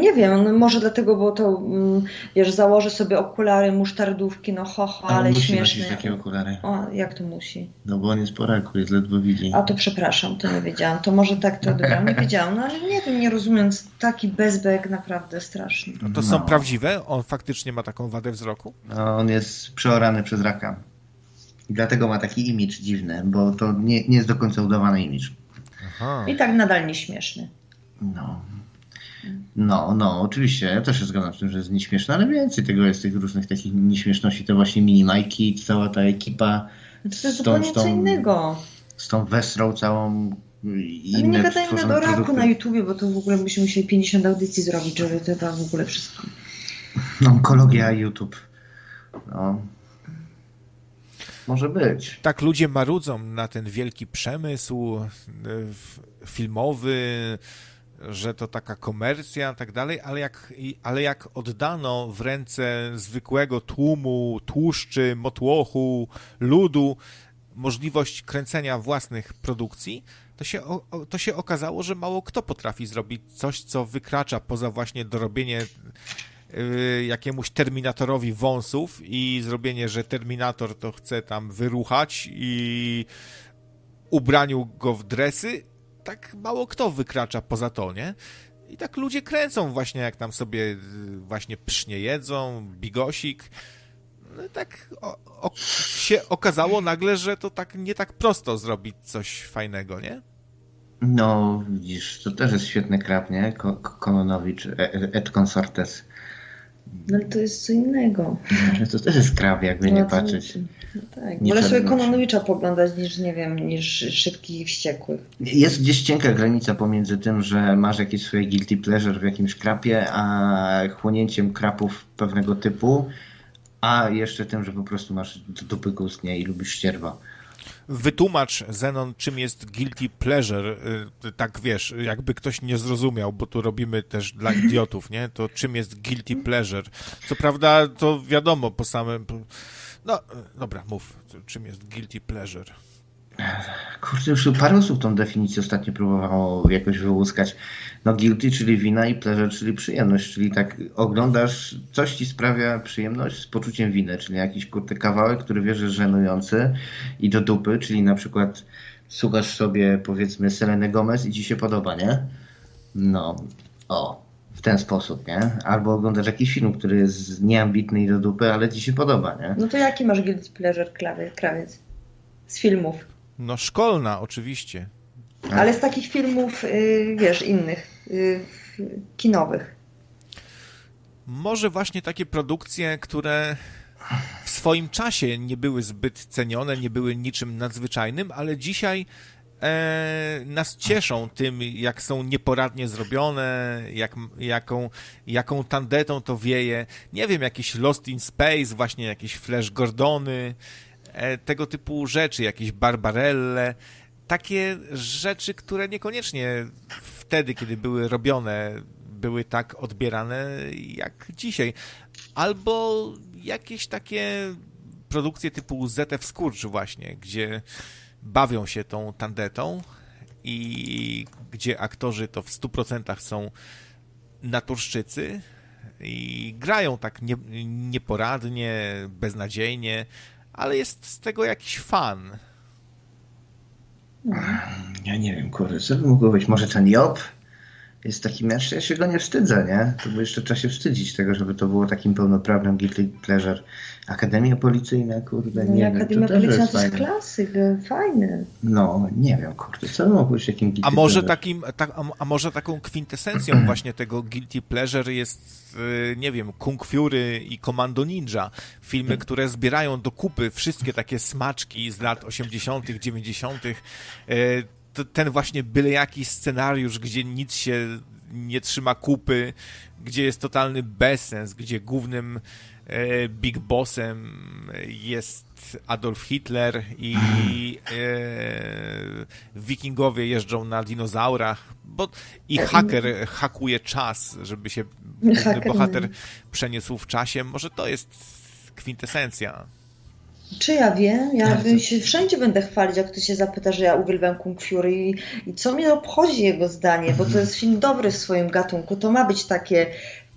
Nie wiem, no może dlatego, bo to, mm, wiesz, założę sobie okulary, musztardówki, no ho, ho, A on ale musi śmieszne. nosić takie okulary. O, jak to musi? No bo on jest po raku, jest ledwo widzi. A to przepraszam, to nie wiedziałam. To może tak to odebrałam, nie wiedziałam. No ale nie wiem, nie rozumiem, taki bezbek naprawdę straszny. No to są No. prawdziwe? On faktycznie ma taką wadę wzroku? No, on jest przeorany przez raka. I dlatego ma taki imidż dziwny, bo to nie, nie jest do końca udawany imidż. Aha. I tak nadal nieśmieszny. No. No, no, oczywiście, ja też się zgadzam z tym, że jest nieśmieszne, ale więcej tego jest, tych różnych takich nieśmieszności, to właśnie mini Majki, cała ta ekipa No to jest zupełnie co innego. z tą Wesrą całą i inne nie gadajmy tworzone o raku na YouTubie, bo to w ogóle byśmy musieli 50 audycji zrobić, żeby to tam w ogóle wszystko. Onkologia, YouTube. No. Może być. tak ludzie marudzą na ten wielki przemysł filmowy, że to taka komercja i tak dalej, ale jak, ale jak oddano w ręce zwykłego tłumu, tłuszczy, motłochu, ludu możliwość kręcenia własnych produkcji, to się, to się okazało, że mało kto potrafi zrobić coś, co wykracza poza właśnie dorobienie y, jakiemuś terminatorowi wąsów i zrobienie, że terminator to chce tam wyruchać i ubraniu go w dresy, tak mało kto wykracza poza to, nie? I tak ludzie kręcą właśnie, jak tam sobie y, właśnie psznie jedzą, bigosik. No tak o, o, się okazało nagle, że to tak nie tak prosto zrobić coś fajnego, nie? No, widzisz, to też jest świetny krab, nie? Ko- Ko- Kononowicz, e- e- et consortes. No ale to jest co innego. Ale To też jest krab, jakby nie No to- patrzeć. No tak. Nie Wolę sobie. Kononowicza poglądać niż, nie wiem, niż Szybkich i Wściekłych. Jest gdzieś cienka granica pomiędzy tym, że masz jakieś swoje guilty pleasure w jakimś krapie, a chłonięciem krapów pewnego typu, a jeszcze tym, że po prostu masz dupy gust, nie? I lubisz ścierwa. Wytłumacz, Zenon, czym jest guilty pleasure, y, tak wiesz, jakby ktoś nie zrozumiał, bo tu robimy też dla idiotów, nie? To czym jest guilty pleasure? Co prawda, to wiadomo po samym... No, dobra, mów, czym jest guilty pleasure. Kurde, już parę osób tą definicję ostatnio próbowało jakoś wyłuskać. No guilty, czyli wina i pleasure, czyli przyjemność, czyli tak oglądasz, coś ci sprawia przyjemność z poczuciem winy, czyli jakiś kurde kawałek, który wiesz, że żenujący i do dupy, czyli na przykład słuchasz sobie powiedzmy Seleny Gomez i ci się podoba, nie? No, o, w ten sposób, nie? Albo oglądasz jakiś film, który jest nieambitny i do dupy, ale ci się podoba, nie? No to jaki masz guilty pleasure, krawiec? Z filmów. No, szkolna, oczywiście. Ale z takich filmów, y, wiesz, innych, y, kinowych. Może właśnie takie produkcje, które w swoim czasie nie były zbyt cenione, nie były niczym nadzwyczajnym, ale dzisiaj e, nas cieszą tym, jak są nieporadnie zrobione, jak, jaką, jaką tandetą to wieje. Nie wiem, jakieś Lost in Space, właśnie jakieś Flash Gordony, tego typu rzeczy, jakieś Barbarelle. Takie rzeczy, które niekoniecznie wtedy, kiedy były robione, były tak odbierane jak dzisiaj. Albo jakieś takie produkcje typu ZF Skurcz właśnie, gdzie bawią się tą tandetą i gdzie aktorzy to w 100% są naturszczycy i grają tak nie, nieporadnie, beznadziejnie, ale jest z tego jakiś fan. Ja nie wiem, kurde, co by mogło być? Może ten Job? jest taki mężczyzna, ja się go nie wstydzę, nie? To by jeszcze trzeba się wstydzić tego, żeby to było takim pełnoprawnym guilty pleasure. Akademia Policyjna, kurde, No nie wiem, Akademia to Policyjna to jest fajne. klasyk, e, fajny. No, nie wiem, kurde, co mogło być takim guilty A może, pleasure? takim, tak, a, a może taką kwintesencją właśnie tego guilty pleasure jest, y, nie wiem, Kung Fury i Commando Ninja. Filmy, które zbierają do kupy wszystkie takie smaczki z lat 80., 90. Y, to Ten właśnie byle jakiś scenariusz, gdzie nic się nie trzyma kupy, gdzie jest totalny bezsens, gdzie głównym e, big bossem jest Adolf Hitler i e, wikingowie jeżdżą na dinozaurach, bo i haker hakuje czas, żeby się główny Haker, bohater przeniósł w czasie. Może to jest kwintesencja. Czy ja wiem? Ja się wszędzie będę chwalić, jak ktoś się zapyta, że ja uwielbiam Kung Fury i, i co mnie obchodzi jego zdanie, bo to jest film dobry w swoim gatunku. To ma być takie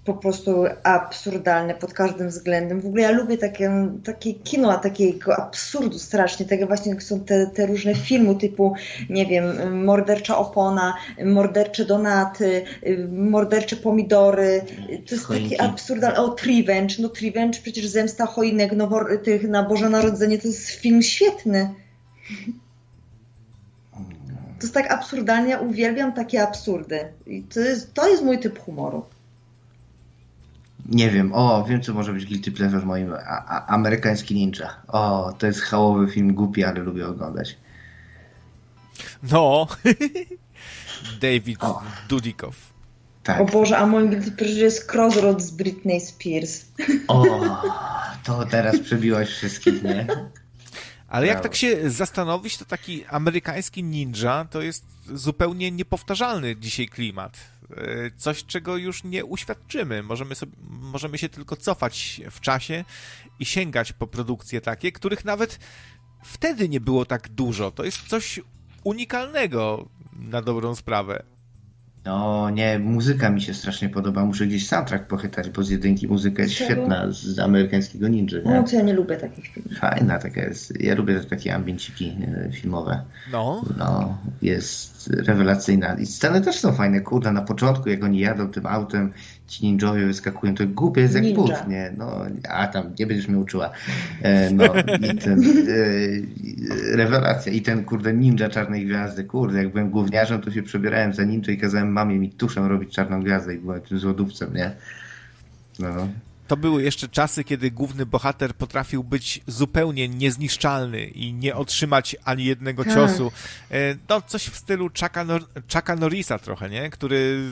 po prostu absurdalne pod każdym względem. W ogóle ja lubię takie, takie kino, a takiego absurdu strasznie. Takie właśnie są te, te różne filmy typu, nie wiem, Mordercza opona, Mordercze donaty, Mordercze pomidory. To jest Choinki. taki absurdalny. O, Revenge. No Revenge, przecież Zemsta Choinek nowo, tych na Boże Narodzenie to jest film świetny. To jest tak absurdalnie, ja uwielbiam takie absurdy. I to jest, to jest mój typ humoru. Nie wiem, o, wiem co może być guilty pleasure moim, a, a, amerykański ninja. O, to jest hałowy film, głupi, ale lubię oglądać. No, David O. Dudikow. Tak. O Boże, a moim guilty pleasure jest Crossroad z Britney Spears. O, to teraz przebiłaś wszystkich, nie? Ale jak tak się zastanowić, to taki amerykański ninja to jest zupełnie niepowtarzalny dzisiaj klimat. E, Coś, czego już nie uświadczymy. Możemy, sobie, możemy się tylko cofać w czasie i sięgać po produkcje takie, których nawet wtedy nie było tak dużo. To jest coś unikalnego na dobrą sprawę. No nie, muzyka mi się strasznie podoba. Muszę gdzieś soundtrack pochytać, bo z jedynki muzyka jest Czego? świetna z amerykańskiego ninja. No Nie? to ja nie lubię takich filmów. Fajna taka jest. Ja lubię takie ambienciki e, filmowe. No, No, jest rewelacyjna. I sceny też są fajne, kurde, na początku jak oni jadą tym autem, ci ninjowie wyskakują, to głupie jest jak but, nie? No, a tam, nie będziesz mnie uczyła. E, no, i ten, e, rewelacja. I ten, kurde, ninja czarnej gwiazdy, kurde, jak byłem gówniarzem, to się przebierałem za ninja i kazałem mamie mi tuszem robić czarną gwiazdę i byłem tym złodówcem, nie? No, to były jeszcze czasy, kiedy główny bohater potrafił być zupełnie niezniszczalny i nie otrzymać ani jednego Tak. ciosu. E, No, coś w stylu Chucka, Nor- Chucka Norrisa trochę, nie? Który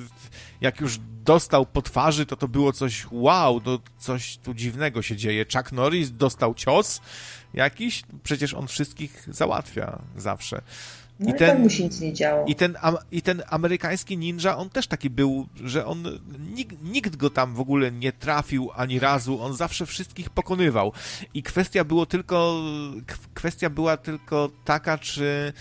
jak już dostał po twarzy, to to było coś wow, to coś tu dziwnego się dzieje. Chuck Norris dostał cios jakiś, przecież on wszystkich załatwia zawsze. No i, I ten- mu się nic nie działo. I ten, I ten amerykański ninja, on też taki był, że on, nikt, nikt go tam w ogóle nie trafił ani razu, on zawsze wszystkich pokonywał. I kwestia było tylko, kwestia była tylko taka, czy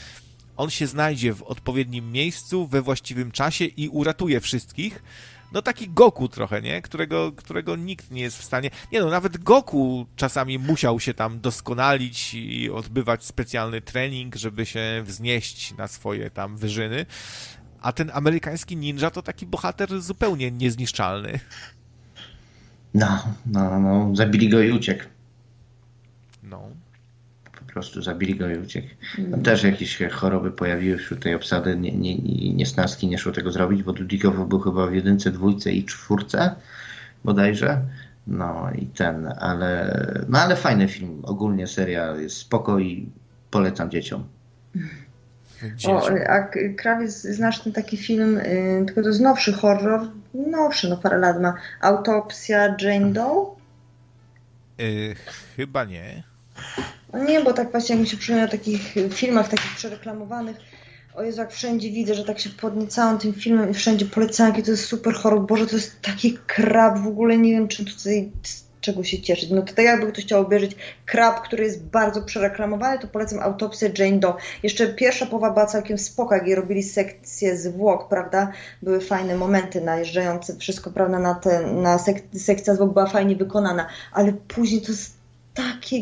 on się znajdzie w odpowiednim miejscu, we właściwym czasie i uratuje wszystkich. No taki Goku trochę, nie? Którego, którego nikt nie jest w stanie... Nie no, nawet Goku czasami musiał się tam doskonalić i odbywać specjalny trening, żeby się wznieść na swoje tam wyżyny. A ten amerykański ninja to taki bohater zupełnie niezniszczalny. no, no, no, zabili go i uciekł. No. Po prostu zabili go i uciekł. No, też jakieś choroby pojawiły wśród tej obsady, nie, nie, nie, niesnaski, nie szło tego zrobić, bo Dudikow był chyba w jedynce, dwójce i czwórce bodajże. No i ten, ale, no ale fajny film. Ogólnie seria jest spoko i polecam dzieciom. Dzieciom. O, a Krawiec, znasz ten taki film, y, tylko to jest nowszy horror, nowszy, no parę lat ma, Autopsja Jane Doe? Y, chyba nie. Nie, bo tak właśnie jak mi się przypomina o takich filmach, takich przereklamowanych, o Jezu, jak wszędzie widzę, że tak się podniecałam tym filmem i wszędzie polecam, jaki to jest super horror, Boże, to jest taki krab, w ogóle nie wiem, czy tutaj czego się cieszyć. No to tak jakby ktoś chciał obejrzeć krab, który jest bardzo przereklamowany, to polecam Autopsję Jane Doe. Jeszcze pierwsza połowa była całkiem spoko, jak robili sekcję zwłok, prawda? Były fajne momenty najeżdżające, wszystko, prawda, na, te, na sek sekcja zwłok była fajnie wykonana, ale później to jest takie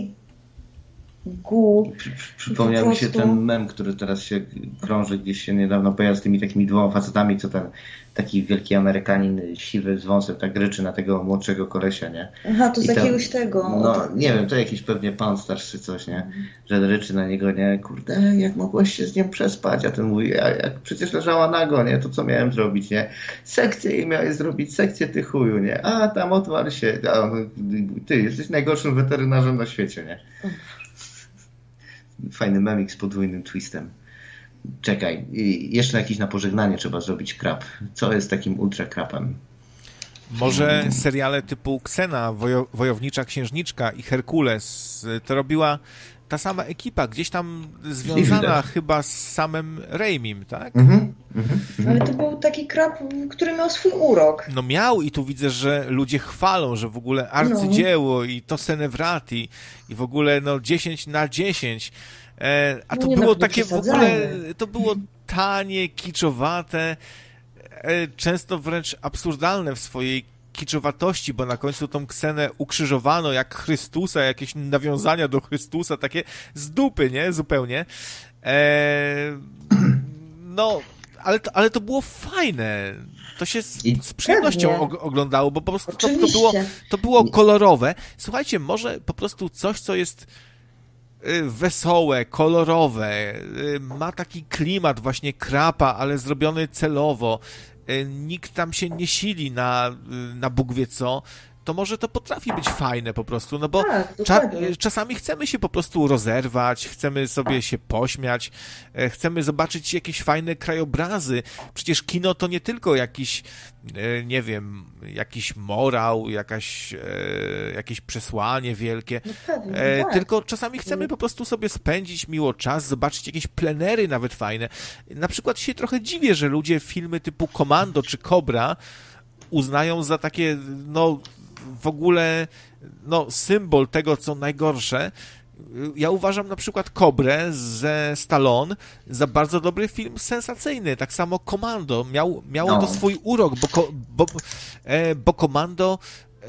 gu. Przypomniał mi się ten mem, który teraz się krąży, gdzieś się niedawno pojawił z tymi takimi dwoma facetami, co ten taki wielki Amerykanin siwy z wąsem tak ryczy na tego młodszego kolesia, nie? Aha, to z jakiegoś tego. No nie wiem, to jakiś pewnie pan starszy coś, nie? Że ryczy na niego, nie? Kurde, jak mogłeś się z nią przespać? A ten mówi, a jak przecież leżała nago, nie? To co miałem zrobić, nie? Sekcję jej miałeś zrobić, sekcję ty chuju, nie? A tam odwal się. A, ty, jesteś najgorszym weterynarzem na świecie, nie? Fajny memik z podwójnym twistem. Czekaj, jeszcze jakiś na pożegnanie trzeba zrobić krap. Co jest takim ultra krapem? Może seriale typu Ksena, Wojo Wojownicza Księżniczka i Herkules to robiła ta sama ekipa, gdzieś tam związana chyba z samym Raimim, tak? Mm -hmm. Ale to był taki krap, który miał swój urok. No miał i tu widzę, że ludzie chwalą, że w ogóle arcydzieło no. i to Senevrati i w ogóle no 10 na 10. E, a to no było takie w ogóle, to było tanie, kiczowate, e, często wręcz absurdalne w swojej kiczowatości, bo na końcu tą ksenę ukrzyżowano jak Chrystusa, jakieś nawiązania do Chrystusa, takie z dupy, nie? Zupełnie. E, no, ale to, ale to było fajne. To się z, z przyjemnością oglądało, bo po prostu to, to, było, to było kolorowe. Słuchajcie, może po prostu coś, co jest y, wesołe, kolorowe, y, ma taki klimat właśnie krapa, ale zrobiony celowo. Y, nikt tam się nie sili na, y, na Bóg wie co, to może to potrafi być fajne po prostu, no bo tak, cza czasami chcemy się po prostu rozerwać, chcemy sobie się pośmiać, e, chcemy zobaczyć jakieś fajne krajobrazy. Przecież kino to nie tylko jakiś, e, nie wiem, jakiś morał, jakaś, e, jakieś przesłanie wielkie, no pewnie, tak. tylko czasami chcemy mm. po prostu sobie spędzić miło czas, zobaczyć jakieś plenery nawet fajne. Na przykład się trochę dziwię, że ludzie filmy typu Komando czy Cobra uznają za takie, no, w ogóle no, symbol tego, co najgorsze. Ja uważam na przykład Kobrę ze Stallone za bardzo dobry film sensacyjny. Tak samo Komando miał, miało no. to swój urok, bo, bo, e, bo Komando e,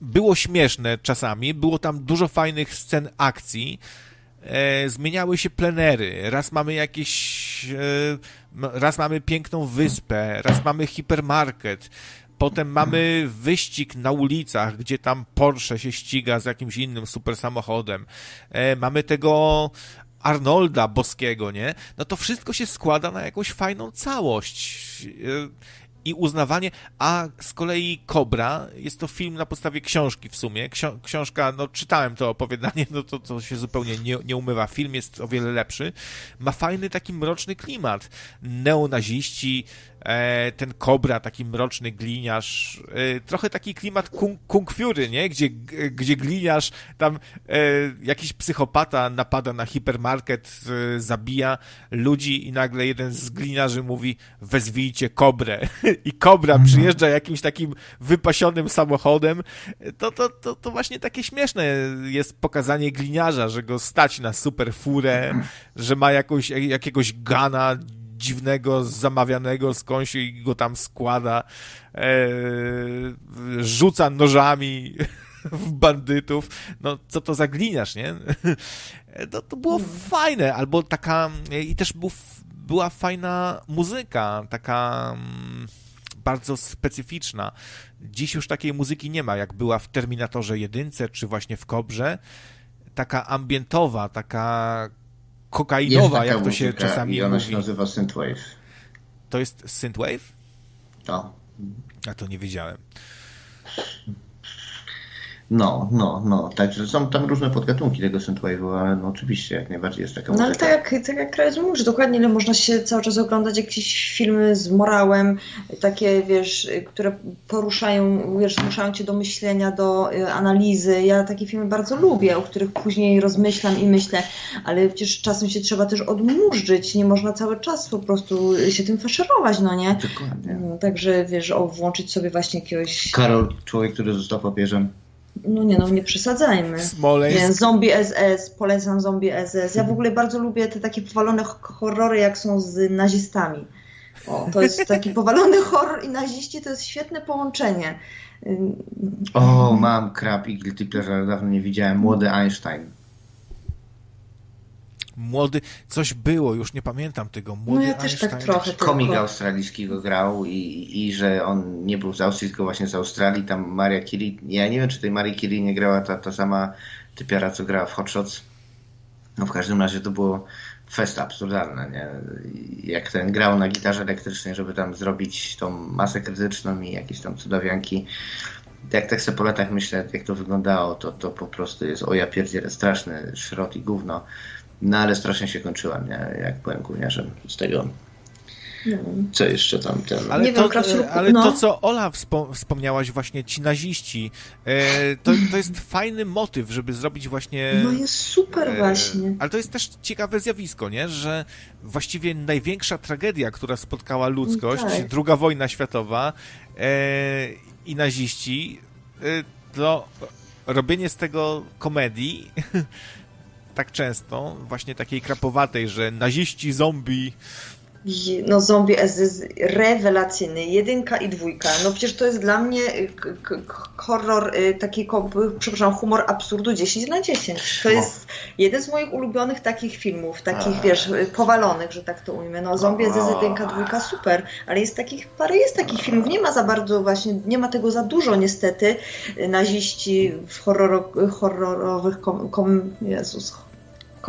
było śmieszne czasami, było tam dużo fajnych scen akcji. E, zmieniały się plenery. Raz mamy jakieś. E, raz mamy piękną wyspę, raz mamy hipermarket. Potem mamy wyścig na ulicach, gdzie tam Porsche się ściga z jakimś innym super samochodem. E, mamy tego Arnolda Boskiego, nie? No to wszystko się składa na jakąś fajną całość. E, i uznawanie, a z kolei Kobra jest to film na podstawie książki w sumie. Książka, no czytałem to opowiadanie, no to, to się zupełnie nie, nie umywa. Film jest o wiele lepszy. Ma fajny taki mroczny klimat. Neonaziści, ten Kobra, taki mroczny gliniarz, e, trochę taki klimat kung, kung Fury, nie? Gdzie, gdzie gliniarz, tam e, jakiś psychopata napada na hipermarket, e, zabija ludzi i nagle jeden z gliniarzy mówi wezwijcie Kobrę i Kobra mhm. przyjeżdża jakimś takim wypasionym samochodem, to, to, to, to właśnie takie śmieszne jest pokazanie gliniarza, że go stać na super furę, że ma jakąś, jakiegoś gana dziwnego, zamawianego skądś i go tam składa, e, rzuca nożami w bandytów. No, co to za gliniarz, nie? No, to było mhm. fajne, albo taka, i też był, była fajna muzyka, taka mm, bardzo specyficzna. Dziś już takiej muzyki nie ma, jak była w Terminatorze jedynce, czy właśnie w Kobrze. Taka ambientowa, taka kokainowa, jak to się czasami i ona mówi. się nazywa Synthwave. To jest Synthwave? To. A to nie wiedziałem. No, no, no. Także są tam różne podgatunki tego synthwave'u, ale no oczywiście jak najbardziej jest taka No ale tak jak, tak jak Krajec mówi, dokładnie ile można się cały czas oglądać jakieś filmy z morałem, takie wiesz, które poruszają, wiesz, zmuszają cię do myślenia, do y, analizy. Ja takie filmy bardzo lubię, o których później rozmyślam i myślę, ale przecież czasem się trzeba też odmurzyć, nie można cały czas po prostu się tym faszerować, no nie? Dokładnie. No, także wiesz, o, włączyć sobie właśnie jakiegoś... Karol, człowiek, który został papieżem. No nie, no nie przesadzajmy. Smoleńsk. Nie, zombie SS, polecam Zombie SS. Ja w ogóle bardzo lubię te takie powalone horrory, jak są z nazistami. O, to jest taki powalony horror i naziści, to jest świetne połączenie. O, mam krab i guilty pleasure, dawno nie widziałem. Młody Einstein. Młody, coś było, już nie pamiętam tego. Młody no ja też Einstein. tak trochę Komik australijski go grał i, i że on nie był z Austrii, tylko właśnie z Australii. Tam Maria Curie, ja nie wiem, czy tej Marii Curie nie grała ta, ta sama typiara, co grała w Hot Shots. No w każdym razie to było fest absurdalne, nie? Jak ten grał na gitarze elektrycznej, żeby tam zrobić tą masę krytyczną i jakieś tam cudawianki. Jak tak sobie po latach myślę, jak to wyglądało, to, to po prostu jest o ja pierdzielę, straszny szrot i gówno. No ale strasznie się kończyłem, nie? jak byłem gówniarzem z tego. No. Co jeszcze tam ten. Ale, nie to, wiem, ale no. to, co Ola wspom wspomniałaś, właśnie ci naziści, e, to, to jest fajny motyw, żeby zrobić właśnie. No jest super, e, właśnie. Ale to jest też ciekawe zjawisko, nie? że właściwie największa tragedia, która spotkała ludzkość, tak. druga wojna światowa e, i naziści, e, to robienie z tego komedii tak często, właśnie takiej krapowatej, że naziści, zombie. No zombie jest rewelacyjny, jedynka i dwójka. No przecież to jest dla mnie y, horror, y, taki, przepraszam, humor absurdu 10 na 10. To jest jeden z moich ulubionych takich filmów, takich wiesz, y, powalonych, że tak to ujmę. No zombie jest jedynka, dwójka, super, ale jest takich, parę jest takich filmów, nie ma za bardzo właśnie, nie ma tego za dużo niestety. Naziści w horror, horrorowych, kom, kom, Jezus,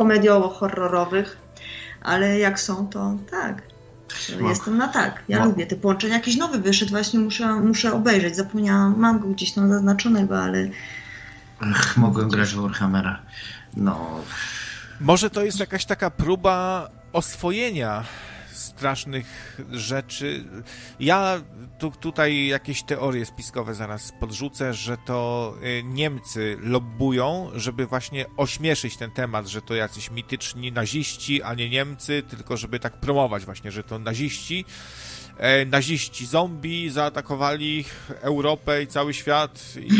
komediowo-horrorowych, ale jak są, to tak. Jestem na tak. Ja lubię te połączenia. Jakiś nowy wyszedł, właśnie muszę, muszę obejrzeć. Zapomniałam, mam go gdzieś tam zaznaczonego, ale. Ach, mogłem grać w Warhammera. No. Może to jest jakaś taka próba oswojenia strasznych rzeczy. Ja tu, tutaj jakieś teorie spiskowe zaraz podrzucę, że to y, Niemcy lobbują, żeby właśnie ośmieszyć ten temat, że to jacyś mityczni naziści, a nie Niemcy, tylko żeby tak promować właśnie, że to naziści. E, naziści zombie zaatakowali Europę i cały świat i,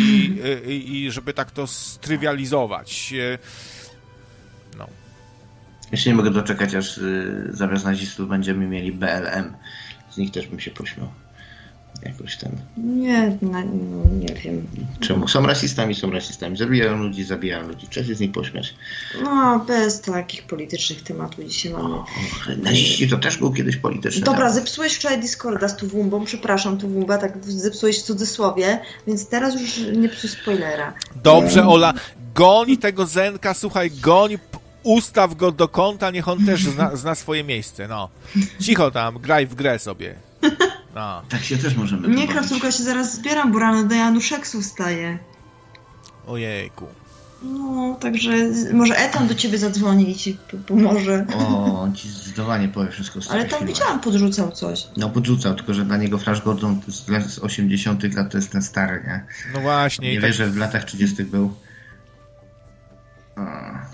i, i żeby tak to strywializować. E, jeszcze nie mogę doczekać, aż y, zamiast nazistów będziemy mieli BLM. Z nich też bym się pośmiał. Jakoś ten. Nie, no, nie wiem. Czemu? Są rasistami, są rasistami. Zabijają ludzi, zabijają ludzi. Trzeba się z nich pośmiać. No, bez takich politycznych tematów dzisiaj mamy. O, naziści to też był kiedyś polityczny. Dobra, temat. zepsułeś wczoraj Discorda z Tuwumbą. Przepraszam, Tuwumba, tak zepsułeś w cudzysłowie, więc teraz już nie psuj spoilera. Dobrze, Ola, goń tego Zenka, słuchaj, goń ustaw go do kąta, niech on też zna, zna, swoje miejsce, no. Cicho tam, graj w grę sobie. No. Tak się też możemy Nie, krasówka się zaraz zbieram, bo rano do Januszeksu wstaje. Ojejku. No, także może Etan do ciebie zadzwoni i ci pomoże. O, on ci zdecydowanie powie wszystko z Ale tam filmach. widziałam, podrzucał coś. No, podrzucał, tylko że dla niego Flash Gordon z 80 lat to jest ten stary, nie? No właśnie. Nie wiesz, tak... że w latach 30 był.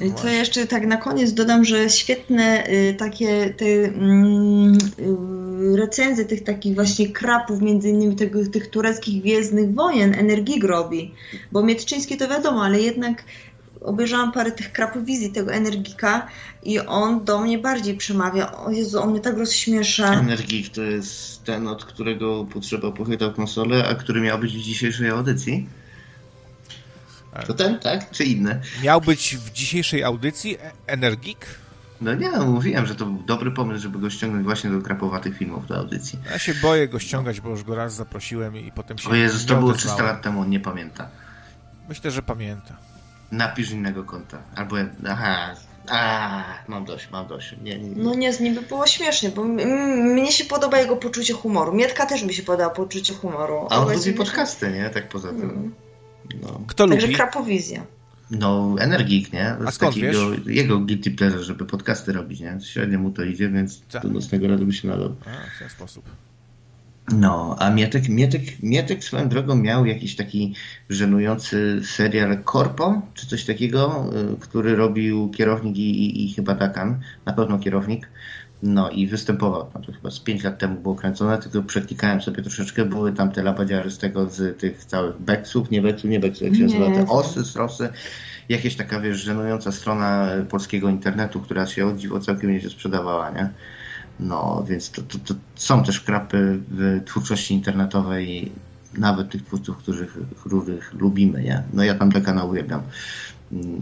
I co jeszcze tak na koniec dodam, że świetne y, takie te mm, y, recenzje tych takich właśnie krapów, między innymi tego, tych tureckich Gwiezdnych Wojen, Energii robi, bo Mietczyński to wiadomo, ale jednak obejrzałam parę tych krapowizji tego Energika i on do mnie bardziej przemawia. O Jezu, on mnie tak rozśmiesza. Energik to jest ten, od którego potrzeba pochytał konsolę, a który miał być w dzisiejszej audycji? To ten, tak? Czy inny? Miał być w dzisiejszej audycji Energik? No nie, no, mówiłem, że to był dobry pomysł, żeby go ściągnąć właśnie do krapowatych filmów do audycji. Ja się boję go ściągać, bo już go raz zaprosiłem i potem się O Jezus, to było 300 lat temu, on nie pamięta. Myślę, że pamięta. Napisz innego konta. Albo, aha, a, mam dość, mam dość. Nie, nie, nie. No nie, z nim by było śmiesznie, bo mnie się podoba jego poczucie humoru. Mietka też mi się podoba poczucie humoru. A on lubi podcasty, nie? Tak poza tym. Mm. No. Kto Także lubi? Krapowizja. No, Energik, nie? A skąd wiesz? Jego guilty pleasure, żeby podcasty robić, nie? Średnio mu to idzie, więc Co? do nocnego rady by się nadał. A, w ten sposób. No, a Mietek, Mietek, Mietek swoją drogą miał jakiś taki żenujący serial Corpo, czy coś takiego, y, który robił kierownik i, i, i chyba Dakan, na pewno kierownik. No i występował, no to chyba z 5 lat temu było kręcone, tylko przeklikałem sobie troszeczkę, były tam te labadziary z tego, z tych całych beksów, nie beksu, nie beksu, jak się nazywa, te osy, strosy, jakieś taka, wiesz, żenująca strona polskiego internetu, która się od dziwo całkiem nie się sprzedawała, nie? No, więc to, to, to są też krapy w twórczości internetowej, nawet tych twórców, których, których lubimy, nie? No ja tam Dekana uwielbiam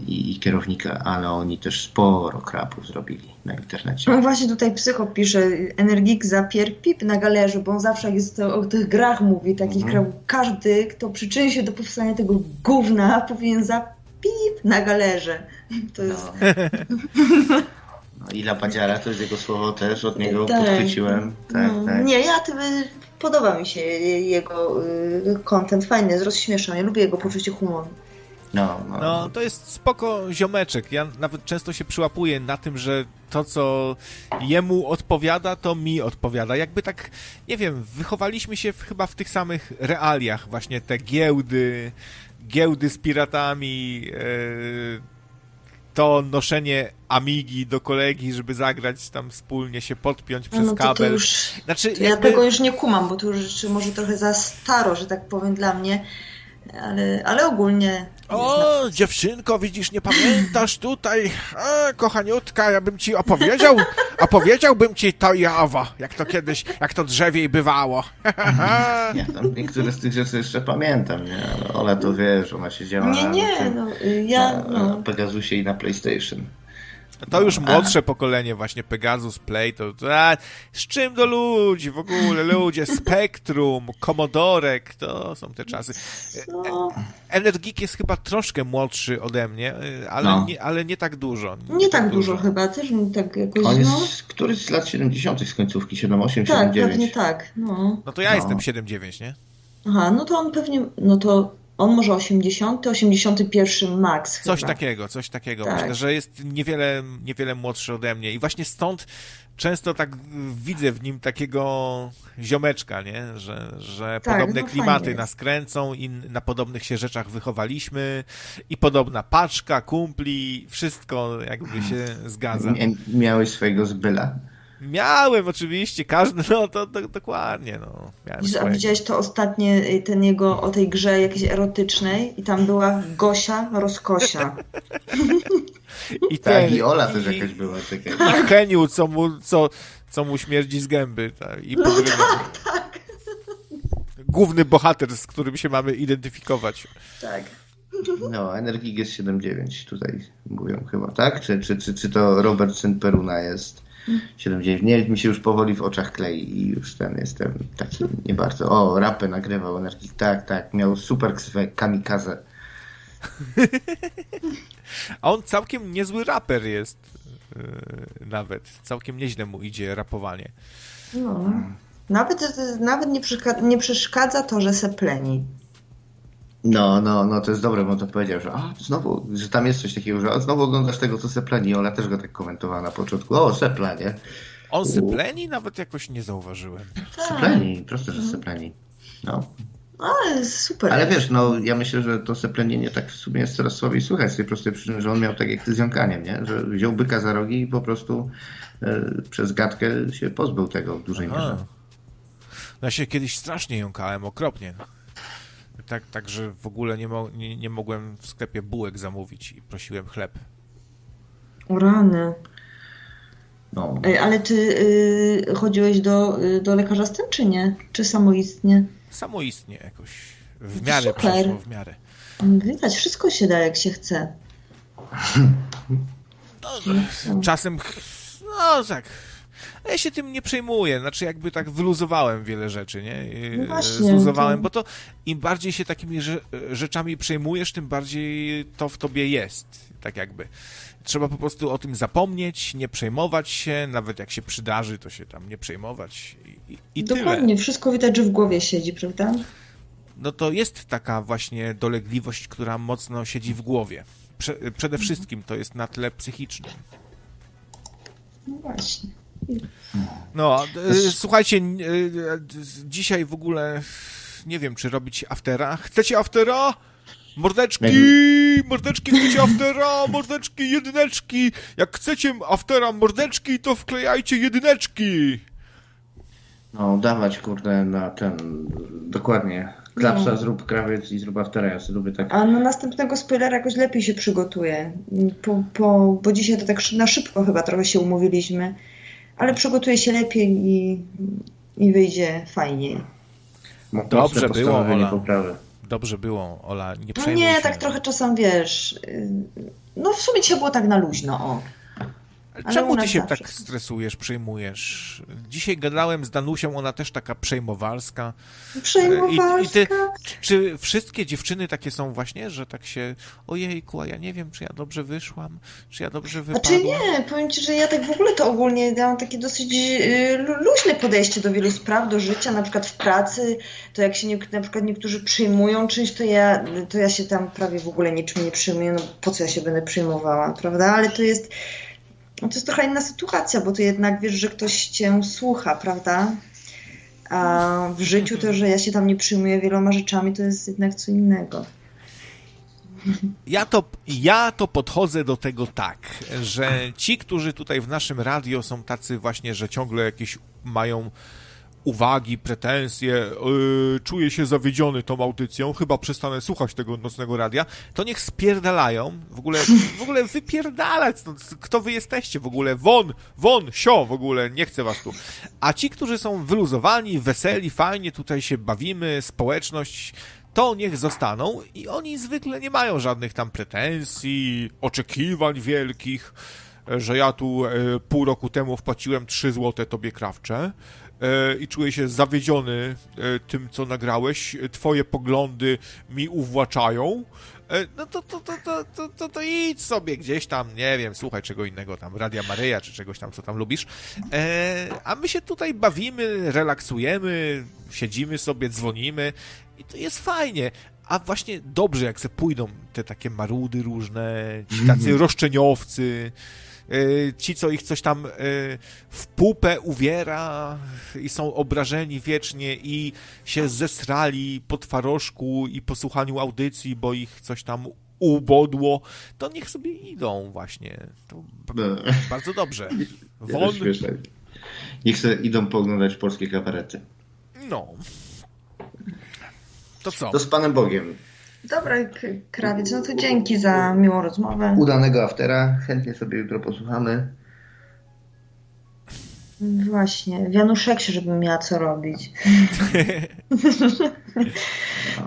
i, i kierownika, ale oni też sporo krapów zrobili na internecie. No właśnie tutaj psycho pisze, Energik zapier pip na galerze, bo on zawsze jest o tych grach mówi, takich krapów. Każdy, kto przyczyni się do powstania tego gówna, powinien zapip na galerze. To jest... No. No, i Lapadziara to jest jego słowo też, od niego tak. podchwyciłem. Tak, no. tak. Nie, ja tym, podoba mi się jego y, content, fajny, jest rozśmieszony, lubię jego poczucie humoru. No, no. no, to jest spoko ziomeczek. Ja nawet często się przyłapuję na tym, że to, co jemu odpowiada, to mi odpowiada. Jakby tak, nie wiem, wychowaliśmy się w, chyba w tych samych realiach. Właśnie te giełdy, giełdy z piratami, yy, to noszenie Amigi do kolegi, żeby zagrać tam wspólnie, się podpiąć przez no to kabel. To już, znaczy, to jakby... ja tego już nie kumam, bo to już może trochę za staro, że tak powiem, dla mnie ale, ale ogólnie. O, na... dziewczynko, widzisz, nie pamiętasz tutaj, a, kochaniutka, ja bym ci opowiedział, opowiedziałbym ci to jawa, jak to kiedyś, jak to drzewiej bywało. ja tam niektóre z tych rzeczy jeszcze pamiętam, nie? Ale Ola to wiesz, ona siedziała nie, nie, na, no, ja, na, no. Pegasusie i na PlayStation. To już młodsze pokolenie, właśnie Pegasus Play, to, to a, z czym do ludzi w ogóle, ludzie, Spectrum, Commodorek, to są te czasy. No. Energik jest chyba troszkę młodszy ode mnie, ale, no. nie, ale nie tak dużo. Nie, nie tak, tak dużo, dużo, chyba, też tak jakoś, On jest no. któryś z lat 70. z końcówki, 7-8, tak, 7-9. pewnie tak, no. No to ja no. jestem 7-9, nie? Aha, no to on pewnie, no to on może 80, 81 max. Coś chyba. takiego, coś takiego. Tak. Myślę, że jest niewiele, niewiele młodszy ode mnie. I właśnie stąd często tak widzę w nim takiego ziomeczka, nie? Że, że tak, podobne no klimaty nas kręcą i na podobnych się rzeczach wychowaliśmy i podobna paczka, kumpli, wszystko jakby się zgadza. Miałeś swojego zbyla? Miałem oczywiście, każdy, no to, to dokładnie, no. A widziałeś to ostatnie, y, ten jego, o tej grze jakiejś erotycznej i tam była Gosia Rozkosia. I tak, ten, i Ola też jakaś była, czekaj. I Heniu, co mu, co, co mu śmierdzi z gęby. Tak, i no tak, tak. Główny bohater, z którym się mamy identyfikować. Tak. No, Energig jest 7.9 tutaj mówią chyba, tak? Czy, czy, czy, czy to Robert Sint-Peruna jest 7-9. Nie, mi się już powoli w oczach klei i już ten jestem taki nie bardzo. O, rapę nagrywał Energik. Tak, tak. Miał super ksywę kamikaze. A on całkiem niezły raper jest. Yy, nawet. Całkiem nieźle mu idzie rapowanie. No. Nawet, nawet nie, przeszkadza, nie przeszkadza to, że se pleni. No, no, no, to jest dobre, bo to powiedział, że a, znowu, że tam jest coś takiego, że a, znowu oglądasz tego, co Sepleni. Ola też go tak komentowała na początku. O, Sepla, nie? On Sepleni? Nawet jakoś nie zauważyłem. Tak. Sepleni, prosto, że Sepleni. No. Ale super. Ale wiesz, no ja myślę, że to seplenienie tak w sumie jest coraz słabiej słychać z tej prostej przyczyny, że on miał tak jak ty z jąkaniem, nie? Że wziął byka za rogi i po prostu e, przez gadkę się pozbył tego w dużej mierze. No ja się kiedyś strasznie jąkałem, okropnie tak, tak że w ogóle nie, mo nie, nie mogłem w sklepie bułek zamówić i prosiłem chleb. O rany. No. Ale ty y, chodziłeś do, y, do lekarza z tym, czy nie? Czy samoistnie? Samoistnie jakoś. W miarę Super. przeszło, w miarę. Widać, wszystko się da, jak się chce. No, czasem, no tak, a ja się tym nie przejmuję, znaczy jakby tak wyluzowałem wiele rzeczy, nie? No właśnie, Zluzowałem, to... bo to im bardziej się takimi rzeczami przejmujesz, tym bardziej to w tobie jest, tak jakby. Trzeba po prostu o tym zapomnieć, nie przejmować się, nawet jak się przydarzy, to się tam nie przejmować i, i Dokładnie, tyle. wszystko widać, że w głowie siedzi, prawda? No to jest taka właśnie dolegliwość, która mocno siedzi w głowie. Prze przede wszystkim to jest na tle psychicznym. No właśnie. No, e, słuchajcie, e, dzisiaj w ogóle nie wiem, czy robić aftera. Chcecie aftera? Mordeczki, mordeczki, chcecie aftera, mordeczki, jedyneczki. Jak chcecie aftera, mordeczki, to wklejajcie jedyneczki. No, dawać, kurde, na ten, dokładnie. Klapsa, no. zrób krawiec i zrób aftera, ja sobie lubię tak. A na następnego spoilera jakoś lepiej się przygotuję, po, po, bo dzisiaj to tak na szybko chyba trochę się umówiliśmy. Ale przygotuję się lepiej i, i wyjdzie fajniej. Dobrze było, Ola. Dobrze było, Ola, nie przejmuj No nie, się. tak trochę czasem, wiesz, y, no w sumie dzisiaj było tak na luźno, o. Ale Czemu ty się zawsze. tak stresujesz, przejmujesz? Dzisiaj gadałem z Danusią, ona też taka przejmowarska. Przejmowarska. I, i ty, czy wszystkie dziewczyny takie są właśnie, że tak się ojejku, a ja nie wiem, czy ja dobrze wyszłam, czy ja dobrze wypadłam? Znaczy nie, powiem Ci, że ja tak w ogóle to ogólnie ja mam takie dosyć y, lu- luźne podejście do wielu spraw, do życia, na przykład w pracy, to jak się nie, na przykład niektórzy przyjmują czymś, to ja, to ja się tam prawie w ogóle niczym nie przyjmuję, no po co ja się będę przyjmowała, prawda? Ale to jest, no to jest trochę inna sytuacja, bo to jednak wiesz, że ktoś Cię słucha, prawda? A w życiu to, że ja się tam nie przyjmuję wieloma rzeczami, to jest jednak co innego. Ja to, ja to podchodzę do tego tak, że ci, którzy tutaj w naszym radio są tacy właśnie, że ciągle jakieś mają uwagi, pretensje, yy, czuję się zawiedziony tą audycją, chyba przestanę słuchać tego nocnego radia, to niech spierdalają, w ogóle, w ogóle wypierdalać, no, kto wy jesteście w ogóle, won, won, sio, w ogóle, nie chcę was tu. A ci, którzy są wyluzowani, weseli, fajnie, tutaj się bawimy, społeczność, to niech zostaną i oni zwykle nie mają żadnych tam pretensji, oczekiwań wielkich, że ja tu e, pół roku temu wpłaciłem 3 złote tobie krawcze i czuję się zawiedziony e, tym, co nagrałeś, twoje poglądy mi uwłaczają, e, no to, to, to, to, to, to, to idź sobie gdzieś tam, nie wiem, słuchaj czego innego tam, Radia Maryja, czy czegoś tam, co tam lubisz, e, a my się tutaj bawimy, relaksujemy, siedzimy sobie, dzwonimy i to jest fajnie. A właśnie dobrze, jak se pójdą te takie marudy różne, ci tacy roszczeniowcy, y, ci, co ich coś tam y, w pupę uwiera i są obrażeni wiecznie i się zesrali po twarożku i po słuchaniu audycji, bo ich coś tam ubodło, to niech sobie idą właśnie. No. bardzo dobrze. Won. Niech se idą pooglądać polskie kabarety. no. To co? To z Panem Bogiem. Dobra, krawiec, no to dzięki za miłą rozmowę. Udanego aftera. Chętnie sobie jutro posłuchamy. Właśnie, w Januszeksie, żebym miała co robić.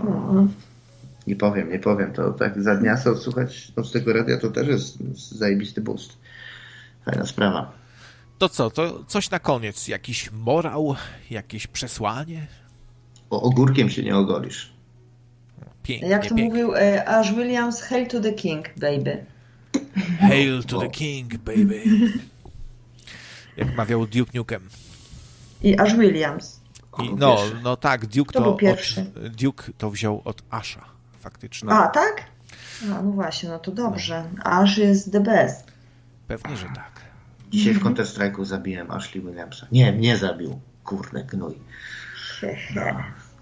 No. Nie powiem, nie powiem. To tak za dnia sobie odsłuchać nocnego radia to też jest zajebisty boost. Fajna sprawa. To co? To coś na koniec. Jakiś morał, jakieś przesłanie? O ogórkiem się nie ogolisz. Pięknie, Jak to pięknie. mówił e, Ash Williams, Hail to the King, baby. Hail to the king, baby. Jak mawiał Duke Nukem. I Ash Williams. I, no, pierwszy. no tak, Duke To to, był od, pierwszy. Duke to wziął od Asha, faktycznie. A, tak? A, no właśnie, no to dobrze. Ash jest the best. Pewnie, że tak. Dzisiaj w Counter Strike'u zabiłem Ashley Williamsa. Nie, nie zabił. Kurde, gnój. No.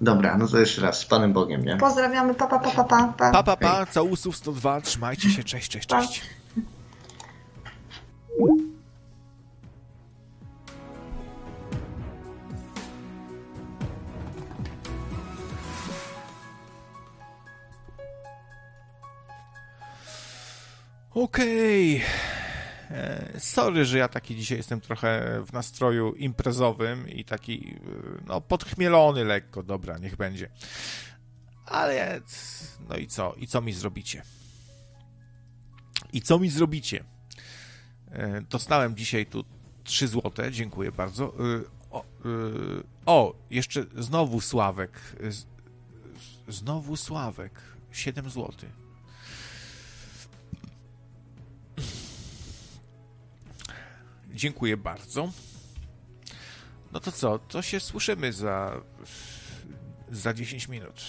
Dobra, no to jeszcze raz, z Panem Bogiem, nie? Pozdrawiamy, pa, pa, pa, pa, pa. pa. Pa, pa, pa, całusów 102, trzymajcie się, cześć, cześć, Pa. cześć. Okej. E, Sorry, że ja taki dzisiaj jestem trochę w nastroju imprezowym i taki, e, no, podchmielony lekko, dobra, niech będzie. Ale, no i co? I co mi zrobicie? I co mi zrobicie? E, Dostałem dzisiaj tu 3 złote, dziękuję bardzo. E, O, e, o jeszcze znowu Sławek. E, Znowu Sławek. 7 złotych. Dziękuję bardzo. No to co? To się słyszymy za za 10 minut.